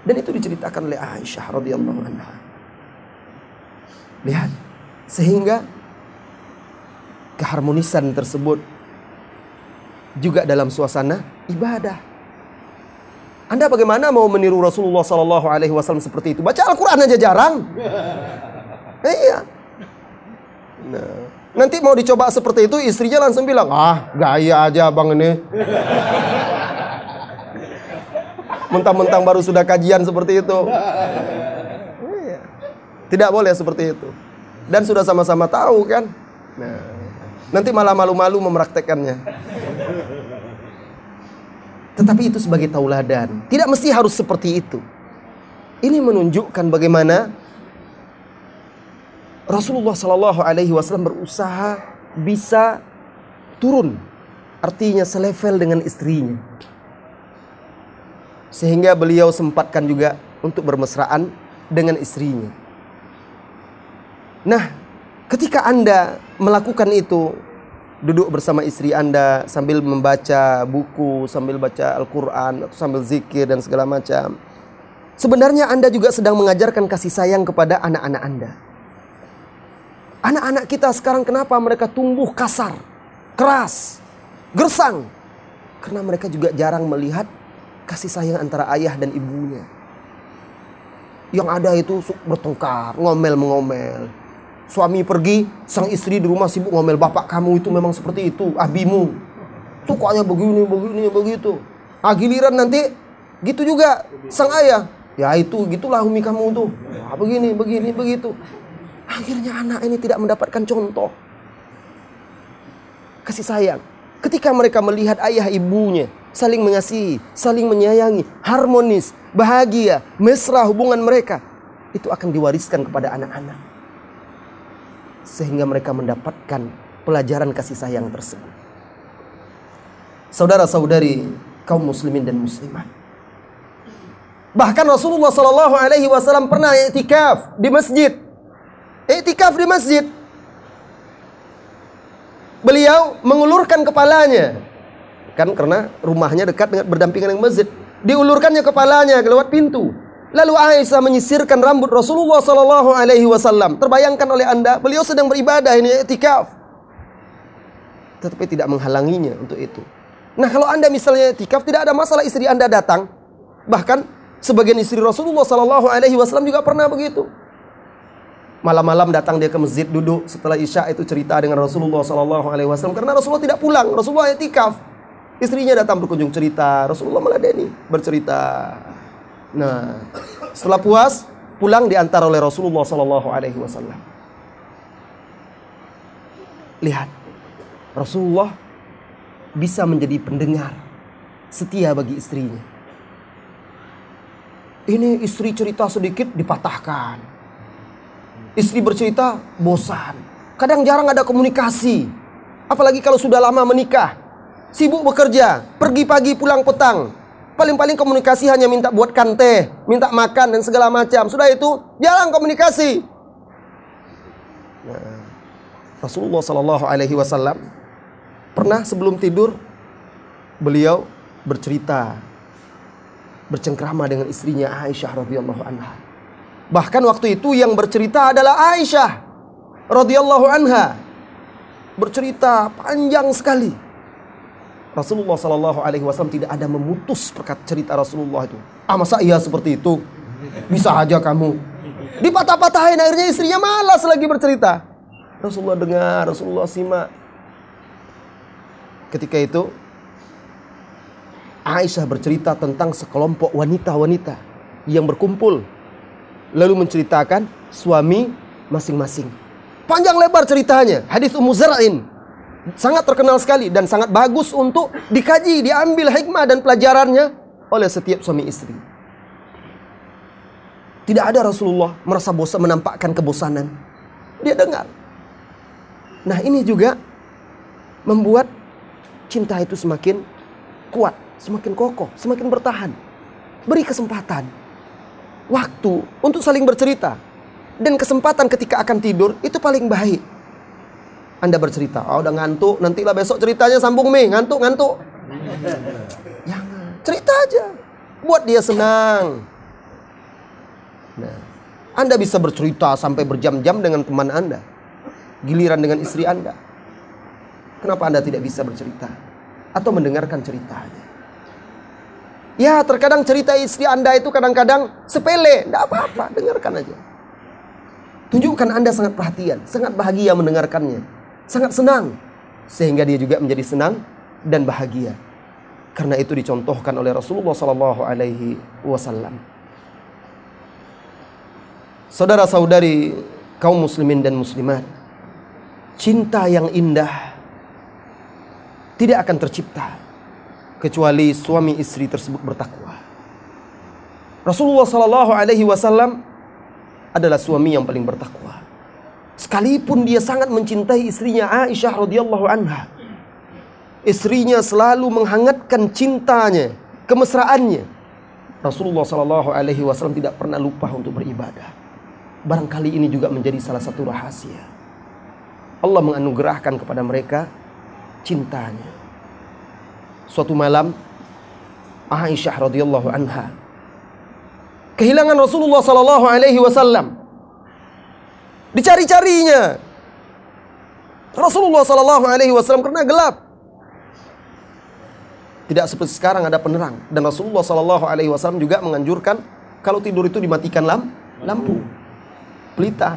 Dan itu diceritakan oleh Aisyah radhiyallahu anha. Lihat, sehingga keharmonisan tersebut juga dalam suasana ibadah. Anda bagaimana mau meniru Rasulullah Sallallahu Alaihi Wasallam seperti itu? Baca Al-Quran aja jarang. iya. Nah, nanti mau dicoba seperti itu, istrinya langsung bilang, ah gaya aja bang ini. Mentang-mentang baru sudah kajian seperti itu. Iya. Tidak boleh seperti itu. Dan sudah sama-sama tahu kan. Nah, nanti malah malu-malu mempraktekannya. Tetapi itu sebagai tauladan. Tidak mesti harus seperti itu. Ini menunjukkan bagaimana Rasulullah Shallallahu Alaihi Wasallam berusaha bisa turun, artinya selevel dengan istrinya, sehingga beliau sempatkan juga untuk bermesraan dengan istrinya. Nah, ketika Anda melakukan itu, duduk bersama istri Anda sambil membaca buku, sambil baca Al-Quran, atau sambil zikir dan segala macam. Sebenarnya Anda juga sedang mengajarkan kasih sayang kepada anak-anak Anda. Anak-anak kita sekarang kenapa mereka tumbuh kasar, keras, gersang? Karena mereka juga jarang melihat kasih sayang antara ayah dan ibunya. Yang ada itu bertengkar, ngomel-mengomel, Suami pergi, sang istri di rumah sibuk ngomel, bapak kamu itu memang seperti itu, abimu. Sukanya begini, begini, begitu. Ah giliran nanti gitu juga sang ayah. Ya itu, gitulah umi kamu tuh. Ah, begini, begini, begitu. Akhirnya anak ini tidak mendapatkan contoh. Kasih sayang. Ketika mereka melihat ayah ibunya saling mengasihi, saling menyayangi, harmonis, bahagia, mesra hubungan mereka, itu akan diwariskan kepada anak-anak sehingga mereka mendapatkan pelajaran kasih sayang tersebut. Saudara-saudari kaum muslimin dan muslimat. Bahkan Rasulullah Shallallahu Alaihi Wasallam pernah iktikaf di masjid. Iktikaf di masjid. Beliau mengulurkan kepalanya. Kan karena rumahnya dekat dengan berdampingan dengan masjid. Diulurkannya kepalanya lewat pintu. Lalu Aisyah menyisirkan rambut Rasulullah Sallallahu Alaihi Wasallam. Terbayangkan oleh anda, beliau sedang beribadah ini etikaf, tetapi tidak menghalanginya untuk itu. Nah kalau anda misalnya etikaf, tidak ada masalah istri anda datang. Bahkan sebagian istri Rasulullah Sallallahu Alaihi Wasallam juga pernah begitu. Malam-malam datang dia ke masjid duduk setelah isya itu cerita dengan Rasulullah Sallallahu Alaihi Wasallam karena Rasulullah tidak pulang, Rasulullah etikaf. Istrinya datang berkunjung cerita, Rasulullah meladeni bercerita. Nah, setelah puas pulang diantar oleh Rasulullah Sallallahu Alaihi Wasallam. Lihat, Rasulullah bisa menjadi pendengar setia bagi istrinya. Ini istri cerita sedikit dipatahkan. Istri bercerita bosan. Kadang jarang ada komunikasi. Apalagi kalau sudah lama menikah. Sibuk bekerja, pergi pagi pulang petang. Paling-paling komunikasi hanya minta buatkan teh, minta makan dan segala macam. Sudah itu jarang komunikasi. Nah, Rasulullah Shallallahu Alaihi Wasallam pernah sebelum tidur beliau bercerita bercengkrama dengan istrinya Aisyah radhiyallahu anha. Bahkan waktu itu yang bercerita adalah Aisyah radhiyallahu anha. Bercerita panjang sekali. Rasulullah Shallallahu Alaihi Wasallam tidak ada memutus perkata cerita Rasulullah itu. Ah masa iya seperti itu? Bisa aja kamu. Dipatah-patahin akhirnya istrinya malas lagi bercerita. Rasulullah dengar, Rasulullah simak. Ketika itu Aisyah bercerita tentang sekelompok wanita-wanita yang berkumpul lalu menceritakan suami masing-masing. Panjang lebar ceritanya, hadis Ummu Zar'in sangat terkenal sekali dan sangat bagus untuk dikaji, diambil hikmah dan pelajarannya oleh setiap suami istri. Tidak ada Rasulullah merasa bosan menampakkan kebosanan. Dia dengar. Nah, ini juga membuat cinta itu semakin kuat, semakin kokoh, semakin bertahan. Beri kesempatan, waktu untuk saling bercerita, dan kesempatan ketika akan tidur itu paling baik. Anda bercerita, oh udah ngantuk, nantilah besok ceritanya sambung nih, ngantuk, ngantuk. Jangan, cerita aja. Buat dia senang. Nah, Anda bisa bercerita sampai berjam-jam dengan teman Anda. Giliran dengan istri Anda. Kenapa Anda tidak bisa bercerita? atau mendengarkan ceritanya. Ya, terkadang cerita istri Anda itu kadang-kadang sepele, tidak apa-apa, dengarkan aja. Tunjukkan Anda sangat perhatian, sangat bahagia mendengarkannya, sangat senang, sehingga dia juga menjadi senang dan bahagia. Karena itu dicontohkan oleh Rasulullah Sallallahu Alaihi Wasallam. Saudara-saudari kaum muslimin dan muslimat, cinta yang indah tidak akan tercipta kecuali suami istri tersebut bertakwa. Rasulullah Sallallahu Alaihi Wasallam adalah suami yang paling bertakwa. Sekalipun dia sangat mencintai istrinya Aisyah radhiyallahu anha, istrinya selalu menghangatkan cintanya, kemesraannya. Rasulullah Sallallahu Alaihi Wasallam tidak pernah lupa untuk beribadah. Barangkali ini juga menjadi salah satu rahasia. Allah menganugerahkan kepada mereka cintanya. Suatu malam Aisyah radhiyallahu anha kehilangan Rasulullah Sallallahu Alaihi Wasallam. Dicari-carinya. Rasulullah Sallallahu Alaihi Wasallam karena gelap. Tidak seperti sekarang ada penerang. Dan Rasulullah Sallallahu Alaihi Wasallam juga menganjurkan kalau tidur itu dimatikan lam, lampu, pelita.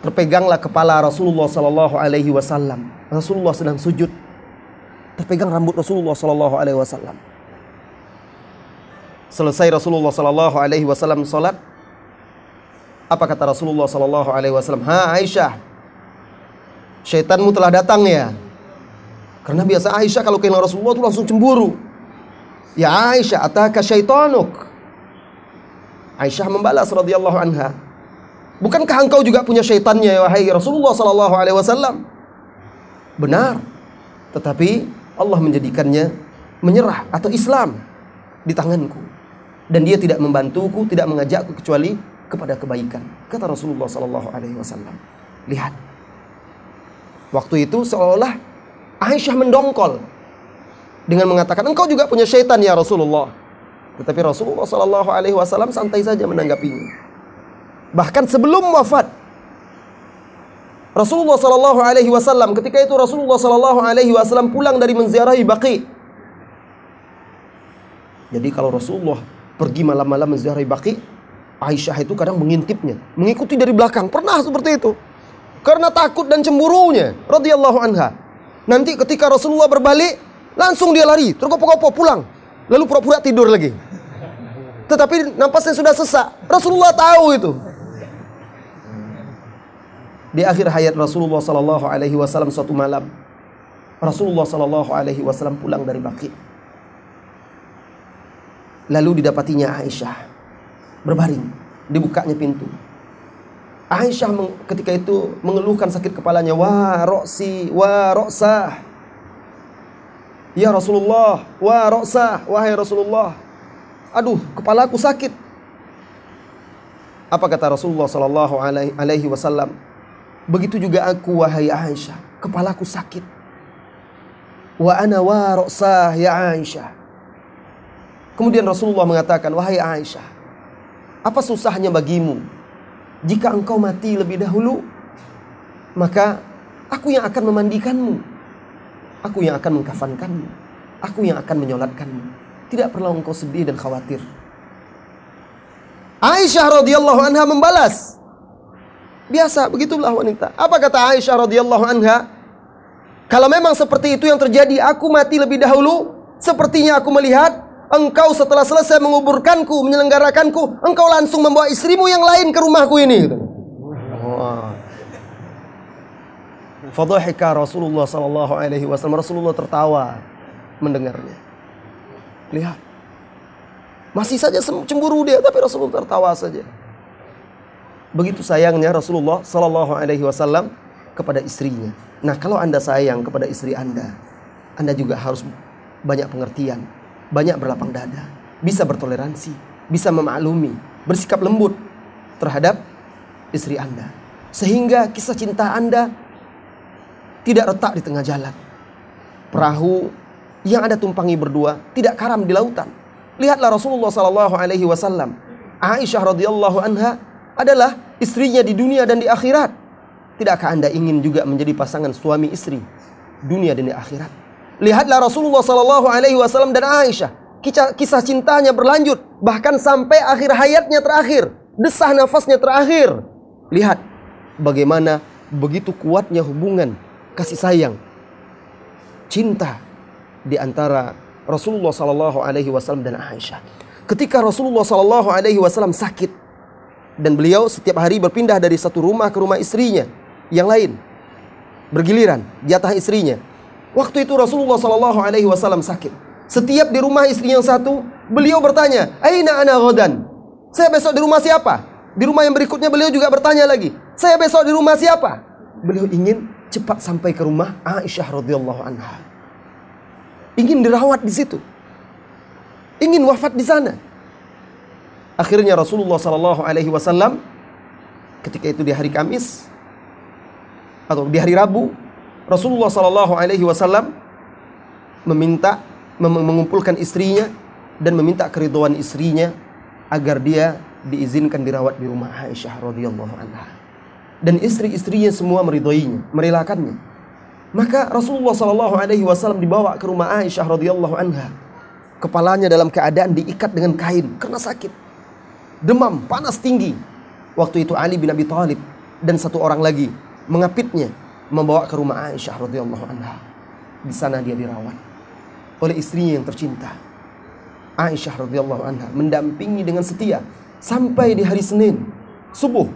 Terpeganglah kepala Rasulullah Sallallahu Alaihi Wasallam. Rasulullah sedang sujud. Terpegang rambut Rasulullah Sallallahu Alaihi Wasallam. Selesai Rasulullah Sallallahu Alaihi Wasallam salat, apa kata Rasulullah Sallallahu Alaihi Wasallam? Ha Aisyah, syaitanmu telah datang ya. Karena biasa Aisyah kalau kehilangan Rasulullah itu langsung cemburu. Ya Aisyah, ataka syaitanuk. Aisyah membalas radhiyallahu anha. Bukankah engkau juga punya syaitannya ya wahai Rasulullah sallallahu alaihi wasallam? Benar. Tetapi Allah menjadikannya menyerah atau Islam di tanganku dan dia tidak membantuku, tidak mengajakku kecuali kepada kebaikan. Kata Rasulullah sallallahu alaihi wasallam. Lihat. Waktu itu seolah Aisyah mendongkol dengan mengatakan engkau juga punya syaitan ya Rasulullah. Tetapi Rasulullah Shallallahu Alaihi Wasallam santai saja menanggapinya. Bahkan sebelum wafat, Rasulullah Shallallahu Alaihi Wasallam ketika itu Rasulullah Shallallahu Alaihi Wasallam pulang dari menziarahi Baqi. Jadi kalau Rasulullah pergi malam-malam menziarahi Baqi, Aisyah itu kadang mengintipnya, mengikuti dari belakang. Pernah seperti itu. Karena takut dan cemburunya, radhiyallahu anha. Nanti ketika Rasulullah berbalik, langsung dia lari, tergopoh-gopoh pulang. Lalu pura-pura tidur lagi. Tetapi nampasnya sudah sesak. Rasulullah tahu itu. Di akhir hayat Rasulullah Sallallahu Alaihi Wasallam suatu malam, Rasulullah Sallallahu Alaihi Wasallam pulang dari Baki. Lalu didapatinya Aisyah berbaring, dibukanya pintu. Aisyah ketika itu mengeluhkan sakit kepalanya. Wah, roksi, wah, roksah. Ya Rasulullah, wah, roksah, wahai Rasulullah. Aduh, kepalaku sakit. Apa kata Rasulullah Sallallahu Alaihi Wasallam? Begitu juga aku, wahai Aisyah, kepalaku sakit. Wa ana wa roksah ya Aisyah. Kemudian Rasulullah mengatakan, wahai Aisyah, apa susahnya bagimu jika engkau mati lebih dahulu, maka aku yang akan memandikanmu. Aku yang akan mengkafankanmu. Aku yang akan menyolatkanmu. Tidak perlu engkau sedih dan khawatir. Aisyah radhiyallahu anha membalas. Biasa, begitulah wanita. Apa kata Aisyah radhiyallahu anha? Kalau memang seperti itu yang terjadi, aku mati lebih dahulu, sepertinya aku melihat engkau setelah selesai menguburkanku, menyelenggarakanku, engkau langsung membawa istrimu yang lain ke rumahku ini. Fadhahika Rasulullah sallallahu alaihi wasallam. Rasulullah tertawa mendengarnya. Lihat. Masih saja cemburu dia, tapi Rasulullah tertawa saja. Begitu sayangnya Rasulullah sallallahu alaihi wasallam kepada istrinya. Nah, kalau Anda sayang kepada istri Anda, Anda juga harus banyak pengertian banyak berlapang dada, bisa bertoleransi, bisa memaklumi, bersikap lembut terhadap istri Anda. Sehingga kisah cinta Anda tidak retak di tengah jalan. Perahu yang ada tumpangi berdua tidak karam di lautan. Lihatlah Rasulullah Sallallahu Alaihi Wasallam. Aisyah radhiyallahu anha adalah istrinya di dunia dan di akhirat. Tidakkah anda ingin juga menjadi pasangan suami istri? dunia dan di akhirat. Lihatlah Rasulullah Sallallahu Alaihi Wasallam dan Aisyah. Kisah, kisah cintanya berlanjut bahkan sampai akhir hayatnya terakhir, desah nafasnya terakhir. Lihat bagaimana begitu kuatnya hubungan kasih sayang, cinta di antara Rasulullah Sallallahu Alaihi Wasallam dan Aisyah. Ketika Rasulullah Sallallahu Alaihi Wasallam sakit dan beliau setiap hari berpindah dari satu rumah ke rumah istrinya yang lain, bergiliran jatah istrinya. Waktu itu Rasulullah Shallallahu Alaihi Wasallam sakit. Setiap di rumah istri yang satu, beliau bertanya, Aina ana godan? Saya besok di rumah siapa? Di rumah yang berikutnya beliau juga bertanya lagi, saya besok di rumah siapa? Beliau ingin cepat sampai ke rumah Aisyah radhiyallahu anha. Ingin dirawat di situ. Ingin wafat di sana. Akhirnya Rasulullah Shallallahu Alaihi Wasallam ketika itu di hari Kamis atau di hari Rabu Rasulullah Shallallahu Alaihi Wasallam meminta mengumpulkan istrinya dan meminta keriduan istrinya agar dia diizinkan dirawat di rumah Aisyah radhiyallahu anha. Dan istri-istrinya semua meridhoinya, merelakannya. Maka Rasulullah Shallallahu Alaihi Wasallam dibawa ke rumah Aisyah radhiyallahu anha. Kepalanya dalam keadaan diikat dengan kain karena sakit, demam, panas tinggi. Waktu itu Ali bin Abi Thalib dan satu orang lagi mengapitnya, membawa ke rumah Aisyah radhiyallahu anha. Di sana dia dirawat oleh istrinya yang tercinta. Aisyah radhiyallahu anha mendampingi dengan setia sampai di hari Senin subuh.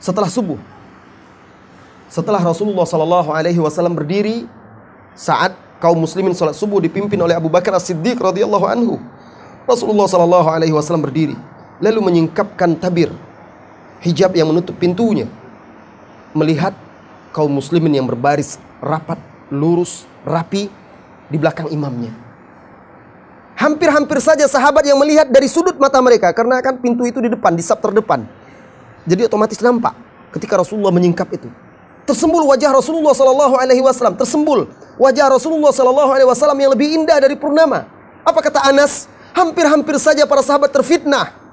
Setelah subuh, setelah Rasulullah Shallallahu Alaihi Wasallam berdiri saat kaum muslimin sholat subuh dipimpin oleh Abu Bakar As-Siddiq radhiyallahu anhu. Rasulullah Shallallahu Alaihi Wasallam berdiri lalu menyingkapkan tabir hijab yang menutup pintunya melihat kaum muslimin yang berbaris rapat, lurus, rapi di belakang imamnya. Hampir-hampir saja sahabat yang melihat dari sudut mata mereka karena kan pintu itu di depan, di sab terdepan. Jadi otomatis nampak ketika Rasulullah menyingkap itu. Tersembul wajah Rasulullah Sallallahu Alaihi Wasallam, tersembul wajah Rasulullah Sallallahu Alaihi Wasallam yang lebih indah dari purnama. Apa kata Anas? Hampir-hampir saja para sahabat terfitnah.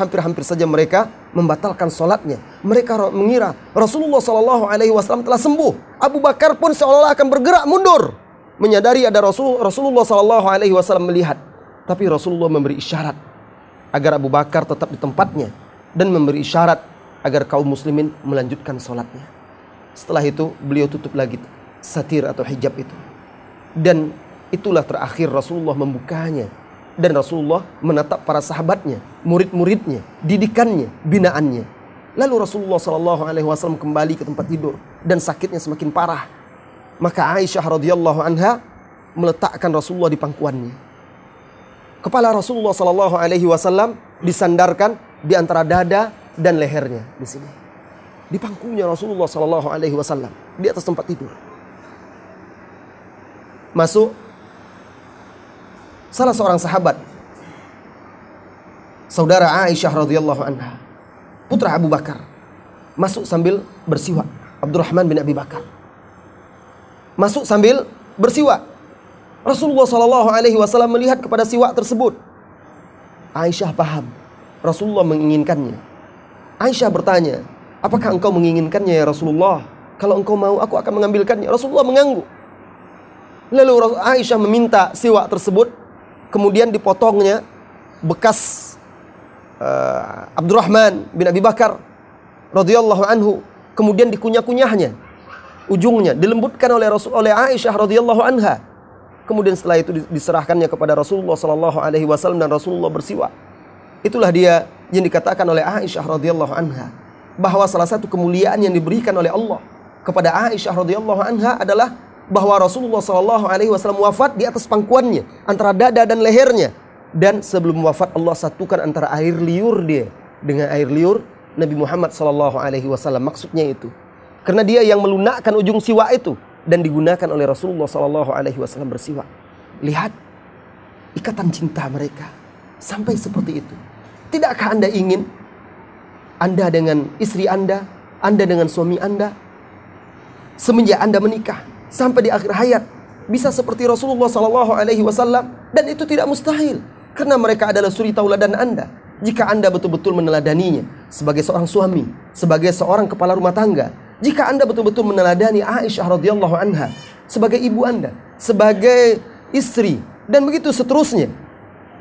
Hampir-hampir saja mereka membatalkan sholatnya. Mereka mengira Rasulullah Shallallahu Alaihi Wasallam telah sembuh. Abu Bakar pun seolah-olah akan bergerak mundur, menyadari ada Rasul Rasulullah Shallallahu Alaihi Wasallam melihat. Tapi Rasulullah memberi isyarat agar Abu Bakar tetap di tempatnya dan memberi isyarat agar kaum muslimin melanjutkan sholatnya. Setelah itu beliau tutup lagi satir atau hijab itu. Dan itulah terakhir Rasulullah membukanya dan Rasulullah menatap para sahabatnya, murid-muridnya, didikannya, binaannya. Lalu Rasulullah Shallallahu Alaihi Wasallam kembali ke tempat tidur dan sakitnya semakin parah. Maka Aisyah radhiyallahu anha meletakkan Rasulullah di pangkuannya. Kepala Rasulullah Shallallahu Alaihi Wasallam disandarkan di antara dada dan lehernya di sini. Di pangkunya Rasulullah Shallallahu Alaihi Wasallam di atas tempat tidur. Masuk salah seorang sahabat. Saudara Aisyah radhiyallahu anha. Putra Abu Bakar. Masuk sambil bersiwak. Abdurrahman bin Abi Bakar. Masuk sambil bersiwak. Rasulullah Shallallahu Alaihi Wasallam melihat kepada siwak tersebut. Aisyah paham. Rasulullah menginginkannya. Aisyah bertanya apakah engkau menginginkannya ya Rasulullah? Kalau engkau mau aku akan mengambilkannya. Rasulullah mengangguk. Lalu Aisyah meminta siwak tersebut kemudian dipotongnya bekas uh, Abdurrahman bin Abi Bakar radhiyallahu anhu. Kemudian dikunyah-kunyahnya ujungnya dilembutkan oleh Rasul oleh Aisyah radhiyallahu anha. Kemudian setelah itu diserahkannya kepada Rasulullah sallallahu alaihi wasallam dan Rasulullah bersiwak itulah dia yang dikatakan oleh Aisyah radhiyallahu anha bahwa salah satu kemuliaan yang diberikan oleh Allah kepada Aisyah radhiyallahu anha adalah bahwa Rasulullah Shallallahu Alaihi Wasallam wafat di atas pangkuannya antara dada dan lehernya. Dan sebelum wafat Allah satukan antara air liur dia dengan air liur Nabi Muhammad Shallallahu Alaihi Wasallam. Maksudnya itu karena dia yang melunakkan ujung siwa itu dan digunakan oleh Rasulullah Shallallahu Alaihi Wasallam bersiwak lihat ikatan cinta mereka sampai seperti itu. Tidakkah anda ingin anda dengan istri anda anda dengan suami anda semenjak anda menikah sampai di akhir hayat bisa seperti Rasulullah Sallallahu Alaihi Wasallam dan itu tidak mustahil karena mereka adalah suri tauladan anda jika anda betul-betul meneladaninya sebagai seorang suami sebagai seorang kepala rumah tangga Jika Anda betul-betul meneladani Aisyah radhiyallahu anha sebagai ibu Anda, sebagai istri dan begitu seterusnya.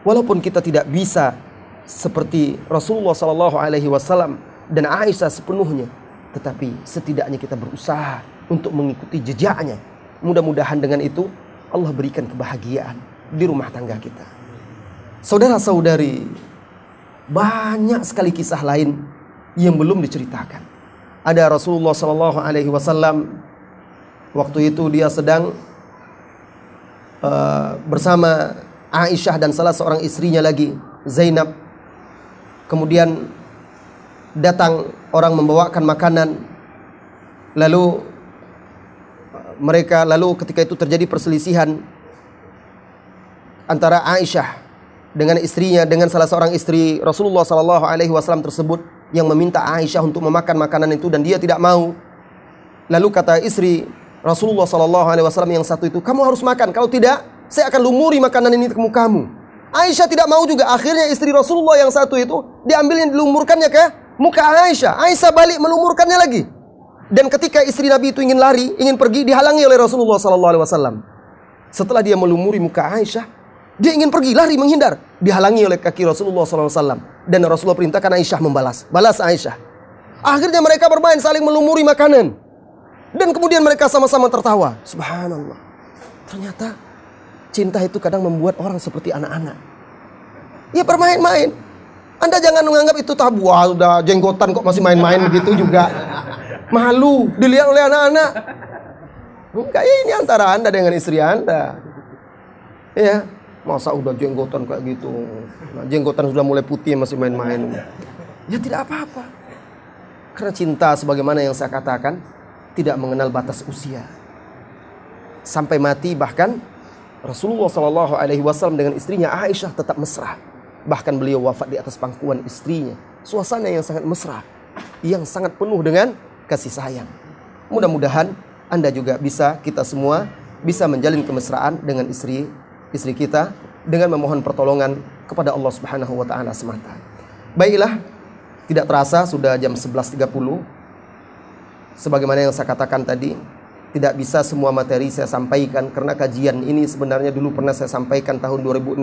Walaupun kita tidak bisa seperti Rasulullah sallallahu alaihi wasallam dan Aisyah sepenuhnya, tetapi setidaknya kita berusaha untuk mengikuti jejaknya. Mudah-mudahan dengan itu Allah berikan kebahagiaan di rumah tangga kita. Saudara-saudari, banyak sekali kisah lain yang belum diceritakan. Ada Rasulullah Sallallahu Alaihi Wasallam waktu itu dia sedang uh, bersama Aisyah dan salah seorang istrinya lagi Zainab. Kemudian datang orang membawakan makanan lalu mereka lalu ketika itu terjadi perselisihan antara Aisyah dengan istrinya dengan salah seorang istri Rasulullah Sallallahu Alaihi Wasallam tersebut yang meminta Aisyah untuk memakan makanan itu dan dia tidak mau. Lalu kata istri Rasulullah Sallallahu Alaihi Wasallam yang satu itu, kamu harus makan. Kalau tidak, saya akan lumuri makanan ini ke kamu. Aisyah tidak mau juga. Akhirnya istri Rasulullah yang satu itu diambilnya dilumurkannya ke muka Aisyah. Aisyah balik melumurkannya lagi. Dan ketika istri Nabi itu ingin lari, ingin pergi, dihalangi oleh Rasulullah Sallallahu Alaihi Wasallam. Setelah dia melumuri muka Aisyah, dia ingin pergi, lari, menghindar. Dihalangi oleh kaki Rasulullah SAW. Dan Rasulullah perintahkan Aisyah membalas. Balas Aisyah. Akhirnya mereka bermain saling melumuri makanan. Dan kemudian mereka sama-sama tertawa. Subhanallah. Ternyata cinta itu kadang membuat orang seperti anak-anak. Ya bermain-main. Anda jangan menganggap itu tabu. Wah, udah jenggotan kok masih main-main begitu juga. Malu dilihat oleh anak-anak. Enggak, ini antara Anda dengan istri Anda. Ya, Masa udah jenggotan kayak gitu. Nah, jenggotan sudah mulai putih masih main-main. Ya tidak apa-apa. Karena cinta sebagaimana yang saya katakan tidak mengenal batas usia. Sampai mati bahkan Rasulullah Shallallahu Alaihi Wasallam dengan istrinya Aisyah tetap mesra. Bahkan beliau wafat di atas pangkuan istrinya. Suasana yang sangat mesra, yang sangat penuh dengan kasih sayang. Mudah-mudahan Anda juga bisa, kita semua bisa menjalin kemesraan dengan istri istri kita dengan memohon pertolongan kepada Allah Subhanahu wa taala semata. Baiklah, tidak terasa sudah jam 11.30. Sebagaimana yang saya katakan tadi, tidak bisa semua materi saya sampaikan karena kajian ini sebenarnya dulu pernah saya sampaikan tahun 2006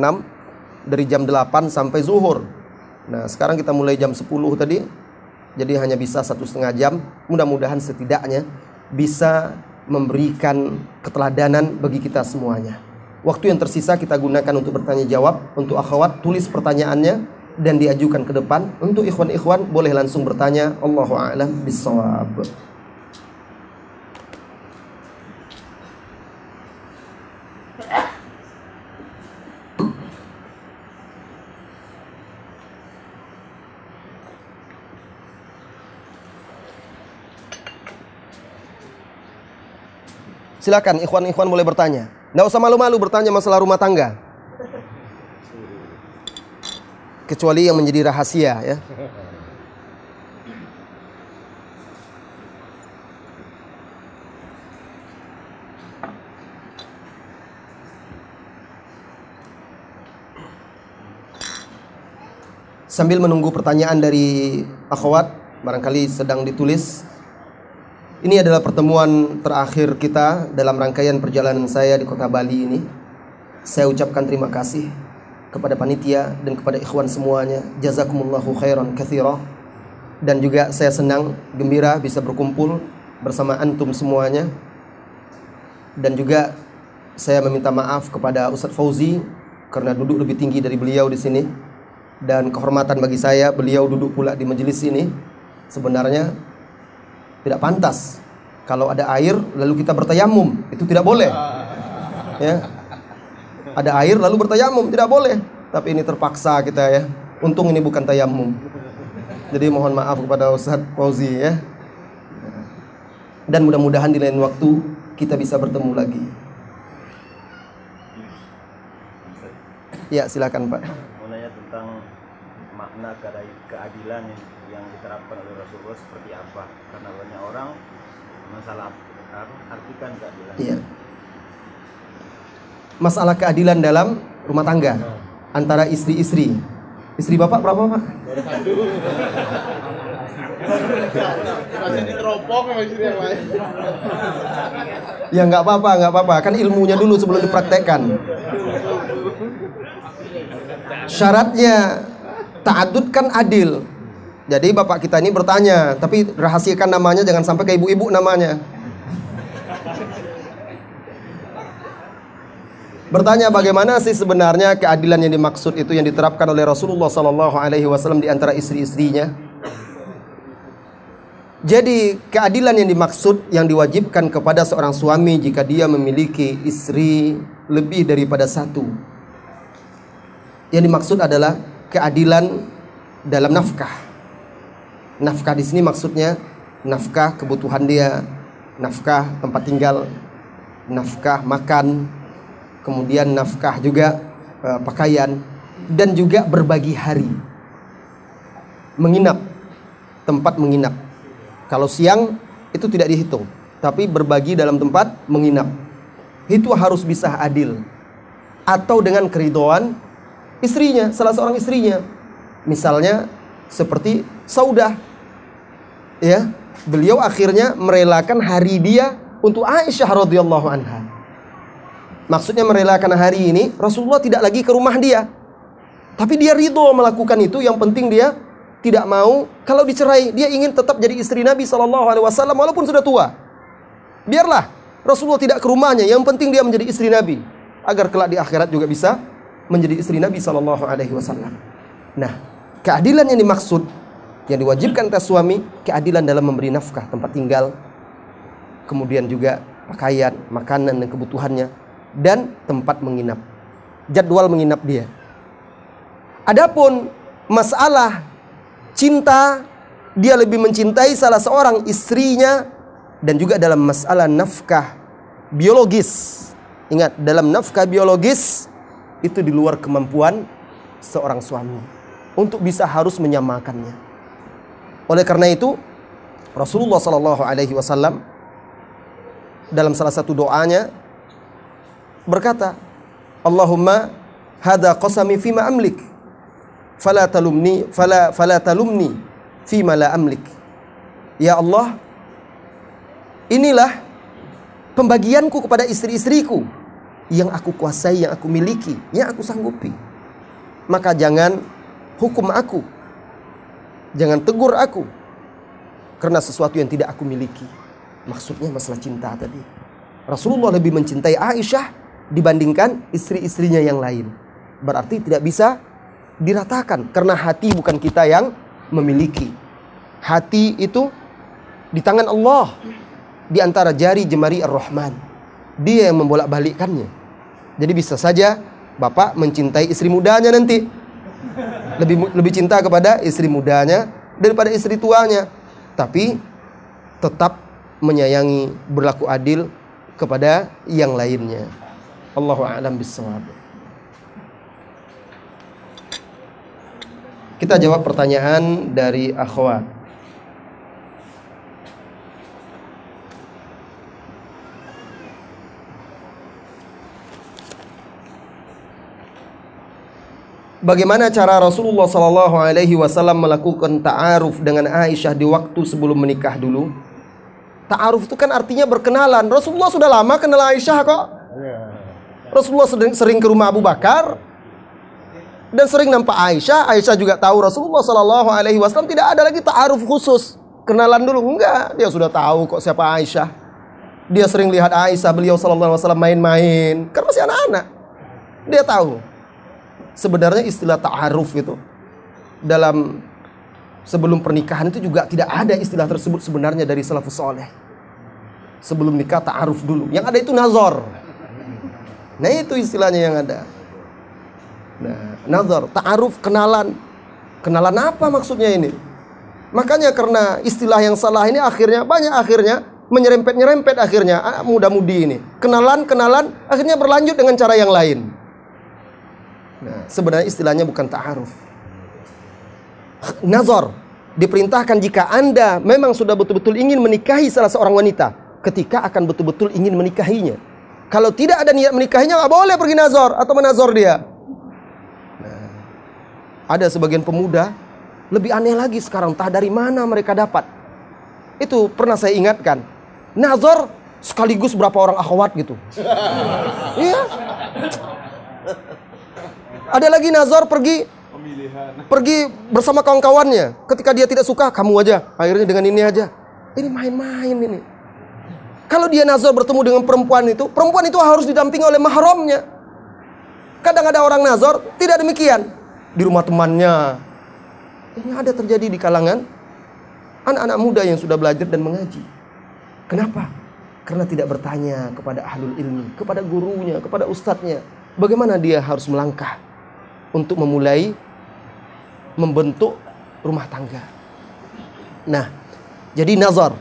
dari jam 8 sampai zuhur. Nah, sekarang kita mulai jam 10 tadi. Jadi hanya bisa satu setengah jam. Mudah-mudahan setidaknya bisa memberikan keteladanan bagi kita semuanya. Waktu yang tersisa kita gunakan untuk bertanya jawab. Untuk akhwat tulis pertanyaannya dan diajukan ke depan. Untuk ikhwan-ikhwan boleh langsung bertanya. Allahu a'lam bissawab. Silakan ikhwan-ikhwan boleh bertanya. Nggak usah malu-malu bertanya masalah rumah tangga. Kecuali yang menjadi rahasia ya. Sambil menunggu pertanyaan dari akhwat, barangkali sedang ditulis ini adalah pertemuan terakhir kita dalam rangkaian perjalanan saya di kota Bali ini. Saya ucapkan terima kasih kepada panitia dan kepada ikhwan semuanya. Jazakumullahu khairan kathira. Dan juga saya senang, gembira bisa berkumpul bersama antum semuanya. Dan juga saya meminta maaf kepada Ustadz Fauzi karena duduk lebih tinggi dari beliau di sini. Dan kehormatan bagi saya beliau duduk pula di majelis ini. Sebenarnya tidak pantas. Kalau ada air lalu kita bertayamum. Itu tidak boleh. Ya. Ada air lalu bertayamum. Tidak boleh. Tapi ini terpaksa kita ya. Untung ini bukan tayamum. Jadi mohon maaf kepada Ustaz Fauzi ya. Dan mudah-mudahan di lain waktu kita bisa bertemu lagi. Ya silakan Pak. Mau nanya tentang makna keadilan yang diterapkan oleh Rasulullah seperti apa karena banyak orang masalah artikan keadilan iya masalah keadilan dalam rumah tangga antara istri-istri Istri Bapak berapa, Pak? Ya nggak apa-apa, nggak apa-apa. Kan ilmunya dulu sebelum dipraktekkan. Syaratnya ta'adud kan adil. Jadi bapak kita ini bertanya, tapi rahasiakan namanya jangan sampai ke ibu-ibu namanya. Bertanya bagaimana sih sebenarnya keadilan yang dimaksud itu yang diterapkan oleh Rasulullah Sallallahu Alaihi Wasallam di antara istri-istrinya? Jadi keadilan yang dimaksud yang diwajibkan kepada seorang suami jika dia memiliki istri lebih daripada satu. Yang dimaksud adalah keadilan dalam nafkah. Nafkah di sini maksudnya nafkah kebutuhan dia, nafkah tempat tinggal, nafkah makan, kemudian nafkah juga uh, pakaian dan juga berbagi hari. Menginap, tempat menginap. Kalau siang itu tidak dihitung, tapi berbagi dalam tempat menginap. Itu harus bisa adil. Atau dengan keridoan istrinya, salah seorang istrinya. Misalnya seperti Saudah. Ya, beliau akhirnya merelakan hari dia untuk Aisyah radhiyallahu anha. Maksudnya merelakan hari ini Rasulullah tidak lagi ke rumah dia. Tapi dia ridho melakukan itu. Yang penting dia tidak mau kalau dicerai. Dia ingin tetap jadi istri Nabi Shallallahu Alaihi Wasallam walaupun sudah tua. Biarlah Rasulullah tidak ke rumahnya. Yang penting dia menjadi istri Nabi agar kelak di akhirat juga bisa menjadi istri Nabi Shallallahu Alaihi Wasallam. Nah, keadilan yang dimaksud yang diwajibkan atas suami keadilan dalam memberi nafkah tempat tinggal, kemudian juga pakaian, makanan dan kebutuhannya dan tempat menginap. Jadwal menginap dia. Adapun masalah cinta, dia lebih mencintai salah seorang istrinya dan juga dalam masalah nafkah biologis. Ingat, dalam nafkah biologis itu di luar kemampuan seorang suami untuk bisa harus menyamakannya. Oleh karena itu, Rasulullah Shallallahu Alaihi Wasallam dalam salah satu doanya berkata, Allahumma hada qasami fima amlik. Fala talumni fala fala talumni fima la amlik. Ya Allah, inilah pembagianku kepada istri-istriku yang aku kuasai, yang aku miliki, yang aku sanggupi. Maka jangan hukum aku. Jangan tegur aku karena sesuatu yang tidak aku miliki. Maksudnya masalah cinta tadi. Rasulullah lebih mencintai Aisyah dibandingkan istri-istrinya yang lain. Berarti tidak bisa diratakan karena hati bukan kita yang memiliki. Hati itu di tangan Allah di antara jari jemari Ar-Rahman. Dia yang membolak-balikkannya. Jadi bisa saja Bapak mencintai istri mudanya nanti. Lebih lebih cinta kepada istri mudanya daripada istri tuanya. Tapi tetap menyayangi, berlaku adil kepada yang lainnya. Allahu a'lam bissawab. Kita jawab pertanyaan dari akhwat. Bagaimana cara Rasulullah Sallallahu Alaihi Wasallam melakukan ta'aruf dengan Aisyah di waktu sebelum menikah dulu? Ta'aruf itu kan artinya berkenalan. Rasulullah sudah lama kenal Aisyah kok. Rasulullah sering, sering ke rumah Abu Bakar dan sering nampak Aisyah. Aisyah juga tahu Rasulullah Sallallahu Alaihi Wasallam tidak ada lagi ta'aruf khusus. Kenalan dulu enggak. Dia sudah tahu kok siapa Aisyah. Dia sering lihat Aisyah beliau Sallallahu Alaihi Wasallam main-main. Karena masih anak-anak. Dia tahu sebenarnya istilah ta'aruf itu dalam sebelum pernikahan itu juga tidak ada istilah tersebut sebenarnya dari salafus soleh. Sebelum nikah ta'aruf dulu. Yang ada itu nazar. Nah itu istilahnya yang ada. Nah, nazar, ta'aruf, kenalan. Kenalan apa maksudnya ini? Makanya karena istilah yang salah ini akhirnya banyak akhirnya menyerempet-nyerempet akhirnya ah, muda-mudi ini. Kenalan, kenalan akhirnya berlanjut dengan cara yang lain. Nah, sebenarnya istilahnya bukan ta'aruf. Nazar diperintahkan jika Anda memang sudah betul-betul ingin menikahi salah seorang wanita, ketika akan betul-betul ingin menikahinya. Kalau tidak ada niat menikahinya, nggak boleh pergi nazar atau menazor dia. Nah, Ada sebagian pemuda lebih aneh lagi sekarang, entah dari mana mereka dapat. Itu pernah saya ingatkan. Nazar sekaligus berapa orang akhwat gitu. Iya. Ada lagi Nazar pergi pergi bersama kawan-kawannya. Ketika dia tidak suka, kamu aja. Akhirnya dengan ini aja. Ini main-main ini. Kalau dia nazar bertemu dengan perempuan itu, perempuan itu harus didampingi oleh mahramnya. Kadang ada orang nazar tidak demikian. Di rumah temannya. Ini ada terjadi di kalangan anak-anak muda yang sudah belajar dan mengaji. Kenapa? Karena tidak bertanya kepada ahlul ilmi, kepada gurunya, kepada ustadznya. Bagaimana dia harus melangkah untuk memulai membentuk rumah tangga. Nah, jadi nazar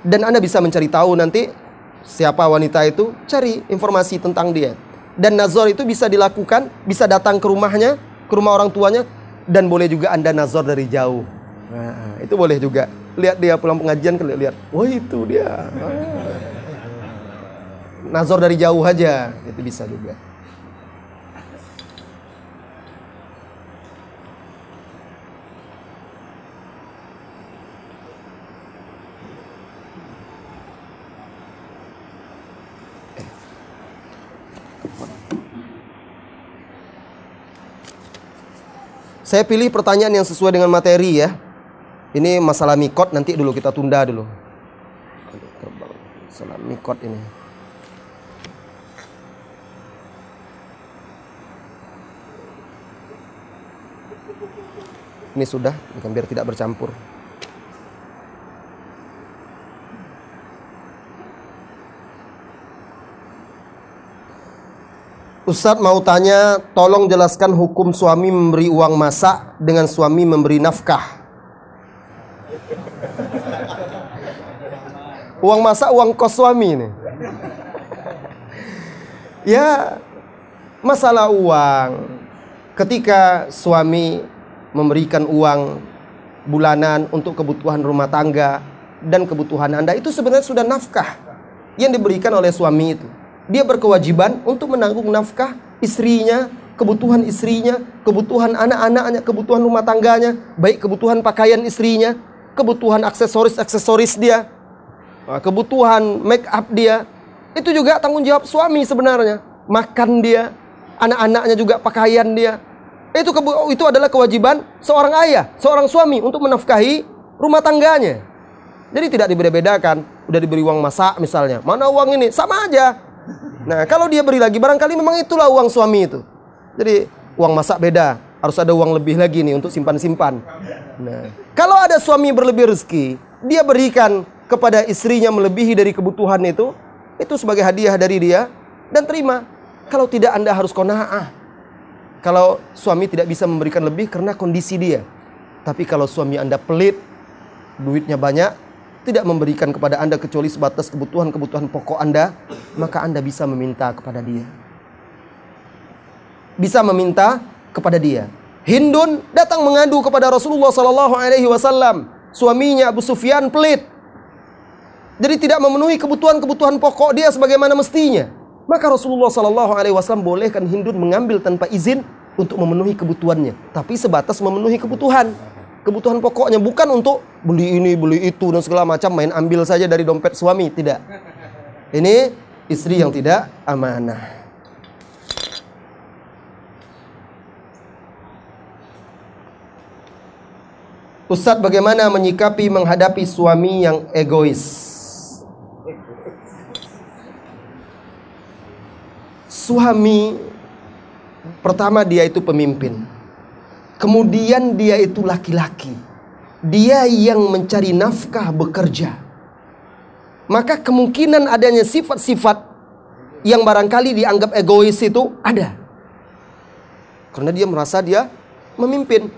dan Anda bisa mencari tahu nanti siapa wanita itu, cari informasi tentang dia. Dan nazar itu bisa dilakukan, bisa datang ke rumahnya, ke rumah orang tuanya, dan boleh juga Anda nazar dari jauh. Nah, itu boleh juga. Lihat dia pulang pengajian, lihat, wah itu dia. Nazar dari jauh aja, itu bisa juga. Saya pilih pertanyaan yang sesuai dengan materi ya. Ini masalah mikot nanti dulu kita tunda dulu. Masalah mikot ini. Ini sudah, biar tidak bercampur. Ustadz mau tanya, tolong jelaskan hukum suami memberi uang masak dengan suami memberi nafkah. Uang masak, uang kos suami ini. ya, masalah uang. Ketika suami memberikan uang bulanan untuk kebutuhan rumah tangga dan kebutuhan Anda, itu sebenarnya sudah nafkah yang diberikan oleh suami itu dia berkewajiban untuk menanggung nafkah istrinya, kebutuhan istrinya, kebutuhan anak-anaknya, kebutuhan rumah tangganya, baik kebutuhan pakaian istrinya, kebutuhan aksesoris-aksesoris dia, ah, kebutuhan make up dia. Itu juga tanggung jawab suami sebenarnya. Makan dia, anak-anaknya juga pakaian dia. Itu itu adalah kewajiban seorang ayah, seorang suami untuk menafkahi rumah tangganya. Jadi tidak dibeda-bedakan. Udah diberi uang masak misalnya. Mana uang ini? Sama aja. Nah, kalau dia beri lagi, barangkali memang itulah uang suami itu. Jadi, uang masak beda. Harus ada uang lebih lagi nih untuk simpan-simpan. Nah, kalau ada suami berlebih rezeki, dia berikan kepada istrinya melebihi dari kebutuhan itu, itu sebagai hadiah dari dia dan terima. Kalau tidak Anda harus kona'ah. Kalau suami tidak bisa memberikan lebih karena kondisi dia. Tapi kalau suami Anda pelit, duitnya banyak, tidak memberikan kepada Anda kecuali sebatas kebutuhan-kebutuhan pokok Anda, maka Anda bisa meminta kepada dia. Bisa meminta kepada dia. Hindun datang mengadu kepada Rasulullah Sallallahu Alaihi Wasallam. Suaminya Abu Sufyan pelit. Jadi tidak memenuhi kebutuhan-kebutuhan pokok dia sebagaimana mestinya. Maka Rasulullah Sallallahu Alaihi Wasallam bolehkan Hindun mengambil tanpa izin untuk memenuhi kebutuhannya, tapi sebatas memenuhi kebutuhan kebutuhan pokoknya bukan untuk beli ini, beli itu dan segala macam main ambil saja dari dompet suami, tidak. Ini istri yang tidak amanah. Ustadz bagaimana menyikapi menghadapi suami yang egois? Suami pertama dia itu pemimpin. Kemudian dia itu laki-laki. Dia yang mencari nafkah bekerja. Maka kemungkinan adanya sifat-sifat yang barangkali dianggap egois itu ada. Karena dia merasa dia memimpin.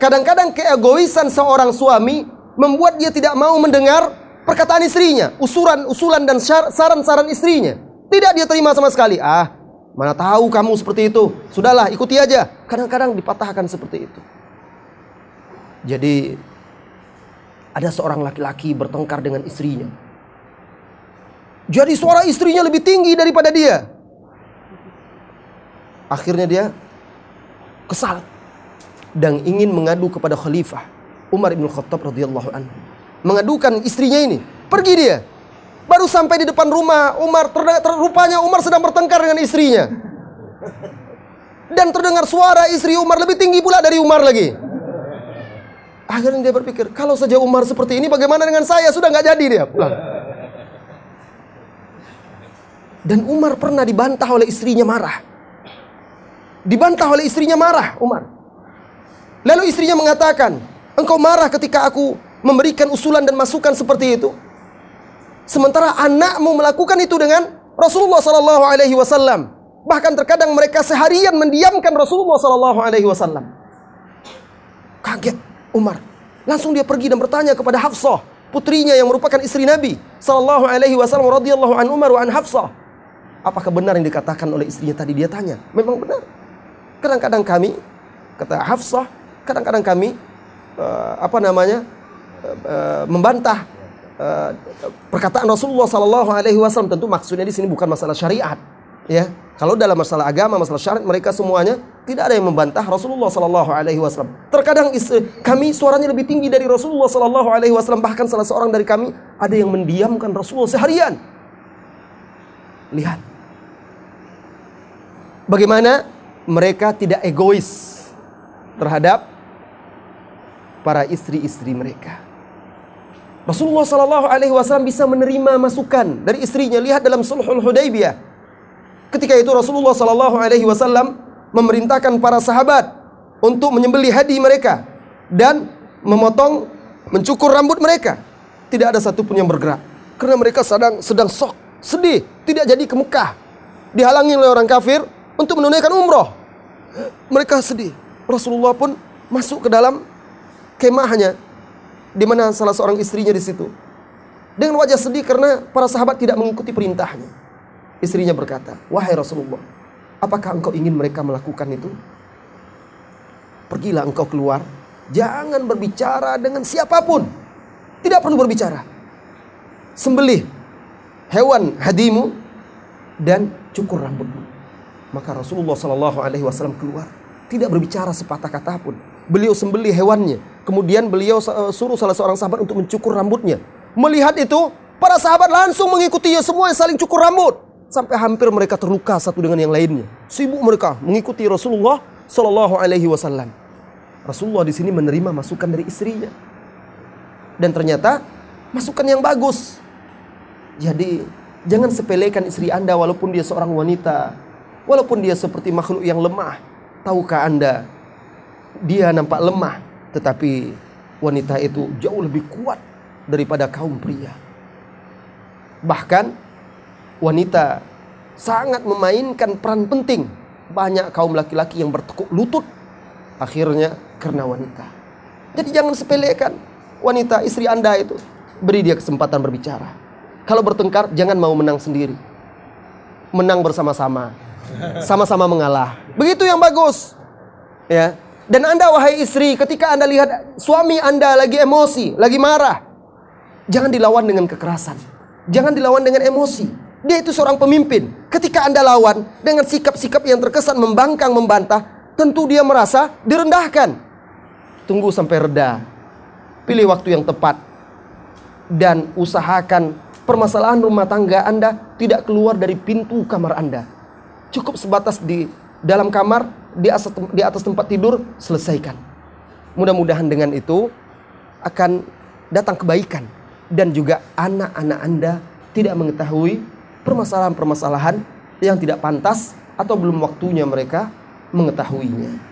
Kadang-kadang keegoisan seorang suami membuat dia tidak mau mendengar perkataan istrinya, usulan, usulan dan saran-saran istrinya. Tidak dia terima sama sekali. Ah, Mana tahu kamu seperti itu. Sudahlah, ikuti aja. Kadang-kadang dipatahkan seperti itu. Jadi ada seorang laki-laki bertengkar dengan istrinya. Jadi suara istrinya lebih tinggi daripada dia. Akhirnya dia kesal dan ingin mengadu kepada khalifah Umar bin Khattab radhiyallahu anhu. Mengadukan istrinya ini. Pergi dia. Baru sampai di depan rumah Umar terdengar ter, rupanya Umar sedang bertengkar dengan istrinya. Dan terdengar suara istri Umar lebih tinggi pula dari Umar lagi. Akhirnya dia berpikir, kalau saja Umar seperti ini bagaimana dengan saya? Sudah nggak jadi dia pulang. Dan Umar pernah dibantah oleh istrinya marah. Dibantah oleh istrinya marah Umar. Lalu istrinya mengatakan, engkau marah ketika aku memberikan usulan dan masukan seperti itu. Sementara anakmu melakukan itu dengan Rasulullah Sallallahu Alaihi Wasallam. Bahkan terkadang mereka seharian mendiamkan Rasulullah Sallallahu Alaihi Wasallam. Kaget Umar. Langsung dia pergi dan bertanya kepada Hafsah, putrinya yang merupakan istri Nabi Sallallahu Alaihi Wasallam radhiyallahu an Umar wa an Hafsah. Apakah benar yang dikatakan oleh istrinya tadi? Dia tanya. Memang benar. Kadang-kadang kami, kata Hafsah, kadang-kadang kami uh, apa namanya uh, membantah perkataan Rasulullah Sallallahu Alaihi Wasallam. Tentu maksudnya di sini bukan masalah syariat, ya. Kalau dalam masalah agama, masalah syariat mereka semuanya tidak ada yang membantah Rasulullah Sallallahu Alaihi Wasallam. Terkadang istri, kami suaranya lebih tinggi dari Rasulullah Sallallahu Alaihi Wasallam. Bahkan salah seorang dari kami ada yang mendiamkan Rasulullah seharian. Lihat, bagaimana mereka tidak egois terhadap para istri-istri mereka. Rasulullah Sallallahu Alaihi Wasallam bisa menerima masukan dari istrinya. Lihat dalam Sulhul Hudaybiyah. Ketika itu Rasulullah Sallallahu Alaihi Wasallam memerintahkan para sahabat untuk menyembelih hadi mereka dan memotong, mencukur rambut mereka. Tidak ada satupun yang bergerak karena mereka sedang sedang sok, sedih, tidak jadi ke Mekah. Dihalangi oleh orang kafir untuk menunaikan umroh. Mereka sedih. Rasulullah pun masuk ke dalam kemahnya di mana salah seorang istrinya di situ. Dengan wajah sedih karena para sahabat tidak mengikuti perintahnya. Istrinya berkata, "Wahai Rasulullah, apakah engkau ingin mereka melakukan itu? Pergilah engkau keluar, jangan berbicara dengan siapa pun. Tidak perlu berbicara. Sembelih hewan hadimu dan cukur rambutmu." Maka Rasulullah Shallallahu alaihi wasallam keluar, tidak berbicara sepatah kata pun. Beliau sembelih hewannya. Kemudian beliau suruh salah seorang sahabat untuk mencukur rambutnya. Melihat itu, para sahabat langsung mengikuti ya semua yang saling cukur rambut. Sampai hampir mereka terluka satu dengan yang lainnya. Sibuk mereka mengikuti Rasulullah Shallallahu Alaihi Wasallam. Rasulullah di sini menerima masukan dari istrinya. Dan ternyata masukan yang bagus. Jadi jangan sepelekan istri Anda walaupun dia seorang wanita. Walaupun dia seperti makhluk yang lemah. Tahukah Anda dia nampak lemah, tetapi wanita itu jauh lebih kuat daripada kaum pria. Bahkan wanita sangat memainkan peran penting. Banyak kaum laki-laki yang bertekuk lutut akhirnya karena wanita. Jadi jangan sepelekan wanita istri Anda itu. Beri dia kesempatan berbicara. Kalau bertengkar jangan mau menang sendiri. Menang bersama-sama. Sama-sama mengalah. Begitu yang bagus. Ya, dan Anda wahai istri, ketika Anda lihat suami Anda lagi emosi, lagi marah, jangan dilawan dengan kekerasan. Jangan dilawan dengan emosi. Dia itu seorang pemimpin. Ketika Anda lawan dengan sikap-sikap yang terkesan membangkang, membantah, tentu dia merasa direndahkan. Tunggu sampai reda. Pilih waktu yang tepat. Dan usahakan permasalahan rumah tangga Anda tidak keluar dari pintu kamar Anda. Cukup sebatas di dalam kamar di atas, di atas tempat tidur selesaikan. Mudah-mudahan dengan itu akan datang kebaikan dan juga anak-anak Anda tidak mengetahui permasalahan-permasalahan yang tidak pantas atau belum waktunya mereka mengetahuinya.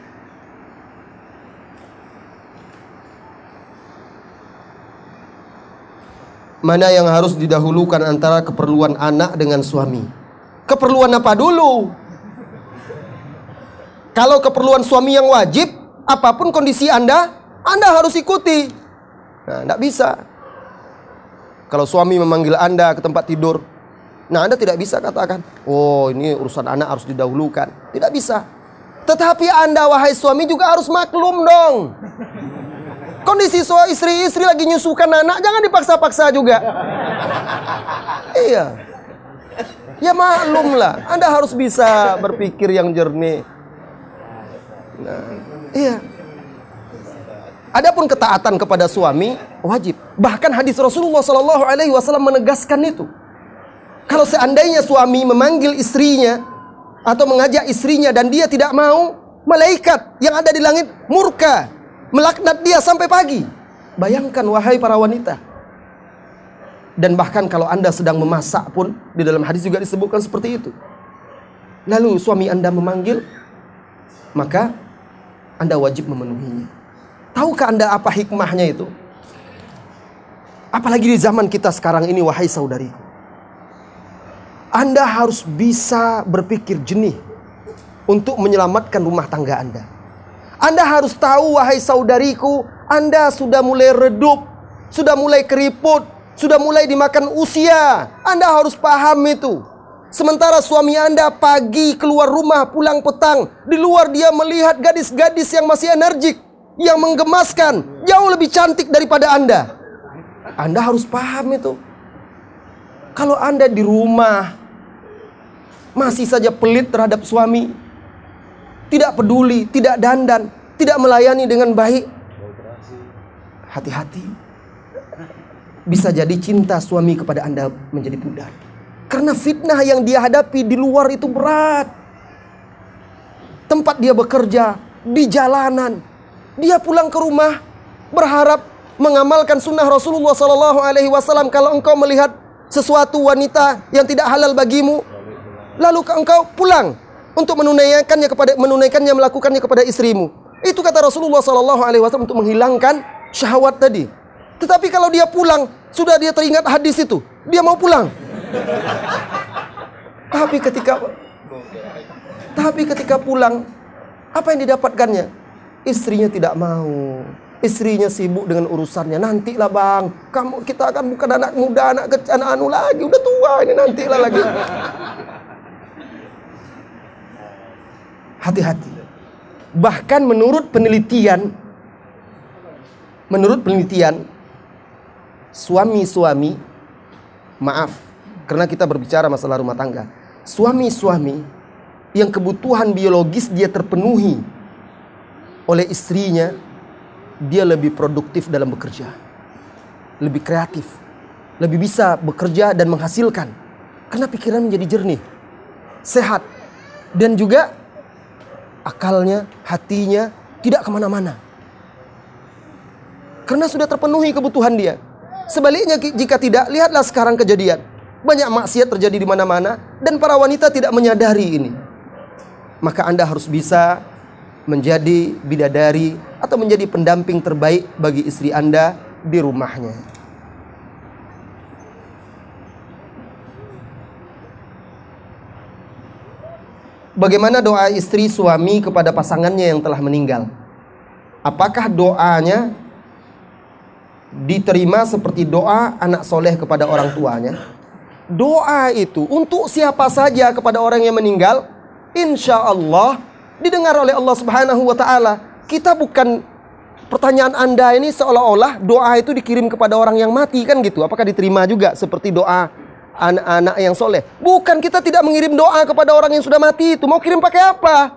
Mana yang harus didahulukan antara keperluan anak dengan suami? Keperluan apa dulu? Kalau keperluan suami yang wajib, apa pun kondisi Anda, Anda harus ikuti. Nah, tidak bisa. Kalau suami memanggil Anda ke tempat tidur, nah Anda tidak bisa katakan, oh ini urusan anak harus didahulukan. Tidak bisa. Tetapi Anda wahai suami juga harus maklum dong. Kondisi suami istri-istri lagi nyusukan anak, jangan dipaksa-paksa juga. iya. Ya maklum lah, Anda harus bisa berpikir yang jernih. Nah, iya. Adapun ketaatan kepada suami wajib. Bahkan hadis Rasulullah Shallallahu Alaihi Wasallam menegaskan itu. Kalau seandainya suami memanggil istrinya atau mengajak istrinya dan dia tidak mau, malaikat yang ada di langit murka, melaknat dia sampai pagi. Bayangkan wahai para wanita. Dan bahkan kalau Anda sedang memasak pun di dalam hadis juga disebutkan seperti itu. Lalu suami Anda memanggil, maka Anda wajib memenuhinya. Tahukah Anda apa hikmahnya itu? Apalagi di zaman kita sekarang ini wahai saudariku. Anda harus bisa berpikir jernih untuk menyelamatkan rumah tangga Anda. Anda harus tahu wahai saudariku, Anda sudah mulai redup, sudah mulai keriput, sudah mulai dimakan usia. Anda harus paham itu. Sementara suami Anda pagi keluar rumah pulang petang, di luar dia melihat gadis-gadis yang masih energik, yang menggemaskan, jauh lebih cantik daripada Anda. Anda harus paham itu. Kalau Anda di rumah masih saja pelit terhadap suami, tidak peduli, tidak dandan, tidak melayani dengan baik, hati-hati. Bisa jadi cinta suami kepada Anda menjadi pudar. Karena fitnah yang dia hadapi di luar itu berat. Tempat dia bekerja, di jalanan. Dia pulang ke rumah berharap mengamalkan sunnah Rasulullah Sallallahu Alaihi Wasallam. Kalau engkau melihat sesuatu wanita yang tidak halal bagimu, lalu engkau pulang untuk menunaikannya kepada menunaikannya melakukannya kepada istrimu. Itu kata Rasulullah Sallallahu Alaihi Wasallam untuk menghilangkan syahwat tadi. Tetapi kalau dia pulang, sudah dia teringat hadis itu, dia mau pulang. Tapi ketika tapi ketika pulang, apa yang didapatkannya? Istrinya tidak mau. Istrinya sibuk dengan urusannya. Nantilah bang, kamu kita akan bukan anak muda, anak kecil, anak anu lagi, udah tua ini nantilah lagi. Hati-hati. Bahkan menurut penelitian, menurut penelitian, suami-suami, maaf, karena kita berbicara masalah rumah tangga, suami-suami yang kebutuhan biologis dia terpenuhi oleh istrinya, dia lebih produktif dalam bekerja, lebih kreatif, lebih bisa bekerja dan menghasilkan, karena pikiran menjadi jernih, sehat, dan juga akalnya, hatinya tidak ke mana-mana. Karena sudah terpenuhi kebutuhan dia. Sebaliknya jika tidak, lihatlah sekarang kejadian. Banyak maksiat terjadi di mana-mana dan para wanita tidak menyadari ini. Maka Anda harus bisa menjadi bidadari atau menjadi pendamping terbaik bagi istri Anda di rumahnya. Bagaimana doa istri suami kepada pasangannya yang telah meninggal? Apakah doanya diterima seperti doa anak soleh kepada orang tuanya? Doa itu untuk siapa saja kepada orang yang meninggal, insya Allah didengar oleh Allah Subhanahu wa Ta'ala. Kita bukan pertanyaan Anda ini seolah-olah doa itu dikirim kepada orang yang mati kan gitu. Apakah diterima juga seperti doa anak-anak yang soleh. Bukan kita tidak mengirim doa kepada orang yang sudah mati itu. Mau kirim pakai apa?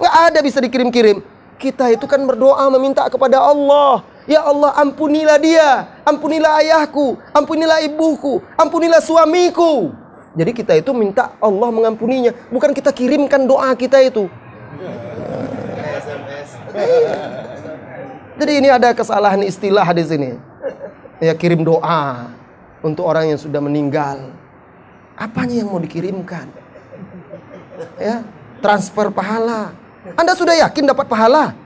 Nggak ada bisa dikirim-kirim. Kita itu kan berdoa meminta kepada Allah. Ya Allah ampunilah dia. Ampunilah ayahku. Ampunilah ibuku. Ampunilah suamiku. Jadi kita itu minta Allah mengampuninya. Bukan kita kirimkan doa kita itu. Jadi ini ada kesalahan istilah di sini. Ya kirim doa untuk orang yang sudah meninggal. Apanya yang mau dikirimkan? Ya, transfer pahala. Anda sudah yakin dapat pahala?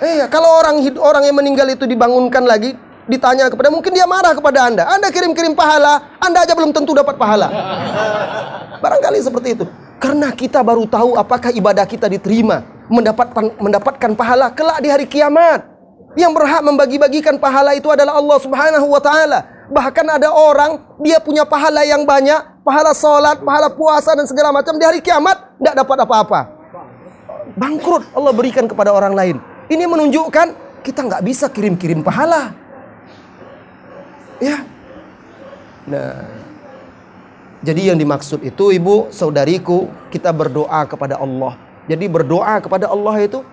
Eh, kalau orang orang yang meninggal itu dibangunkan lagi, ditanya kepada mungkin dia marah kepada Anda. Anda kirim-kirim pahala, Anda aja belum tentu dapat pahala. Barangkali seperti itu. Karena kita baru tahu apakah ibadah kita diterima, mendapatkan mendapatkan pahala kelak di hari kiamat. Yang berhak membagi-bagikan pahala itu adalah Allah Subhanahu wa taala. Bahkan ada orang dia punya pahala yang banyak, pahala sholat, pahala puasa dan segala macam di hari kiamat tidak dapat apa-apa. Bangkrut Allah berikan kepada orang lain. Ini menunjukkan kita nggak bisa kirim-kirim pahala. Ya. Nah, Jadi yang dimaksud itu ibu, saudariku, kita berdoa kepada Allah. Jadi berdoa kepada Allah itu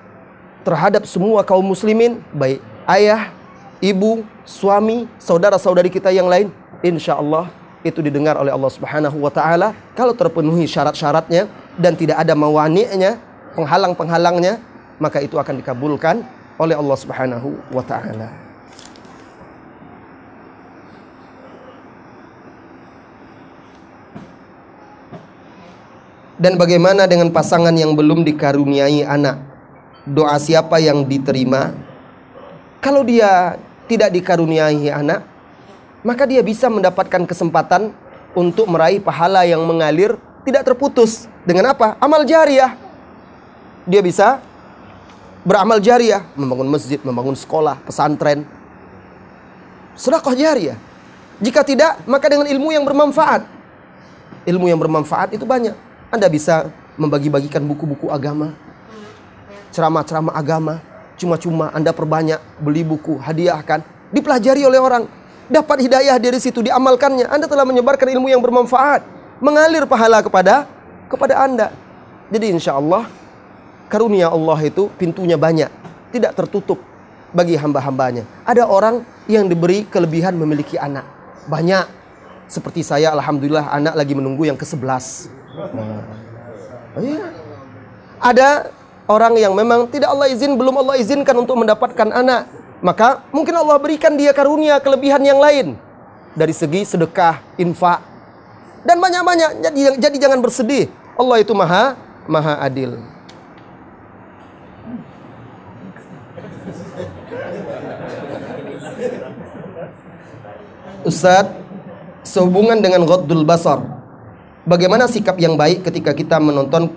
terhadap semua kaum muslimin, baik ayah, ibu, suami, saudara-saudari kita yang lain, insya Allah itu didengar oleh Allah Subhanahu wa taala kalau terpenuhi syarat-syaratnya dan tidak ada mawani'nya, penghalang-penghalangnya, maka itu akan dikabulkan oleh Allah Subhanahu wa taala. Dan bagaimana dengan pasangan yang belum dikaruniai anak? Doa siapa yang diterima? Kalau dia tidak dikaruniai anak, maka dia bisa mendapatkan kesempatan untuk meraih pahala yang mengalir tidak terputus. Dengan apa? Amal jariah. Dia bisa beramal jariah, membangun masjid, membangun sekolah, pesantren. Sedekah jariah. Jika tidak, maka dengan ilmu yang bermanfaat. Ilmu yang bermanfaat itu banyak. Anda bisa membagi-bagikan buku-buku agama, ceramah-ceramah agama, cuma-cuma Anda perbanyak beli buku, hadiahkan, dipelajari oleh orang, dapat hidayah dari situ, diamalkannya. Anda telah menyebarkan ilmu yang bermanfaat, mengalir pahala kepada kepada Anda. Jadi insya Allah karunia Allah itu pintunya banyak, tidak tertutup bagi hamba-hambanya. Ada orang yang diberi kelebihan memiliki anak banyak. Seperti saya, alhamdulillah anak lagi menunggu yang ke-11. Oh, iya. Ada orang yang memang tidak Allah izin, belum Allah izinkan untuk mendapatkan anak. Maka mungkin Allah berikan dia karunia kelebihan yang lain. Dari segi sedekah, infak. Dan banyak-banyak. Jadi, jadi jangan bersedih. Allah itu maha, maha adil. Ustadz, sehubungan dengan Ghaddul Basar bagaimana sikap yang baik ketika kita menonton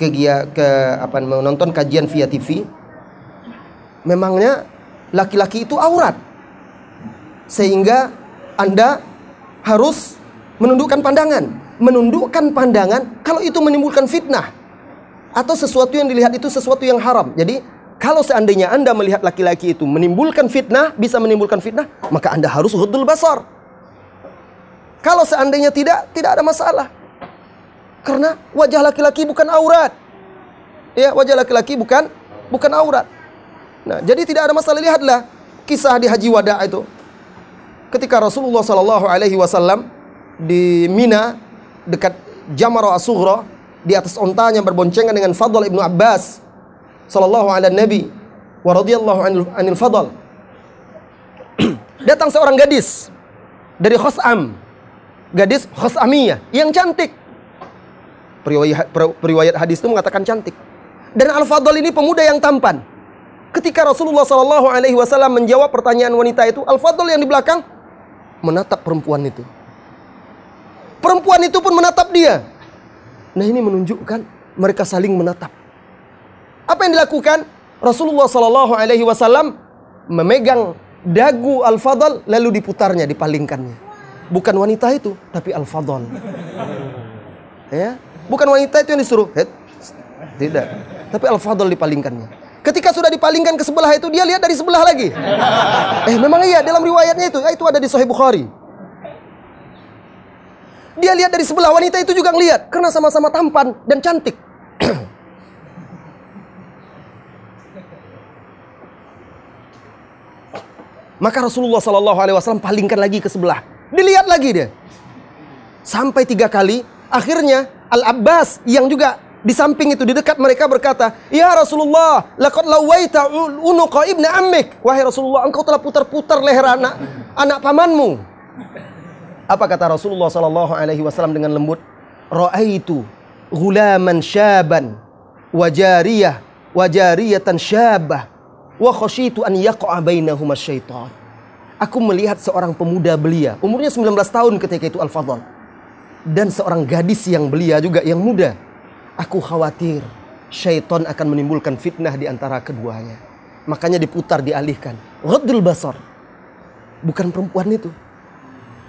kegia ke apa menonton kajian via TV memangnya laki-laki itu aurat? Sehingga Anda harus menundukkan pandangan. Menundukkan pandangan kalau itu menimbulkan fitnah. Atau sesuatu yang dilihat itu sesuatu yang haram. Jadi kalau seandainya Anda melihat laki-laki itu menimbulkan fitnah, bisa menimbulkan fitnah, maka Anda harus hudul basar. Kalau seandainya tidak, tidak ada masalah. Karena wajah laki-laki bukan aurat. Ya, wajah laki-laki bukan bukan aurat. Nah, jadi tidak ada masalah. Lihatlah kisah di Haji Wada itu. Ketika Rasulullah Shallallahu alaihi wasallam di Mina dekat Jamar As-Sughra di atas ontanya berboncengan dengan Fadl ibnu Abbas sallallahu alaihi nabi wa radhiyallahu anil, anil. Datang seorang gadis dari Khos'am gadis Khosamiyah yang cantik. Periwayat, hadis itu mengatakan cantik. Dan Al-Fadl ini pemuda yang tampan. Ketika Rasulullah Shallallahu Alaihi Wasallam menjawab pertanyaan wanita itu, Al-Fadl yang di belakang menatap perempuan itu. Perempuan itu pun menatap dia. Nah ini menunjukkan mereka saling menatap. Apa yang dilakukan? Rasulullah Shallallahu Alaihi Wasallam memegang dagu Al-Fadl lalu diputarnya, dipalingkannya. Bukan wanita itu, tapi al-fadl. Ya, bukan wanita itu yang disuruh. Head. Tidak. Tapi al-fadl dipalingkannya. Ketika sudah dipalingkan ke sebelah itu, dia lihat dari sebelah lagi. Eh, memang iya dalam riwayatnya itu, itu ada di Sahih Bukhari. Dia lihat dari sebelah wanita itu juga ngelihat karena sama-sama tampan dan cantik. Maka Rasulullah Shallallahu Alaihi Wasallam palingkan lagi ke sebelah. Dilihat lagi dia. Sampai tiga kali. Akhirnya Al-Abbas yang juga di samping itu di dekat mereka berkata, "Ya Rasulullah, laqad lawaita unuqa ibnu ammik." Wahai Rasulullah, engkau telah putar-putar leher anak anak pamanmu. Apa kata Rasulullah sallallahu alaihi wasallam dengan lembut? Ra'aitu ghulaman syaban wa jariyah wa jariyatan syabah wa khasyitu an yaqa'a bainahuma syaitan. Aku melihat seorang pemuda belia, umurnya 19 tahun ketika itu Al-Fadl. Dan seorang gadis yang belia juga, yang muda. Aku khawatir syaitan akan menimbulkan fitnah di antara keduanya. Makanya diputar, dialihkan. Ghaddul basar. Bukan perempuan itu.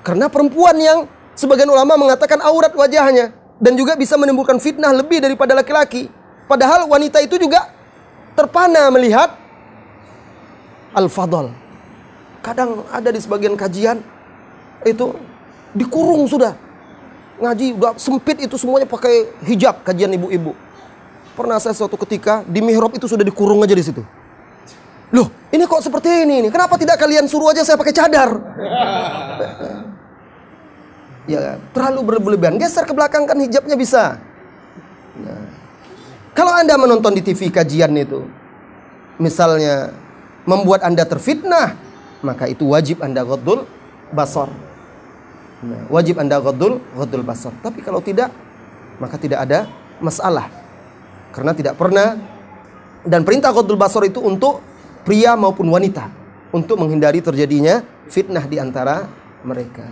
Karena perempuan yang sebagian ulama mengatakan aurat wajahnya. Dan juga bisa menimbulkan fitnah lebih daripada laki-laki. Padahal wanita itu juga terpana melihat Al-Fadl Kadang ada di sebagian kajian itu dikurung sudah. ngaji udah sempit itu semuanya pakai hijab kajian ibu-ibu. Pernah saya suatu ketika di mihrab itu sudah dikurung aja di situ. Loh, ini kok seperti ini? Kenapa tidak kalian suruh aja saya pakai cadar? ya, terlalu berlebihan. Geser ke belakang kan hijabnya bisa. Nah, kalau Anda menonton di TV kajian itu, misalnya membuat Anda terfitnah, maka itu wajib Anda ghaddul basar. Nah, wajib Anda ghaddul ghaddul basar. Tapi kalau tidak, maka tidak ada masalah. Karena tidak pernah dan perintah ghaddul basar itu untuk pria maupun wanita untuk menghindari terjadinya fitnah di antara mereka.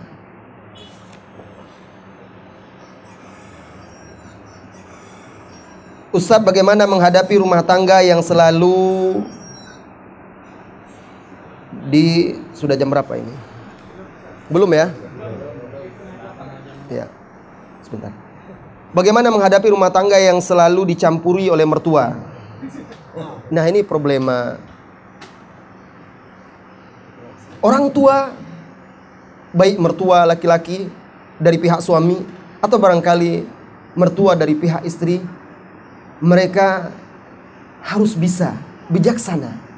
Ustadz bagaimana menghadapi rumah tangga yang selalu di sudah jam berapa ini? Belum ya? Ya. Sebentar. Bagaimana menghadapi rumah tangga yang selalu dicampuri oleh mertua? Nah, ini problema orang tua baik mertua laki-laki dari pihak suami atau barangkali mertua dari pihak istri mereka harus bisa bijaksana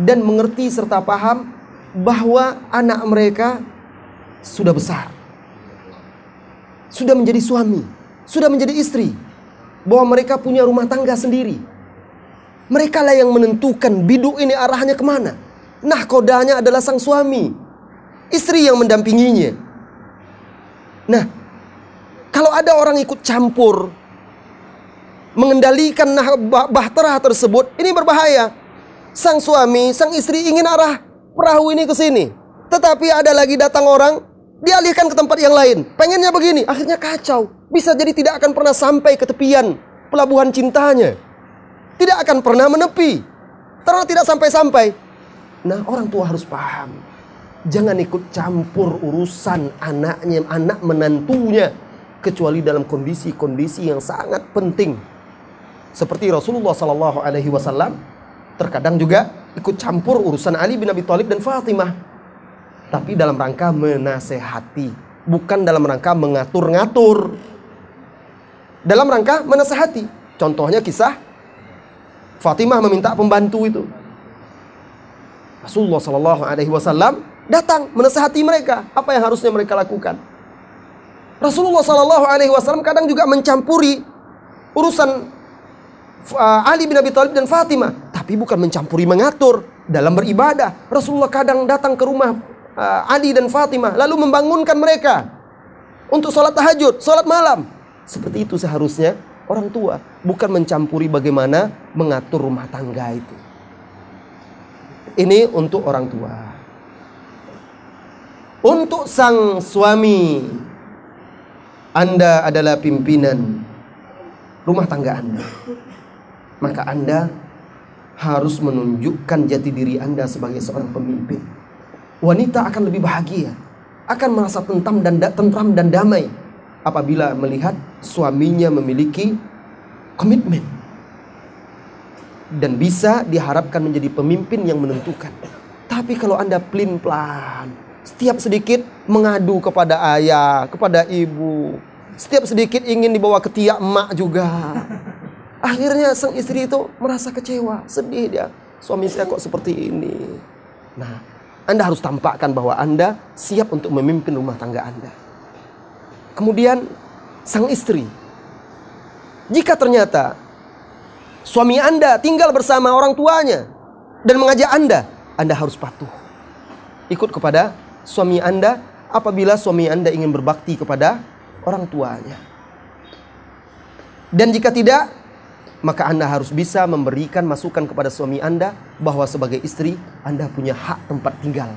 dan mengerti serta paham bahwa anak mereka sudah besar. Sudah menjadi suami, sudah menjadi istri. Bahwa mereka punya rumah tangga sendiri. Mereka lah yang menentukan biduk ini arahnya ke mana. Nah kodanya adalah sang suami. Istri yang mendampinginya. Nah, kalau ada orang ikut campur mengendalikan nah bahtera tersebut, ini berbahaya. Sang suami, sang istri ingin arah perahu ini ke sini. Tetapi ada lagi datang orang, dialihkan ke tempat yang lain. Pengennya begini, akhirnya kacau. Bisa jadi tidak akan pernah sampai ke tepian pelabuhan cintanya. Tidak akan pernah menepi. Terus tidak sampai-sampai. Nah, orang tua harus paham. Jangan ikut campur urusan anaknya, anak menantunya. Kecuali dalam kondisi-kondisi yang sangat penting seperti Rasulullah Sallallahu Alaihi Wasallam terkadang juga ikut campur urusan Ali bin Abi Thalib dan Fatimah. Tapi dalam rangka menasehati, bukan dalam rangka mengatur-ngatur. Dalam rangka menasehati. Contohnya kisah Fatimah meminta pembantu itu. Rasulullah Sallallahu Alaihi Wasallam datang menasehati mereka apa yang harusnya mereka lakukan. Rasulullah Sallallahu Alaihi Wasallam kadang juga mencampuri urusan Uh, Ali bin Abi Thalib dan Fatimah, tapi bukan mencampuri mengatur dalam beribadah. Rasulullah kadang datang ke rumah uh, Ali dan Fatimah lalu membangunkan mereka untuk sholat tahajud, sholat malam. Seperti itu seharusnya orang tua, bukan mencampuri bagaimana mengatur rumah tangga itu. Ini untuk orang tua. Untuk sang suami, Anda adalah pimpinan rumah tangga Anda maka Anda harus menunjukkan jati diri Anda sebagai seorang pemimpin. Wanita akan lebih bahagia, akan merasa tentram dan tentram dan damai apabila melihat suaminya memiliki komitmen dan bisa diharapkan menjadi pemimpin yang menentukan. Tapi kalau Anda pelin-pelan, setiap sedikit mengadu kepada ayah, kepada ibu, setiap sedikit ingin dibawa ke tiak emak juga. Akhirnya sang istri itu merasa kecewa, sedih dia. Suami saya kok seperti ini. Nah, Anda harus tampakkan bahwa Anda siap untuk memimpin rumah tangga Anda. Kemudian sang istri. Jika ternyata suami Anda tinggal bersama orang tuanya dan mengajak Anda, Anda harus patuh. Ikut kepada suami Anda apabila suami Anda ingin berbakti kepada orang tuanya. Dan jika tidak, maka Anda harus bisa memberikan masukan kepada suami Anda bahwa sebagai istri Anda punya hak tempat tinggal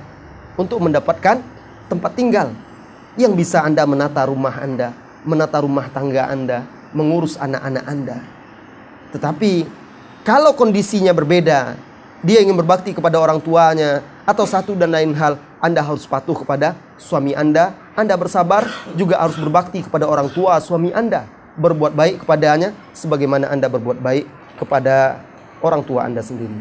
untuk mendapatkan tempat tinggal yang bisa Anda menata rumah Anda, menata rumah tangga Anda, mengurus anak-anak Anda. Tetapi kalau kondisinya berbeda, dia ingin berbakti kepada orang tuanya atau satu dan lain hal, Anda harus patuh kepada suami Anda. Anda bersabar juga harus berbakti kepada orang tua suami Anda berbuat baik kepadanya sebagaimana Anda berbuat baik kepada orang tua Anda sendiri.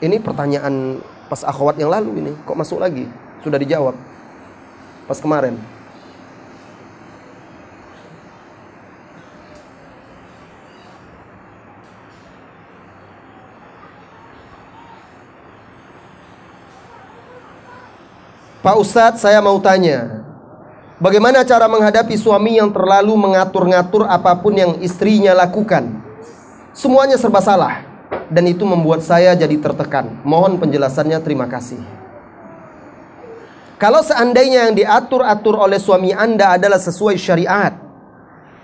Ini pertanyaan Pas akhwat yang lalu ini kok masuk lagi? Sudah dijawab. Pas kemarin. Pak Ustadz saya mau tanya. Bagaimana cara menghadapi suami yang terlalu mengatur-ngatur apa pun yang istrinya lakukan? Semuanya serba salah Dan itu membuat saya jadi tertekan. Mohon penjelasannya terima kasih. Kalau seandainya yang diatur-atur oleh suami anda adalah sesuai syariat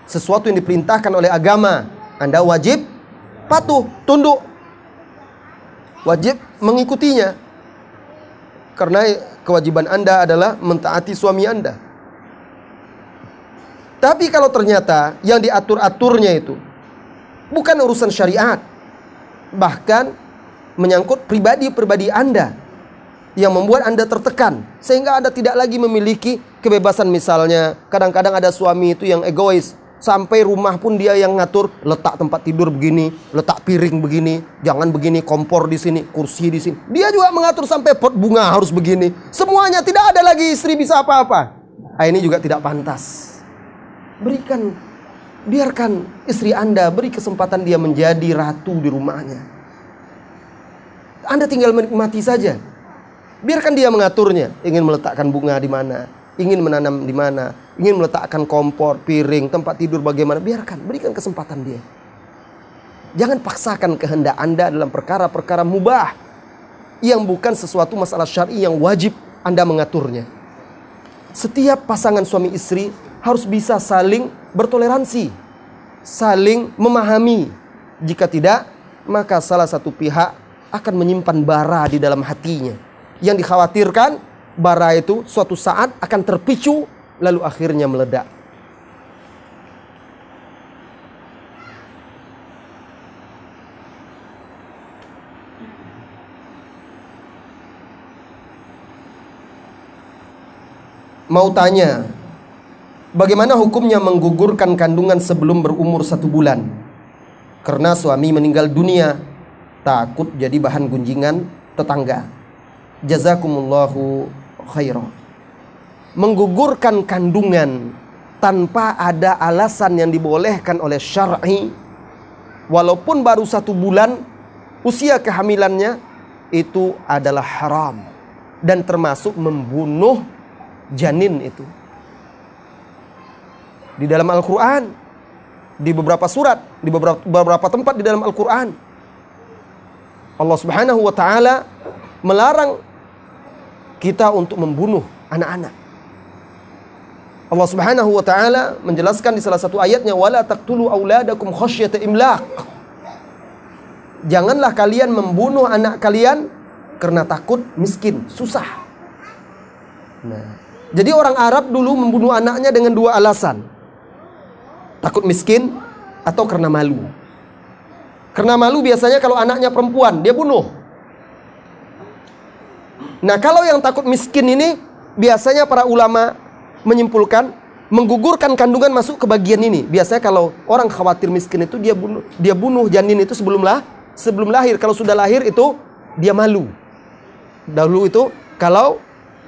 Sesuatu yang diperintahkan oleh agama Anda wajib patuh, tunduk. Wajib mengikutinya. Karena kewajiban Anda adalah mentaati suami Anda. Tapi kalau ternyata yang diatur-aturnya itu bukan urusan syariat, bahkan menyangkut pribadi-pribadi Anda yang membuat Anda tertekan sehingga Anda tidak lagi memiliki kebebasan misalnya kadang-kadang ada suami itu yang egois Sampai rumah pun dia yang ngatur, letak tempat tidur begini, letak piring begini, jangan begini, kompor di sini, kursi di sini. Dia juga mengatur sampai pot bunga harus begini. Semuanya tidak ada lagi istri bisa apa-apa. Nah, ini juga tidak pantas. Berikan biarkan istri Anda beri kesempatan dia menjadi ratu di rumahnya. Anda tinggal menikmati saja. Biarkan dia mengaturnya, ingin meletakkan bunga di mana, ingin menanam di mana, ingin meletakkan kompor, piring, tempat tidur bagaimana, biarkan, berikan kesempatan dia. Jangan paksakan kehendak Anda dalam perkara-perkara mubah yang bukan sesuatu masalah syar'i yang wajib Anda mengaturnya. Setiap pasangan suami istri harus bisa saling bertoleransi, saling memahami. Jika tidak, maka salah satu pihak akan menyimpan bara di dalam hatinya. Yang dikhawatirkan bara itu suatu saat akan terpicu lalu akhirnya meledak. Mau tanya, bagaimana hukumnya menggugurkan kandungan sebelum berumur satu bulan? Karena suami meninggal dunia, takut jadi bahan gunjingan tetangga. Jazakumullahu khairan. Menggugurkan kandungan tanpa ada alasan yang dibolehkan oleh syar'i walaupun baru satu bulan usia kehamilannya itu adalah haram dan termasuk membunuh janin itu. Di dalam Al-Qur'an, di beberapa surat, di beberapa, beberapa tempat di dalam Al-Qur'an Allah Subhanahu wa taala melarang kita untuk membunuh anak-anak. Allah Subhanahu wa taala menjelaskan di salah satu ayatnya wala taqtulu auladakum khasyata imlaq. Janganlah kalian membunuh anak kalian karena takut miskin, susah. Nah, jadi orang Arab dulu membunuh anaknya dengan dua alasan. Takut miskin atau karena malu. Karena malu biasanya kalau anaknya perempuan, dia bunuh. Nah, kalau yang takut miskin ini biasanya para ulama menyimpulkan menggugurkan kandungan masuk ke bagian ini. Biasanya kalau orang khawatir miskin itu dia bunuh dia bunuh janin itu sebelum lah sebelum lahir. Kalau sudah lahir itu dia malu. Dahulu itu kalau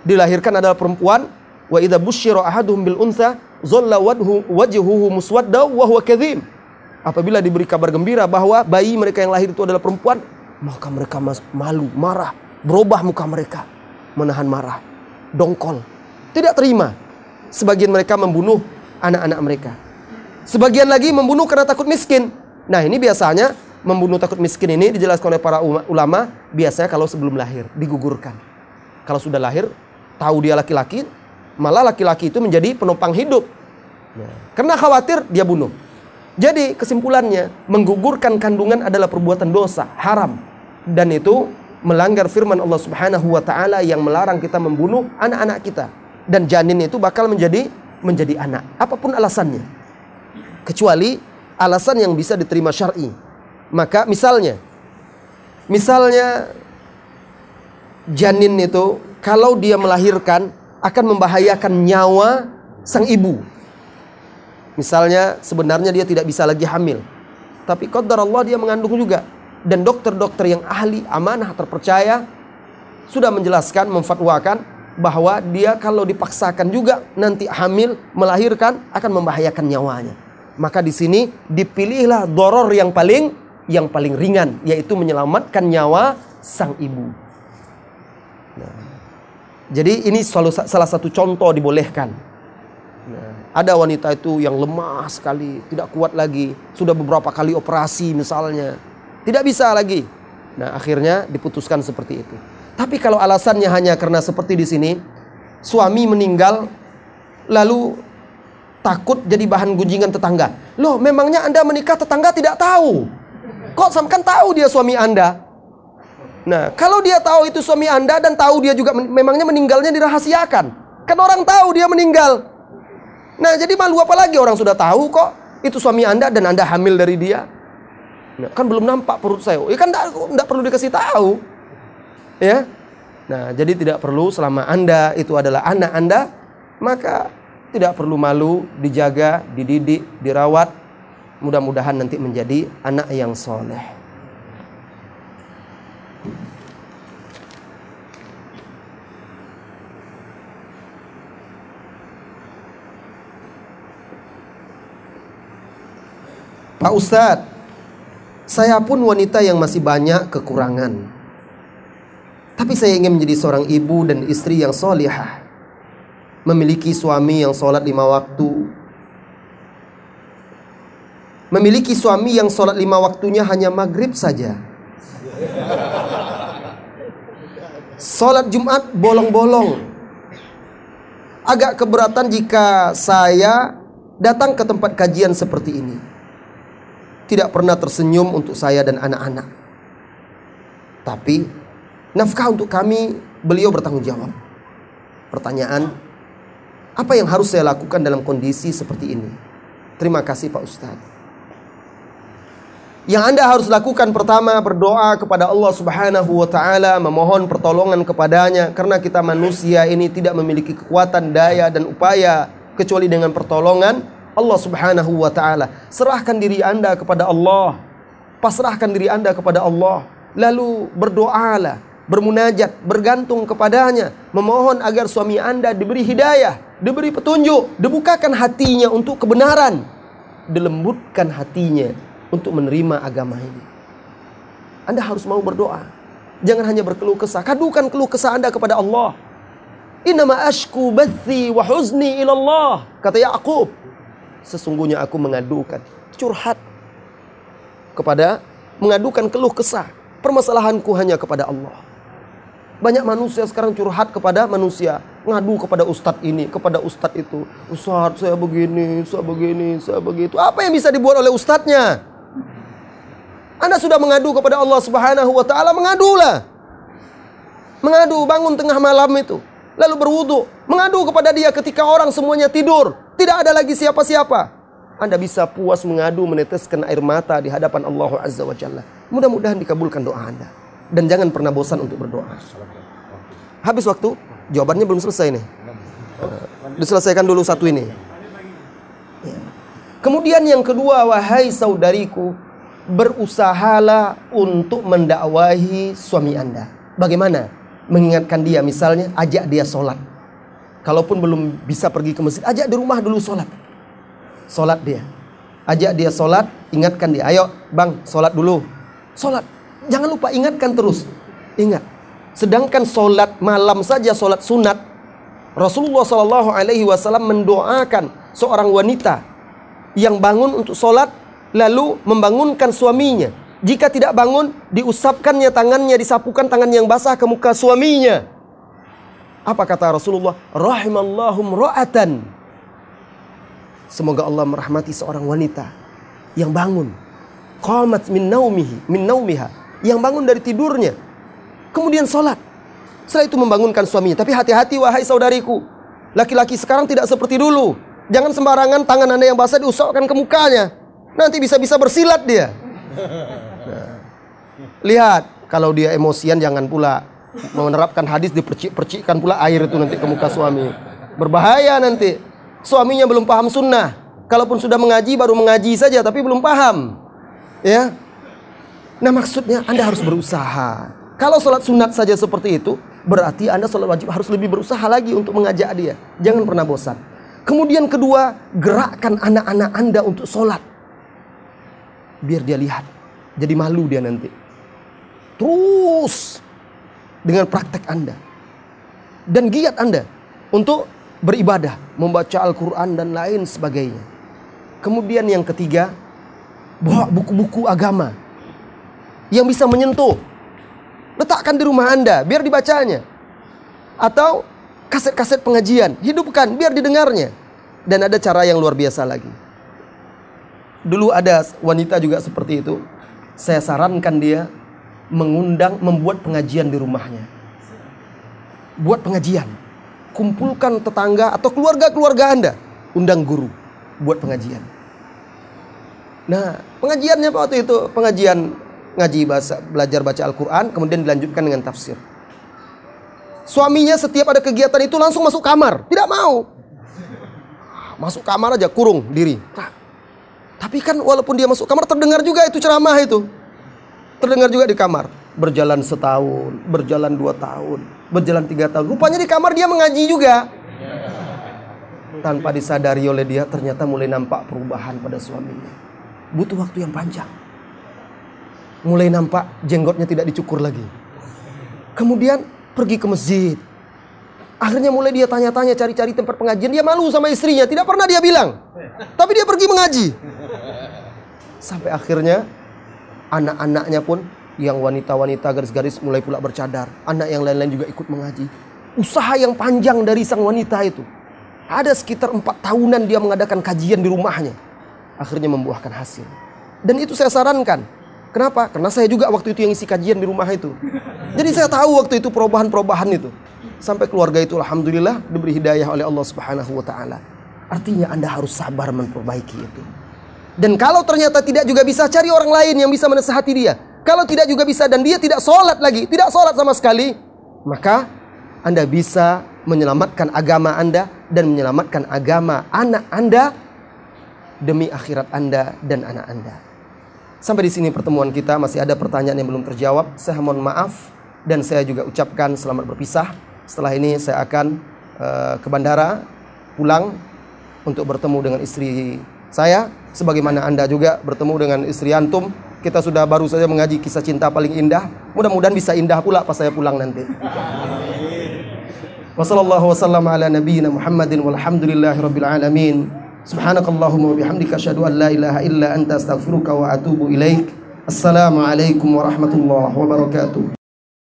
dilahirkan adalah perempuan wa idza busyira ahaduhum bil untha dhalla wajhu wajhuhu muswadda wa huwa kadhim. Apabila diberi kabar gembira bahwa bayi mereka yang lahir itu adalah perempuan, maka mereka malu, marah, berubah muka mereka, menahan marah, dongkol, tidak terima. Sebagian mereka membunuh anak-anak mereka. Sebagian lagi membunuh karena takut miskin. Nah, ini biasanya membunuh takut miskin ini dijelaskan oleh para ulama biasanya kalau sebelum lahir digugurkan. Kalau sudah lahir, tahu dia laki-laki, malah laki-laki itu menjadi penopang hidup. Karena khawatir dia bunuh. Jadi kesimpulannya menggugurkan kandungan adalah perbuatan dosa, haram. Dan itu melanggar firman Allah Subhanahu wa taala yang melarang kita membunuh anak-anak kita. Dan janin itu bakal menjadi menjadi anak. Apa pun alasannya. Kecuali alasan yang bisa diterima syar'i. Maka misalnya misalnya janin itu kalau dia melahirkan akan membahayakan nyawa sang ibu. Misalnya sebenarnya dia tidak bisa lagi hamil. Tapi qadar Allah dia mengandung juga dan dokter-dokter yang ahli, amanah, terpercaya sudah menjelaskan, memfatwakan bahwa dia kalau dipaksakan juga nanti hamil, melahirkan akan membahayakan nyawanya. Maka di sini dipilihlah doror yang paling yang paling ringan, yaitu menyelamatkan nyawa sang ibu. Nah, jadi ini salah satu contoh dibolehkan. Nah, ada wanita itu yang lemah sekali, tidak kuat lagi, sudah beberapa kali operasi misalnya, tidak bisa lagi. Nah, akhirnya diputuskan seperti itu. Tapi kalau alasannya hanya karena seperti di sini, suami meninggal lalu takut jadi bahan gunjingan tetangga. Loh, memangnya Anda menikah tetangga tidak tahu. Kok kan tahu dia suami Anda? Nah, kalau dia tahu itu suami Anda dan tahu dia juga memangnya meninggalnya dirahasiakan. Kan orang tahu dia meninggal. Nah, jadi malu apa lagi orang sudah tahu kok itu suami Anda dan Anda hamil dari dia. Nah, kan belum nampak perut saya. Ya kan enggak perlu dikasih tahu. Ya. Nah, jadi tidak perlu selama Anda itu adalah anak Anda, maka tidak perlu malu, dijaga, dididik, dirawat. Mudah-mudahan nanti menjadi anak yang soleh. Pak Ustadz, saya pun wanita yang masih banyak kekurangan. Tapi saya ingin menjadi seorang ibu dan istri yang solihah. Memiliki suami yang sholat lima waktu. Memiliki suami yang sholat lima waktunya hanya maghrib saja. Sholat Jumat bolong-bolong. Agak keberatan jika saya datang ke tempat kajian seperti ini. Tidak pernah tersenyum untuk saya dan anak-anak. Tapi nafkah untuk kami, beliau bertanggung jawab. Pertanyaan, apa yang harus saya lakukan dalam kondisi seperti ini? Terima kasih Pak Ustadz. Yang Anda harus lakukan pertama berdoa kepada Allah Subhanahu wa taala, memohon pertolongan kepadanya karena kita manusia ini tidak memiliki kekuatan, daya dan upaya kecuali dengan pertolongan Allah Subhanahu wa taala. Serahkan diri Anda kepada Allah. Pasrahkan diri Anda kepada Allah. Lalu berdoalah bermunajat, bergantung kepadanya, memohon agar suami Anda diberi hidayah, diberi petunjuk, dibukakan hatinya untuk kebenaran, dilembutkan hatinya untuk menerima agama ini. Anda harus mau berdoa. Jangan hanya berkeluh kesah. Kadukan keluh kesah Anda kepada Allah. Innama ashku bathi wa huzni ilallah. Kata Ya'qub. Sesungguhnya aku mengadukan. Curhat. Kepada. Mengadukan keluh kesah. Permasalahanku hanya kepada Allah. Banyak manusia sekarang curhat kepada manusia, ngadu kepada ustadz ini, kepada ustadz itu. Ustadz saya begini, saya begini, saya begitu. Apa yang bisa dibuat oleh ustadznya? Anda sudah mengadu kepada Allah Subhanahu wa taala, mengadulah. Mengadu bangun tengah malam itu, lalu berwudu, mengadu kepada dia ketika orang semuanya tidur, tidak ada lagi siapa-siapa. Anda bisa puas mengadu meneteskan air mata di hadapan Allah Azza wa Jalla. Mudah-mudahan dikabulkan doa Anda dan jangan pernah bosan untuk berdoa. Habis waktu, jawabannya belum selesai nih. Diselesaikan dulu satu ini. Ya. Kemudian yang kedua, wahai saudariku, berusahalah untuk mendakwahi suami Anda. Bagaimana? Mengingatkan dia, misalnya ajak dia sholat. Kalaupun belum bisa pergi ke masjid, ajak di rumah dulu sholat. Sholat dia. Ajak dia sholat, ingatkan dia. Ayo bang, sholat dulu. Sholat Jangan lupa ingatkan terus. Ingat. Sedangkan solat malam saja solat sunat. Rasulullah Shallallahu Alaihi Wasallam mendoakan seorang wanita yang bangun untuk solat lalu membangunkan suaminya. Jika tidak bangun, diusapkannya tangannya, disapukan tangan yang basah ke muka suaminya. Apa kata Rasulullah? Rahimallahum ra'atan. Semoga Allah merahmati seorang wanita yang bangun. Qamat min naumihi, min naumiha yang bangun dari tidurnya. Kemudian sholat. Setelah itu membangunkan suaminya. Tapi hati-hati wahai saudariku. Laki-laki sekarang tidak seperti dulu. Jangan sembarangan tangan anda yang basah diusapkan ke mukanya. Nanti bisa-bisa bersilat dia. Nah. Lihat, kalau dia emosian jangan pula menerapkan hadis dipercik-percikkan pula air itu nanti ke muka suami. Berbahaya nanti. Suaminya belum paham sunnah. Kalaupun sudah mengaji baru mengaji saja tapi belum paham. Ya, Nah maksudnya Anda harus berusaha. Kalau sholat sunat saja seperti itu, berarti Anda sholat wajib harus lebih berusaha lagi untuk mengajak dia. Jangan pernah bosan. Kemudian kedua, gerakkan anak-anak Anda untuk sholat. Biar dia lihat. Jadi malu dia nanti. Terus dengan praktek Anda. Dan giat Anda untuk beribadah, membaca Al-Quran dan lain sebagainya. Kemudian yang ketiga, bawa buku-buku agama yang bisa menyentuh. Letakkan di rumah Anda biar dibacanya. Atau kaset-kaset pengajian, hidupkan biar didengarnya. Dan ada cara yang luar biasa lagi. Dulu ada wanita juga seperti itu. Saya sarankan dia mengundang, membuat pengajian di rumahnya. Buat pengajian. Kumpulkan tetangga atau keluarga-keluarga Anda. Undang guru. Buat pengajian. Nah, pengajiannya waktu itu? Pengajian ngaji bahasa, belajar baca Al-Quran, kemudian dilanjutkan dengan tafsir. Suaminya setiap ada kegiatan itu langsung masuk kamar. Tidak mau. Masuk kamar aja, kurung diri. Tapi kan walaupun dia masuk kamar terdengar juga itu ceramah itu. Terdengar juga di kamar. Berjalan setahun, berjalan dua tahun, berjalan tiga tahun. Rupanya di kamar dia mengaji juga. Tanpa disadari oleh dia ternyata mulai nampak perubahan pada suaminya. Butuh waktu yang panjang. Mulai nampak jenggotnya tidak dicukur lagi. Kemudian pergi ke masjid. Akhirnya mulai dia tanya-tanya cari-cari tempat pengajian. Dia malu sama istrinya. Tidak pernah dia bilang. Tapi dia pergi mengaji. Sampai akhirnya anak-anaknya pun yang wanita-wanita garis-garis mulai pula bercadar. Anak yang lain-lain juga ikut mengaji. Usaha yang panjang dari sang wanita itu. Ada sekitar empat tahunan dia mengadakan kajian di rumahnya. Akhirnya membuahkan hasil. Dan itu saya sarankan. Kenapa? Karena saya juga waktu itu yang isi kajian di rumah itu. Jadi saya tahu waktu itu perubahan-perubahan itu. Sampai keluarga itu alhamdulillah diberi hidayah oleh Allah Subhanahu wa taala. Artinya Anda harus sabar memperbaiki itu. Dan kalau ternyata tidak juga bisa cari orang lain yang bisa menasehati dia. Kalau tidak juga bisa dan dia tidak sholat lagi, tidak sholat sama sekali, maka Anda bisa menyelamatkan agama Anda dan menyelamatkan agama anak Anda demi akhirat Anda dan anak Anda. Sampai di sini pertemuan kita masih ada pertanyaan yang belum terjawab. Saya mohon maaf dan saya juga ucapkan selamat berpisah. Setelah ini saya akan uh, ke bandara pulang untuk bertemu dengan istri saya sebagaimana Anda juga bertemu dengan istri antum. Kita sudah baru saja mengaji kisah cinta paling indah. Mudah-mudahan bisa indah pula pas saya pulang nanti. Wassallallahu wasallam ala nabiyyina Muhammadin walhamdulillahi rabbil alamin. Subhanakallahumma wa bihamdika asyhadu an la ilaha illa anta astaghfiruka wa atubu ilaik. Assalamualaikum warahmatullahi wabarakatuh.